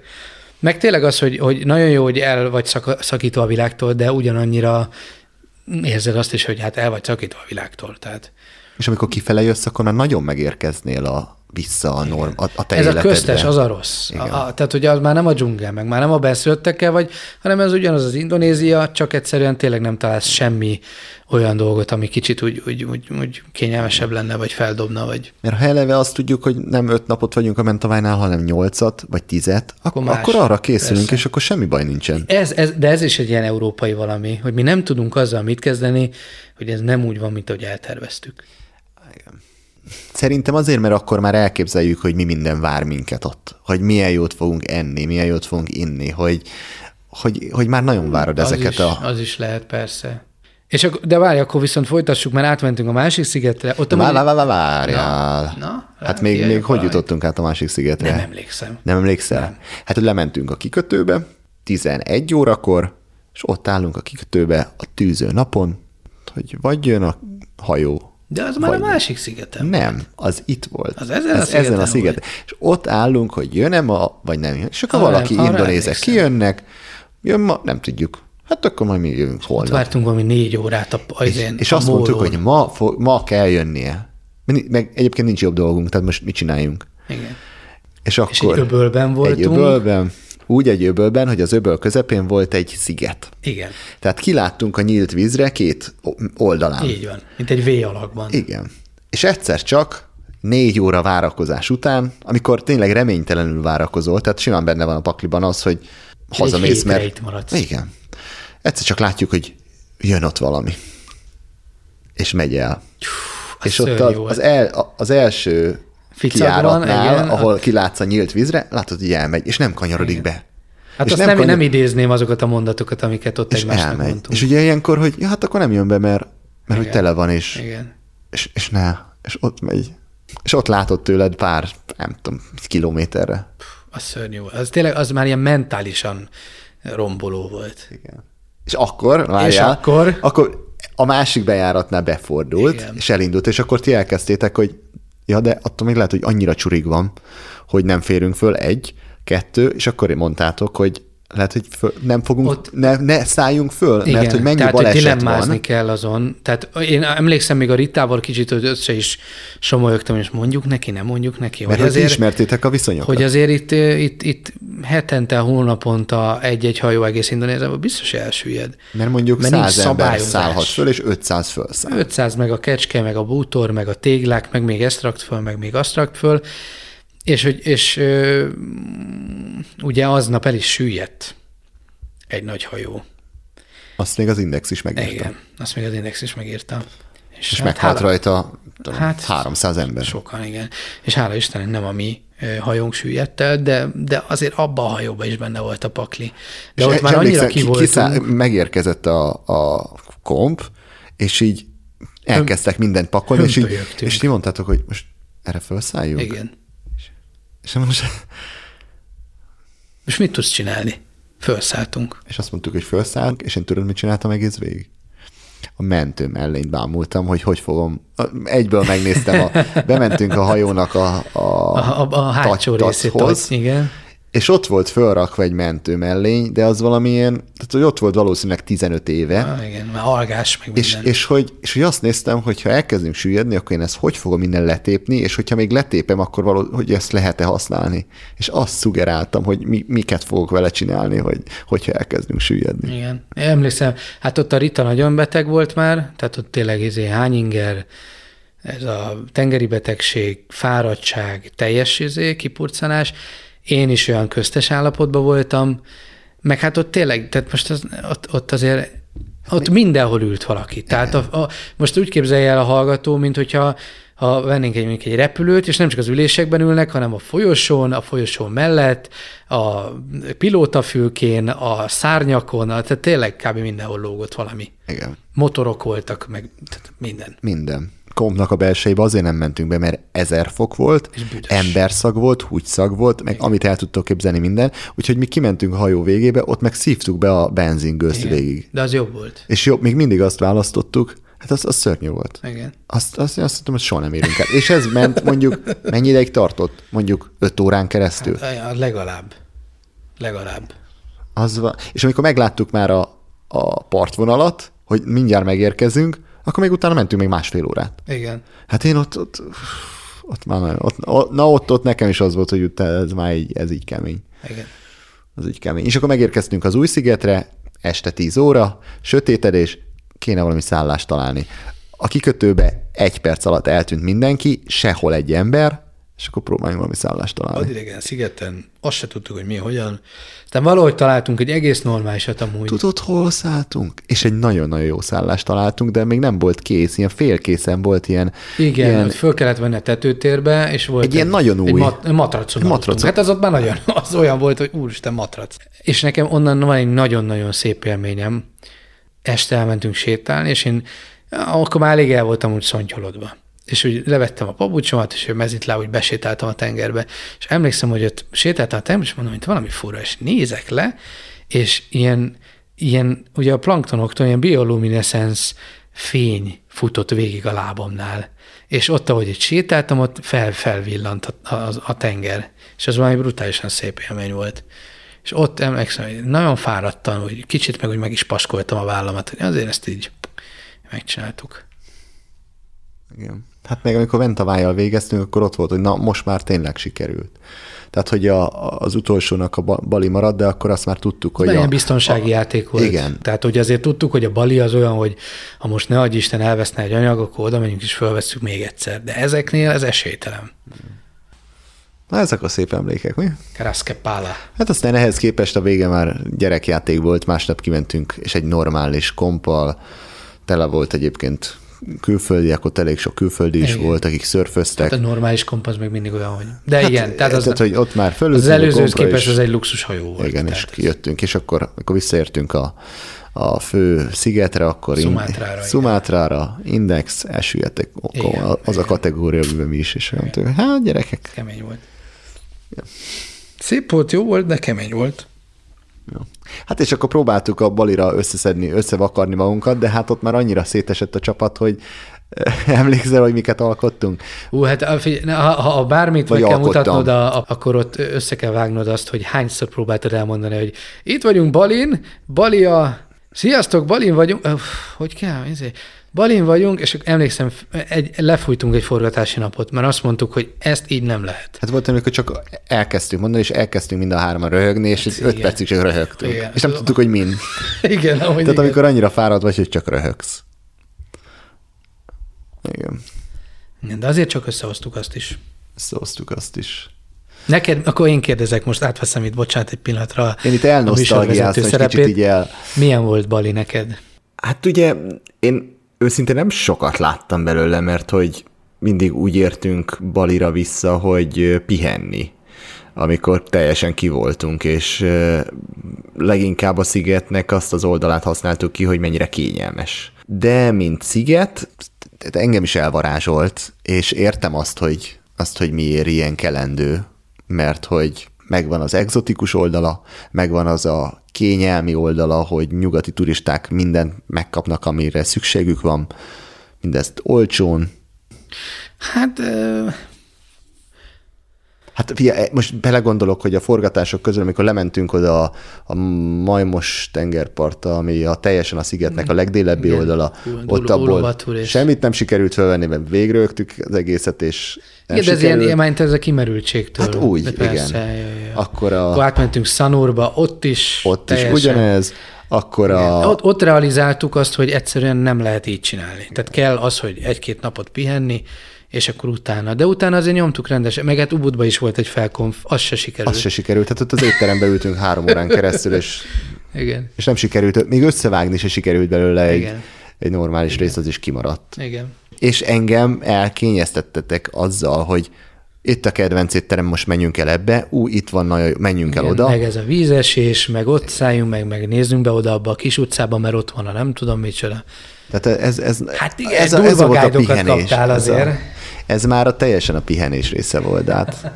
Meg tényleg az, hogy, hogy nagyon jó, hogy el vagy szak, szakítva a világtól, de ugyanannyira érzed azt is, hogy hát el vagy szakítva a világtól. Tehát És amikor kifele jössz, akkor már nagyon megérkeznél a, vissza a, norm, a, a te ez a életedbe. köztes, az a rossz. Igen. A, a, tehát ugye az már nem a dzsungel, meg már nem a benszülöttekkel vagy, hanem ez ugyanaz az Indonézia, csak egyszerűen tényleg nem találsz semmi olyan dolgot, ami kicsit úgy, úgy, úgy, úgy kényelmesebb lenne, vagy feldobna, vagy Mert ha eleve azt tudjuk, hogy nem öt napot vagyunk a mentavánál, hanem nyolcat, vagy tizet, akkor, más. akkor arra készülünk, Persze. és akkor semmi baj nincsen. Ez, ez, de ez is egy ilyen európai valami, hogy mi nem tudunk azzal mit kezdeni, hogy ez nem úgy van, mint ahogy elterveztük. Szerintem azért, mert akkor már elképzeljük, hogy mi minden vár minket ott. Hogy milyen jót fogunk enni, milyen jót fogunk inni, hogy, hogy, hogy már nagyon várod ezeket az is, a... Az is lehet, persze. És akkor, de várj, akkor viszont folytassuk, mert átmentünk a másik szigetre. Ott Vá, amúgy- vá, vá, vá, várjál. Na, na, hát még, jöjjön még hogy jutottunk át a másik szigetre? Nem emlékszem. Nem emlékszel? Nem. Hát, hogy lementünk a kikötőbe, 11 órakor, és ott állunk a kikötőbe a tűző napon, hogy vagy jön a hajó, De az már a másik szigetem. Nem, az itt volt. Az ezen a Ez ezen szigeten a szigeten. És ott állunk, hogy jön-e ma, vagy nem jön. És akkor Arra- valaki arra indonézek kijönnek, jön ma, nem tudjuk. Hát akkor majd mi jövünk Ott holnap. vártunk valami négy órát a, a, És, és, a azt mondtuk, mólón. hogy ma, ma kell jönnie. Meg egyébként nincs jobb dolgunk, tehát most mit csináljunk? Igen. És akkor És egy öbölben voltunk. Egy öbölben, úgy egy öbölben, hogy az öböl közepén volt egy sziget. Igen, Tehát kiláttunk a nyílt vízre két oldalán. így van. Mint egy V alakban. Igen. És egyszer csak négy óra várakozás után, amikor tényleg reménytelenül várakozol, tehát simán benne van a pakliban az, hogy hazamész, hétre mert... itt maradsz. Igen. Egyszer csak látjuk, hogy jön ott valami. És megy el. az és ott az, az, el, az első kiáratnál, igen. ahol kilátsz a nyílt vízre, látod, hogy elmegy, és nem kanyarodik be. Hát és azt nem, kanyar- nem idézném azokat a mondatokat, amiket ott és egymásnak elmegy. mondtunk. És ugye ilyenkor, hogy ja, hát akkor nem jön be, mert, mert hogy Igen. tele van, és, Igen. és, és ne, és ott megy. És ott látod tőled pár, nem tudom, kilométerre. Az szörnyű. Az tényleg, az már ilyen mentálisan romboló volt. Igen. És akkor, várjál, És akkor? akkor a másik bejáratnál befordult, Igen. és elindult, és akkor ti elkezdtétek, hogy ja, de attól még lehet, hogy annyira csurig van, hogy nem férünk föl, egy, kettő, és akkor mondtátok, hogy lehet, hogy föl, nem fogunk, Ott- ne, ne szálljunk föl, Igen, mert hogy mennyi tehát, hogy baleset dilemmázni van. kell azon. Tehát én emlékszem még a Ritával kicsit, hogy össze is somolyogtam, és mondjuk neki, nem mondjuk neki. Mert hogy hogy ismertétek a viszonyokat. hogy azért itt, itt, itt hetente, hónaponta egy-egy hajó egész Indonéziában biztos elsüllyed. mert mondjuk mert nincs 100 ember szállhat föl, és 500 fölszáll. 500 meg a kecske, meg a bútor, meg a téglák, meg még ezt rakt föl, meg még azt rakt föl, és, hogy, és ö, ugye aznap el is süllyedt egy nagy hajó. Azt még az Index is megírta. Igen, azt még az Index is megírta. És meghalt hála- rajta tudom, Hát, 300 ember. Sokan, igen. És hála Istennek nem a mi hajónk süllyedt el, de, de azért abban a hajóban is benne volt a pakli. De És ott és már annyira ki ki- kiszáll- megérkezett a, a komp, és így elkezdtek mindent pakolni, és, így, és ti mondtátok, hogy most erre felszálljunk? Igen. És, most, És mit tudsz csinálni? Felszálltunk. és azt mondtuk, hogy felszállunk, és én tudod, mit csináltam egész végig? A mentő mellényt bámultam, hogy hogy fogom. Egyből megnéztem, a, bementünk a hajónak a, a, A, a, a hátsó részét, igen. És ott volt fölrakva egy mentő mellény, de az valamilyen, tehát hogy ott volt valószínűleg 15 éve, Ah, igen, már algás, meg És, minden. és, hogy, és hogy azt néztem, hogy ha elkezdünk süllyedni, akkor én ezt hogy fogom minden letépni, és hogyha még letépem, akkor való, hogy ezt lehet-e használni. És azt szugeráltam, hogy mi, miket fogok vele csinálni, hogy, hogyha elkezdünk süllyedni. Igen. Én Emlékszem, hát ott a Rita nagyon beteg volt már, tehát ott tényleg izé hányinger, ez a tengeri betegség, fáradtság, teljes izé, kipurcanás. Én is olyan köztes állapotban voltam, meg hát ott tényleg, tehát most az, ott, ott azért ott mindenhol ült valaki. Tehát a, a, most úgy képzelje el a hallgató, mint hogyha ha vennénk egy, egy repülőt, és nem csak az ülésekben ülnek, hanem a folyosón, a folyosó mellett, a pilótafülkén, a szárnyakon, tehát tényleg kb. mindenhol lógott valami. Igen. Motorok voltak, meg tehát minden. Minden. Kompnak a belsejébe azért nem mentünk be, mert ezer fok volt, emberszag volt, húgyszag volt, meg amit el tudtok képzelni minden. Úgyhogy mi kimentünk a hajó végébe, ott meg szívtuk be a benzingőzt Igen. végig. De az jobb volt. És jobb, még mindig azt választottuk, hát az, az szörnyű volt. Igen. Azt, azt, azt mondtam, hogy soha nem érünk el. És ez ment mondjuk, mennyi ideig tartott? Mondjuk öt órán keresztül? Hát, legalább. Legalább. Az van. És amikor megláttuk már a, a partvonalat, hogy mindjárt megérkezünk, akkor még utána mentünk még másfél órát. Igen. Hát én ott, ott, ott már ott, ott, na ott, ott nekem is az volt, hogy ez már így, ez így kemény. Igen. Az így kemény. És akkor megérkeztünk az új szigetre, este 10 óra, sötétedés, kéne valami szállást találni. A kikötőbe egy perc alatt eltűnt mindenki, sehol egy ember, és akkor próbáljunk valami szállást találni. Adidegen szigeten azt se tudtuk, hogy mi, hogyan. Aztán valahogy találtunk egy egész normálisat amúgy. Tudod, hol szálltunk? És egy nagyon-nagyon jó szállást találtunk, de még nem volt kész, ilyen félkészen volt ilyen... Igen, ilyen, föl kellett venni a tetőtérbe, és volt Egy ilyen nagyon egy új- mat- matracon. egy matracon. Hát az ott már nagyon, az olyan volt, hogy úristen, matrac. És nekem onnan van egy nagyon-nagyon szép élményem. Este elmentünk sétálni, és én akkor már elég el voltam úgy szontyolodva. És úgy levettem a pabucsomat, és mezitláb úgy besétáltam a tengerbe. És emlékszem, hogy ott sétáltam a tengerbe, és mondom, hogy valami fura, és nézek le, és ilyen, ilyen ugye a planktonoktól ilyen bioluminescence fény futott végig a lábamnál. És ott, ahogy itt sétáltam, ott fel, felvillant a, a, a tenger. És az valami brutálisan szép élmény volt. És ott emlékszem, hogy nagyon fáradtan, hogy kicsit meg úgy meg is paskoltam a vállamat, hogy azért ezt így megcsináltuk. Igen. Hát meg amikor Ventavájjal végeztünk, akkor ott volt, hogy na, most már tényleg sikerült. Tehát, hogy a, az utolsónak a ba- bali maradt, de akkor azt már tudtuk, hogy ilyen biztonsági a, játék volt. Igen. Tehát, hogy azért tudtuk, hogy a bali az olyan, hogy ha most ne adj Isten elveszne egy anyag, akkor oda megyünk és fölvesszük még egyszer. De ezeknél ez esélytelen. Na, ezek a szép emlékek, mi? Karaske pála. Hát aztán ehhez képest a vége már gyerekjáték volt, másnap kimentünk, és egy normális kompal, tele volt egyébként külföldiek, ott elég sok külföldi is Igen. volt, akik szörföztek. Hát a normális komp az még mindig olyan, hogy... De hát, igen, tehát az, tehát, hogy ott már az fölültünk a előzőhöz képest az egy luxus hajó volt. Igen, és tehát kijöttünk, és akkor, akkor visszaértünk a, a fő szigetre, akkor Szumátrára, igen. Szumátrára, Index, elsüllyedtek, Igen, az a kategória, amiben mi is, és olyan tőle, hát gyerekek, Kemény volt. Szép volt, jó volt, de kemény volt. Jó. Hát és akkor próbáltuk a balira összeszedni, összevakarni magunkat, de hát ott már annyira szétesett a csapat, hogy emlékszel, hogy miket alkottunk? Ú, hát ha, ha bármit Vagy meg kell mutatnod, a, akkor ott össze kell vágnod azt, hogy hányszor próbáltad elmondani, hogy itt vagyunk Balin, Bali a... Sziasztok, Balin vagyunk. Hogy kell? Ezért? Balin vagyunk, és emlékszem, egy, lefújtunk egy forgatási napot, mert azt mondtuk, hogy ezt így nem lehet. Hát volt, amikor csak elkezdtünk mondani, és elkezdtünk mind a hárman röhögni, és hát, öt percig csak röhögtünk. Igen. És nem tudtuk, hogy mind. igen, ahogy Tehát igen. amikor annyira fáradt vagy, hogy csak röhögsz. Igen. Igen, de azért csak összehoztuk azt is. Összehoztuk azt is. Neked, akkor én kérdezek, most átveszem itt, bocsánat, egy pillanatra. Én itt elnosztalgiáztam egy kicsit így el. Milyen volt Bali neked? Hát ugye én őszintén nem sokat láttam belőle, mert hogy mindig úgy értünk Balira vissza, hogy pihenni, amikor teljesen kivoltunk, és leginkább a szigetnek azt az oldalát használtuk ki, hogy mennyire kényelmes. De mint sziget, engem is elvarázsolt, és értem azt, hogy, azt, hogy miért ilyen kelendő, mert hogy megvan az egzotikus oldala, megvan az a kényelmi oldala, hogy nyugati turisták mindent megkapnak, amire szükségük van, mindezt olcsón. Hát Hát fia, most belegondolok, hogy a forgatások közül, amikor lementünk oda a, a Majmos tengerparta, ami a teljesen a szigetnek a legdélebbi Igen. oldala, Hú, ott abból semmit nem sikerült felvenni, mert végrögtük az egészet, és nem igen, de ez ilyen, ilyen ez a kimerültségtől. Hát úgy, persze, igen. Ja, ja. Akkor, a... Akkor átmentünk Szanurba, ott is Ott teljesen... is ugyanez, akkor a... Ott, ott realizáltuk azt, hogy egyszerűen nem lehet így csinálni. Tehát kell az, hogy egy-két napot pihenni, és akkor utána. De utána azért nyomtuk rendesen, meg hát Ubudba is volt egy felkonf, az se sikerült. Az se sikerült, tehát ott az étterembe ültünk három órán keresztül, és, Igen. és nem sikerült, még összevágni se sikerült belőle egy, egy normális Igen. rész, az is kimaradt. Igen. És engem elkényeztettetek azzal, hogy itt a kedvenc étterem, most menjünk el ebbe, ú, itt van, nagyon, menjünk Igen, el oda. Meg ez a vízesés, meg ott szálljunk, meg, meg nézzünk be oda abba a kis utcába, mert ott van a nem tudom micsoda. Tehát ez, ez, hát igen, ez, a, ez volt a pihenés. Kaptál azért. Ez, a, ez már a teljesen a pihenés része volt, hát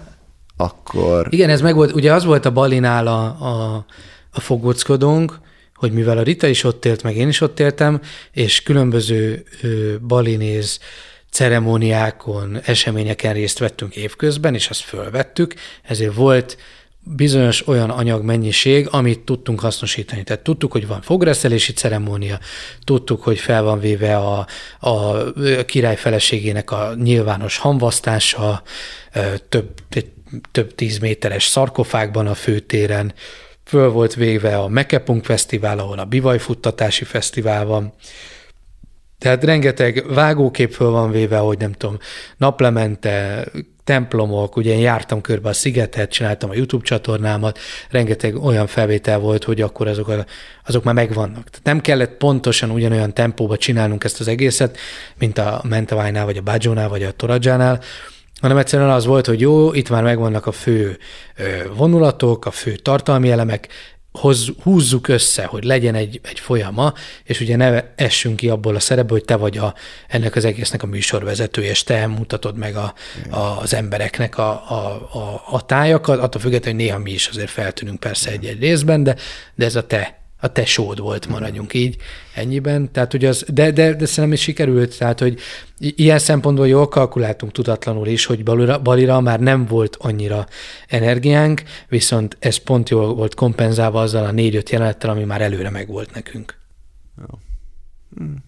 akkor... Igen, ez meg volt, ugye az volt a balinál a, a, a fogóckodónk, hogy mivel a Rita is ott élt, meg én is ott éltem, és különböző ö, balinéz ceremóniákon, eseményeken részt vettünk évközben, és azt fölvettük, ezért volt bizonyos olyan anyagmennyiség, amit tudtunk hasznosítani. Tehát tudtuk, hogy van fogreszelési ceremónia, tudtuk, hogy fel van véve a, a király feleségének a nyilvános hamvasztása, több, több tíz méteres szarkofágban a főtéren, föl volt véve a Mekepunk Fesztivál, ahol a Bivajfuttatási Fesztivál van, tehát rengeteg vágókép föl van véve, hogy nem tudom, naplemente, templomok, ugye én jártam körbe a szigetet, csináltam a YouTube csatornámat, rengeteg olyan felvétel volt, hogy akkor azok, a, azok már megvannak. Tehát nem kellett pontosan ugyanolyan tempóba csinálnunk ezt az egészet, mint a Mentaványnál, vagy a Bajonál, vagy a Toradzsánál, hanem egyszerűen az volt, hogy jó, itt már megvannak a fő vonulatok, a fő tartalmi elemek, hoz, húzzuk össze, hogy legyen egy, egy folyama, és ugye ne essünk ki abból a szerepből, hogy te vagy a, ennek az egésznek a műsorvezető, és te mutatod meg a, a, az embereknek a, a, a, a tájakat, attól függetlenül, hogy néha mi is azért feltűnünk persze egy-egy részben, de, de ez a te a te sód volt, maradjunk így ennyiben. Tehát, hogy az, de, de, de szerintem is sikerült, tehát, hogy ilyen szempontból jól kalkuláltunk tudatlanul is, hogy Balira, Balira már nem volt annyira energiánk, viszont ez pont jól volt kompenzálva azzal a négy-öt jelenettel, ami már előre megvolt nekünk. Hmm.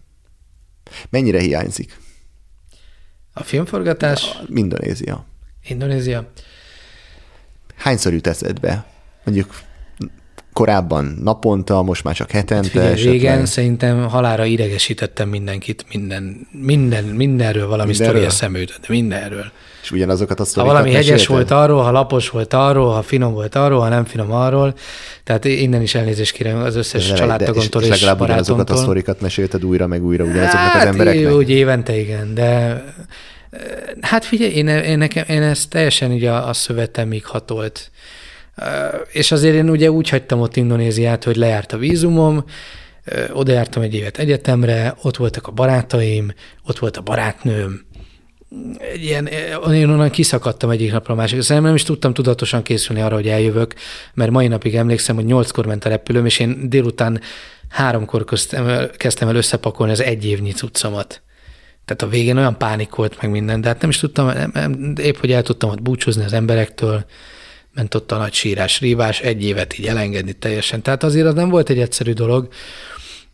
Mennyire hiányzik? A filmforgatás? A, Indonézia. Indonézia. Hányszor jut eszedbe? Mondjuk korábban naponta, most már csak hetente. Hát figyelj, régen szerintem halára idegesítettem mindenkit, minden, minden, mindenről valami sztori eszembe de mindenről. És ugyanazokat a Ha valami hegyes mesélted? volt arról, ha lapos volt arról, ha finom volt arról, ha nem finom arról. Tehát innen is elnézést kérem az összes de, családtagomtól és, és, és legalább ugyanazokat a sztorikat mesélted újra, meg újra ugyanazoknak hát, az embereknek. úgy évente igen, de hát figyelj, én, én, nekem, én ezt teljesen ugye a, a szövetemig hatolt és azért én ugye úgy hagytam ott Indonéziát, hogy lejárt a vízumom, oda jártam egy évet egyetemre, ott voltak a barátaim, ott volt a barátnőm, egy ilyen, én onnan kiszakadtam egyik napra a másik. Szerintem nem is tudtam tudatosan készülni arra, hogy eljövök, mert mai napig emlékszem, hogy nyolckor ment a repülőm, és én délután háromkor köztem, kezdtem el összepakolni az egy évnyi cuccomat. Tehát a végén olyan pánik volt meg minden, de hát nem is tudtam, nem, nem, épp hogy el tudtam ott búcsúzni az emberektől, ment ott a nagy sírás, rívás, egy évet így elengedni teljesen. Tehát azért az nem volt egy egyszerű dolog,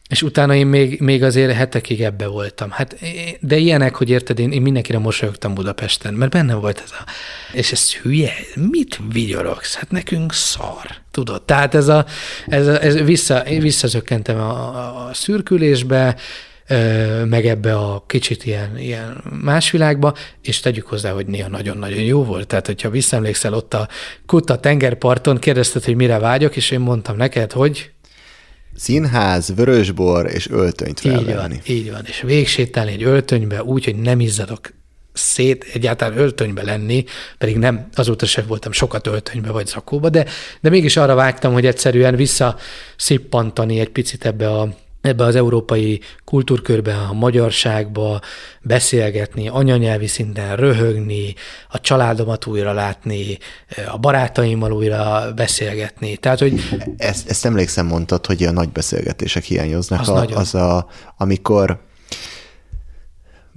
és utána én még, még azért hetekig ebbe voltam. Hát, de ilyenek, hogy érted, én, én mindenkire mosolyogtam Budapesten, mert benne volt ez a... És ez hülye, mit vigyorogsz? Hát nekünk szar, tudod? Tehát ez a, ez, a, ez vissza, én visszazökkentem a, a, a szürkülésbe, meg ebbe a kicsit ilyen, ilyen más világba, és tegyük hozzá, hogy néha nagyon-nagyon jó volt. Tehát, hogyha visszaemlékszel ott a Kutta tengerparton, kérdezted, hogy mire vágyok, és én mondtam neked, hogy Színház, vörösbor és öltönyt felvenni. Így van, így van. És végsétálni egy öltönybe úgy, hogy nem izzadok szét, egyáltalán öltönybe lenni, pedig nem, azóta sem voltam sokat öltönybe vagy zakóba, de, de mégis arra vágtam, hogy egyszerűen visszaszippantani egy picit ebbe a ebbe az európai kultúrkörbe, a magyarságba beszélgetni, anyanyelvi szinten röhögni, a családomat újra látni, a barátaimmal újra beszélgetni. Tehát, hogy... Ezt, ezt emlékszem mondtad, hogy a nagy beszélgetések hiányoznak. Az a, nagyon. az a, amikor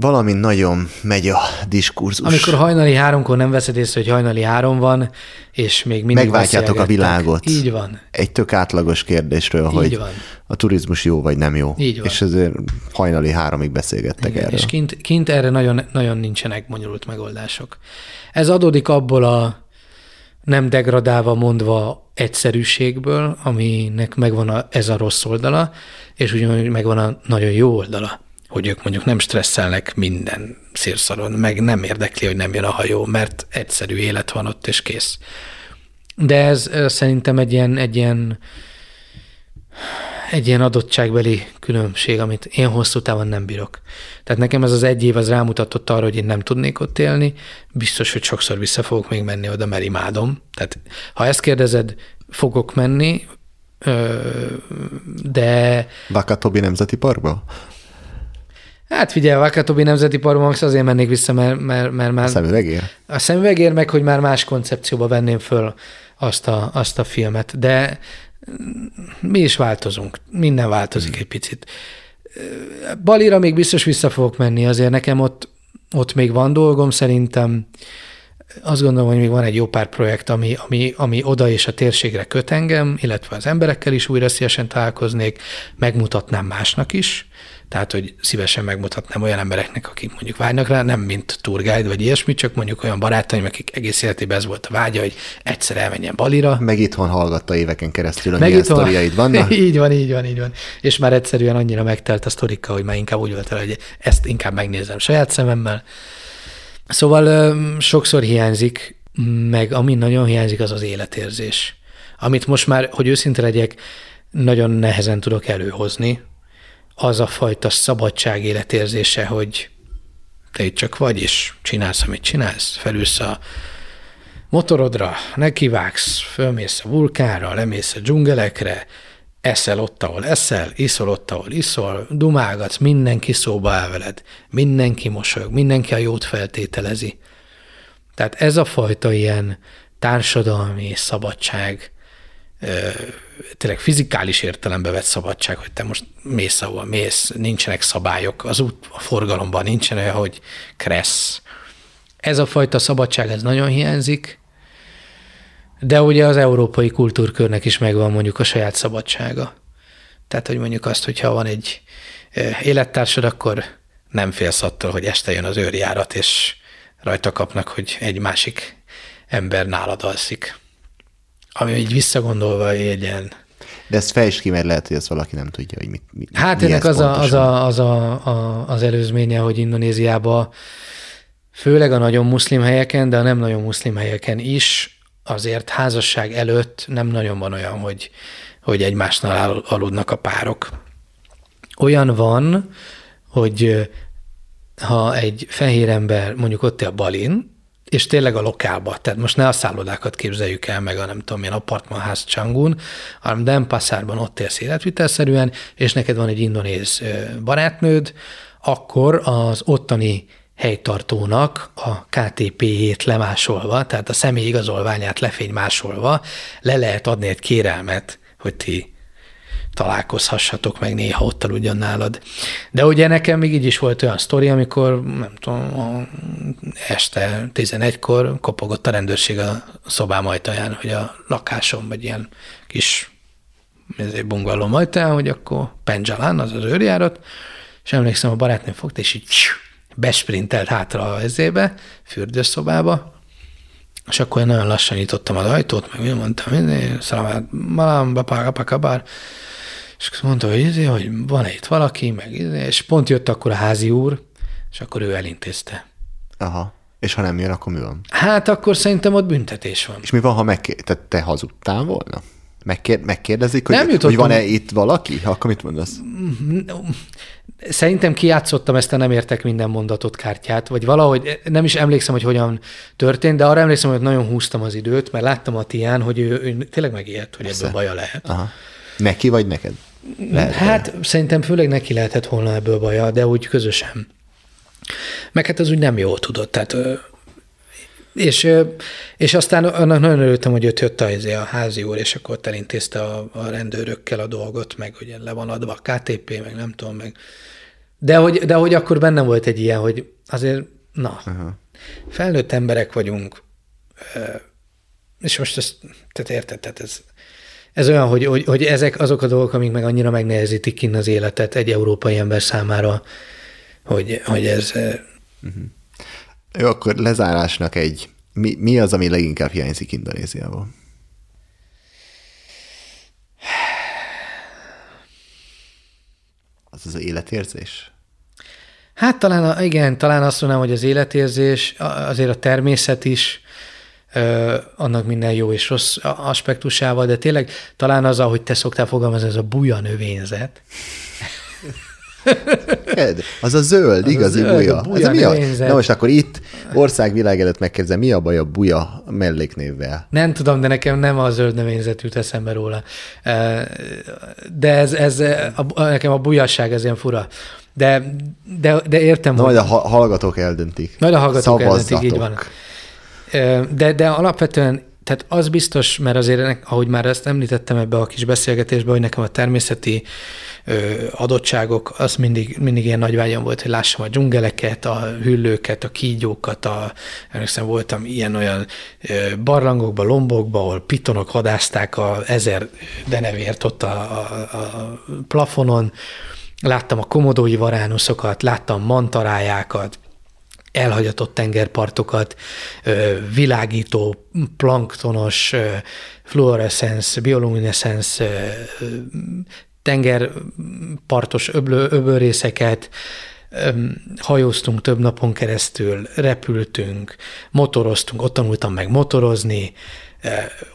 valami nagyon megy a diskurzus. Amikor hajnali háromkor nem veszed észre, hogy hajnali három van, és még mindig Megváltjátok a világot. Így van. Egy tök átlagos kérdésről, Így hogy van. a turizmus jó vagy nem jó. Így van. És ezért hajnali háromig beszélgettek Igen, erről. és kint, kint erre nagyon, nagyon nincsenek bonyolult megoldások. Ez adódik abból a nem degradálva mondva egyszerűségből, aminek megvan a, ez a rossz oldala, és ugyanúgy megvan a nagyon jó oldala, hogy ők mondjuk nem stresszelnek minden szírszaron, meg nem érdekli, hogy nem jön a hajó, mert egyszerű élet van ott, és kész. De ez szerintem egy ilyen, egy ilyen egy ilyen adottságbeli különbség, amit én hosszú távon nem bírok. Tehát nekem ez az egy év az rámutatott arra, hogy én nem tudnék ott élni, biztos, hogy sokszor vissza fogok még menni oda, mert imádom. Tehát ha ezt kérdezed, fogok menni, de Vaka Tobi Nemzeti Parkba? Hát figyelj, a Vakatobi Nemzeti Parkban azért mennék vissza, mert, mert, mert már Szemüvegér? a szemüvegér meg, hogy már más koncepcióba venném föl azt a, azt a filmet, de mi is változunk, minden változik egy picit. Balira még biztos vissza fogok menni, azért nekem ott, ott még van dolgom szerintem. Azt gondolom, hogy még van egy jó pár projekt, ami, ami, ami oda és a térségre köt engem, illetve az emberekkel is újra szívesen találkoznék, megmutatnám másnak is, tehát, hogy szívesen megmutatnám olyan embereknek, akik mondjuk vágynak rá, nem mint tourguide vagy ilyesmi, csak mondjuk olyan barátaim, akik egész életében ez volt a vágya, hogy egyszer elmenjen Balira, Meg itthon hallgatta éveken keresztül, hogy milyen sztoriaid vannak. így van, így van, így van. És már egyszerűen annyira megtelt a sztorika, hogy már inkább úgy volt vele, hogy ezt inkább megnézem saját szememmel. Szóval sokszor hiányzik, meg ami nagyon hiányzik, az az életérzés. Amit most már, hogy őszinte legyek, nagyon nehezen tudok előhozni, az a fajta szabadság életérzése, hogy te itt csak vagy, és csinálsz, amit csinálsz, felülsz a motorodra, nekivágsz, fölmész a vulkánra, lemész a dzsungelekre, eszel ott, ahol eszel, iszol ott, ahol iszol, dumálgatsz, mindenki szóba áll veled, mindenki mosolyog, mindenki a jót feltételezi. Tehát ez a fajta ilyen társadalmi szabadság, tényleg fizikális értelembe vett szabadság, hogy te most mész, ahol mész, nincsenek szabályok, az út a forgalomban nincsen olyan, hogy kressz. Ez a fajta szabadság, ez nagyon hiányzik, de ugye az európai kultúrkörnek is megvan mondjuk a saját szabadsága. Tehát, hogy mondjuk azt, hogyha van egy élettársad, akkor nem félsz attól, hogy este jön az őrjárat, és rajta kapnak, hogy egy másik ember nálad alszik. Ami így visszagondolva egy ilyen... De ezt fejtsd ki, mert lehet, hogy ezt valaki nem tudja, hogy mit, mit Hát mi ennek az, a, az, a, az, a, a, az előzménye, hogy Indonéziában főleg a nagyon muszlim helyeken, de a nem nagyon muszlim helyeken is azért házasság előtt nem nagyon van olyan, hogy, hogy egymásnál al- aludnak a párok. Olyan van, hogy ha egy fehér ember mondjuk ott él Balin, és tényleg a lokálba, tehát most ne a szállodákat képzeljük el, meg a nem tudom, milyen apartmanház Csangun, hanem Denpasarban ott élsz életvitelszerűen, és neked van egy indonéz barátnőd, akkor az ottani helytartónak a KTP-jét lemásolva, tehát a személy igazolványát lefénymásolva le lehet adni egy kérelmet, hogy ti találkozhassatok meg néha ott aludjon nálad. De ugye nekem még így is volt olyan sztori, amikor, nem tudom, este 11-kor kopogott a rendőrség a szobám ajtaján, hogy a lakásom, vagy ilyen kis bungalom ajtaján, hogy akkor Penjalán, az az őrjárat, és emlékszem, a barátnőm fogta, és így besprintelt hátra a ezébe, fürdőszobába, és akkor én nagyon lassan nyitottam az ajtót, meg én mondtam, szalamát, malám, bapá, kabár, és mondta, hogy, izé, hogy van-e itt valaki, meg izé, és pont jött akkor a házi úr, és akkor ő elintézte. Aha. És ha nem jön, akkor mi van? Hát akkor szerintem ott büntetés van. És mi van, ha megkér... te, te hazudtál volna? Megkér... Megkérdezik, hogy, nem hogy van-e itt valaki? Akkor mit mondasz? Szerintem kiátszottam ezt a nem értek minden mondatot kártyát, vagy valahogy nem is emlékszem, hogy hogyan történt, de arra emlékszem, hogy nagyon húztam az időt, mert láttam a Tián, hogy ő, ő tényleg megijedt, hogy Persze. ebből baja lehet. Aha. Neki vagy neked? Lehet hát de. szerintem főleg neki lehetett volna ebből baja, de úgy közösen. Meg hát az úgy nem jól tudott, tehát és, és aztán annak nagyon örültem, hogy ott jött a, izé a házi úr, és akkor elintézte a, a rendőrökkel a dolgot, meg hogy le van adva a KTP, meg nem tudom, meg. De hogy, de hogy akkor bennem volt egy ilyen, hogy azért, na, uh-huh. felnőtt emberek vagyunk, és most ezt, tehát érted, tehát ez, ez olyan, hogy, hogy, hogy ezek azok a dolgok, amik meg annyira megnehezítik kinn az életet egy európai ember számára, hogy, hogy ez... Uh-huh. Jó, akkor lezárásnak egy... Mi, mi az, ami leginkább hiányzik Indonéziából? Az az életérzés? Hát talán, igen, talán azt mondanám, hogy az életérzés, azért a természet is, annak minden jó és rossz aspektusával, de tényleg talán az, ahogy te szoktál fogalmazni, ez a buja növényzet. Az a zöld, az igazi a zöld, buja. A buja ez mi a... Na most akkor itt országvilág előtt megkérdezem, mi a baj a buja melléknévvel? Nem tudom, de nekem nem a zöld növényzet jut eszembe róla. De ez, ez a, nekem a bujasság ez ilyen fura. De, de, de értem. Na, majd a hallgatók eldöntik. Majd a hallgatók eldöntik, így van. De, de alapvetően tehát az biztos, mert azért, ahogy már ezt említettem ebbe a kis beszélgetésbe, hogy nekem a természeti adottságok, az mindig, mindig ilyen nagy vágyam volt, hogy lássam a dzsungeleket, a hüllőket, a kígyókat, a, emlékszem, voltam ilyen-olyan barlangokba, lombokba, ahol pitonok hadázták a ezer denevért ott a, a, a plafonon, láttam a komodói varánuszokat, láttam mantarájákat, elhagyatott tengerpartokat, világító, planktonos, fluorescens, bioluminescens tengerpartos öblő, öbölrészeket, hajóztunk több napon keresztül, repültünk, motoroztunk, ott tanultam meg motorozni,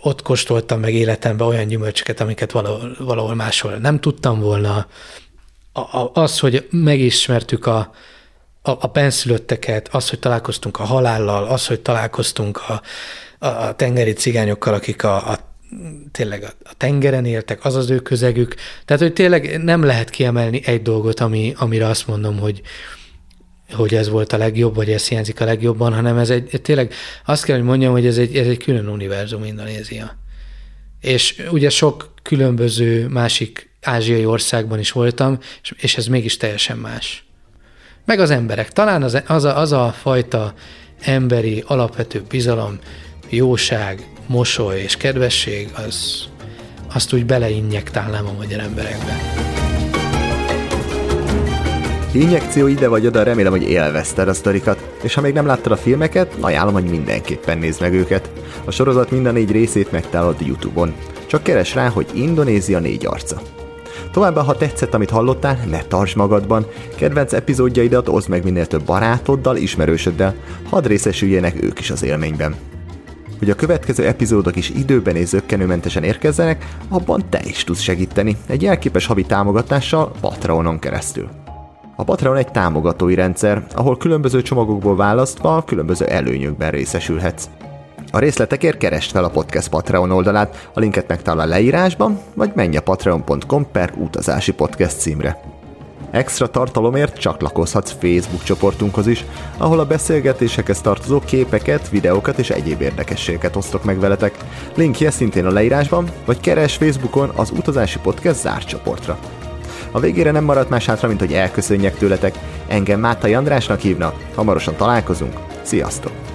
ott kóstoltam meg életemben olyan gyümölcsöket, amiket valahol, valahol máshol nem tudtam volna. Az, hogy megismertük a, a, a benszülötteket, az, hogy találkoztunk a halállal, az, hogy találkoztunk a, a tengeri cigányokkal, akik a, a tényleg a tengeren éltek, az az ő közegük. Tehát, hogy tényleg nem lehet kiemelni egy dolgot, ami, amire azt mondom, hogy, hogy ez volt a legjobb, vagy ez hiányzik a legjobban, hanem ez egy, tényleg azt kell, hogy mondjam, hogy ez egy, ez egy külön univerzum Indonézia. És ugye sok különböző másik ázsiai országban is voltam, és ez mégis teljesen más. Meg az emberek. Talán az, az, a, az a fajta emberi alapvető bizalom, jóság, mosoly és kedvesség, az, azt úgy beleinjektálnám a magyar emberekbe. Injekció ide vagy oda, remélem, hogy élvezted a sztorikat, és ha még nem láttad a filmeket, ajánlom, hogy mindenképpen nézd meg őket. A sorozat minden négy részét megtalálod YouTube-on. Csak keres rá, hogy Indonézia négy arca. Továbbá, ha tetszett, amit hallottál, ne tartsd magadban, kedvenc epizódjaidat oszd meg minél több barátoddal, ismerősöddel, hadd részesüljenek ők is az élményben. Hogy a következő epizódok is időben és zöggenőmentesen érkezzenek, abban te is tudsz segíteni, egy jelképes havi támogatással Patreonon keresztül. A Patreon egy támogatói rendszer, ahol különböző csomagokból választva különböző előnyökben részesülhetsz. A részletekért keresd fel a podcast Patreon oldalát, a linket megtalál a leírásban, vagy menj a patreon.com per utazási podcast címre. Extra tartalomért csatlakozhatsz Facebook csoportunkhoz is, ahol a beszélgetésekhez tartozó képeket, videókat és egyéb érdekességeket osztok meg veletek. Linkje szintén a leírásban, vagy keres Facebookon az Utazási Podcast zárt csoportra. A végére nem maradt más hátra, mint hogy elköszönjek tőletek. Engem Mátai Andrásnak hívnak, hamarosan találkozunk. Sziasztok!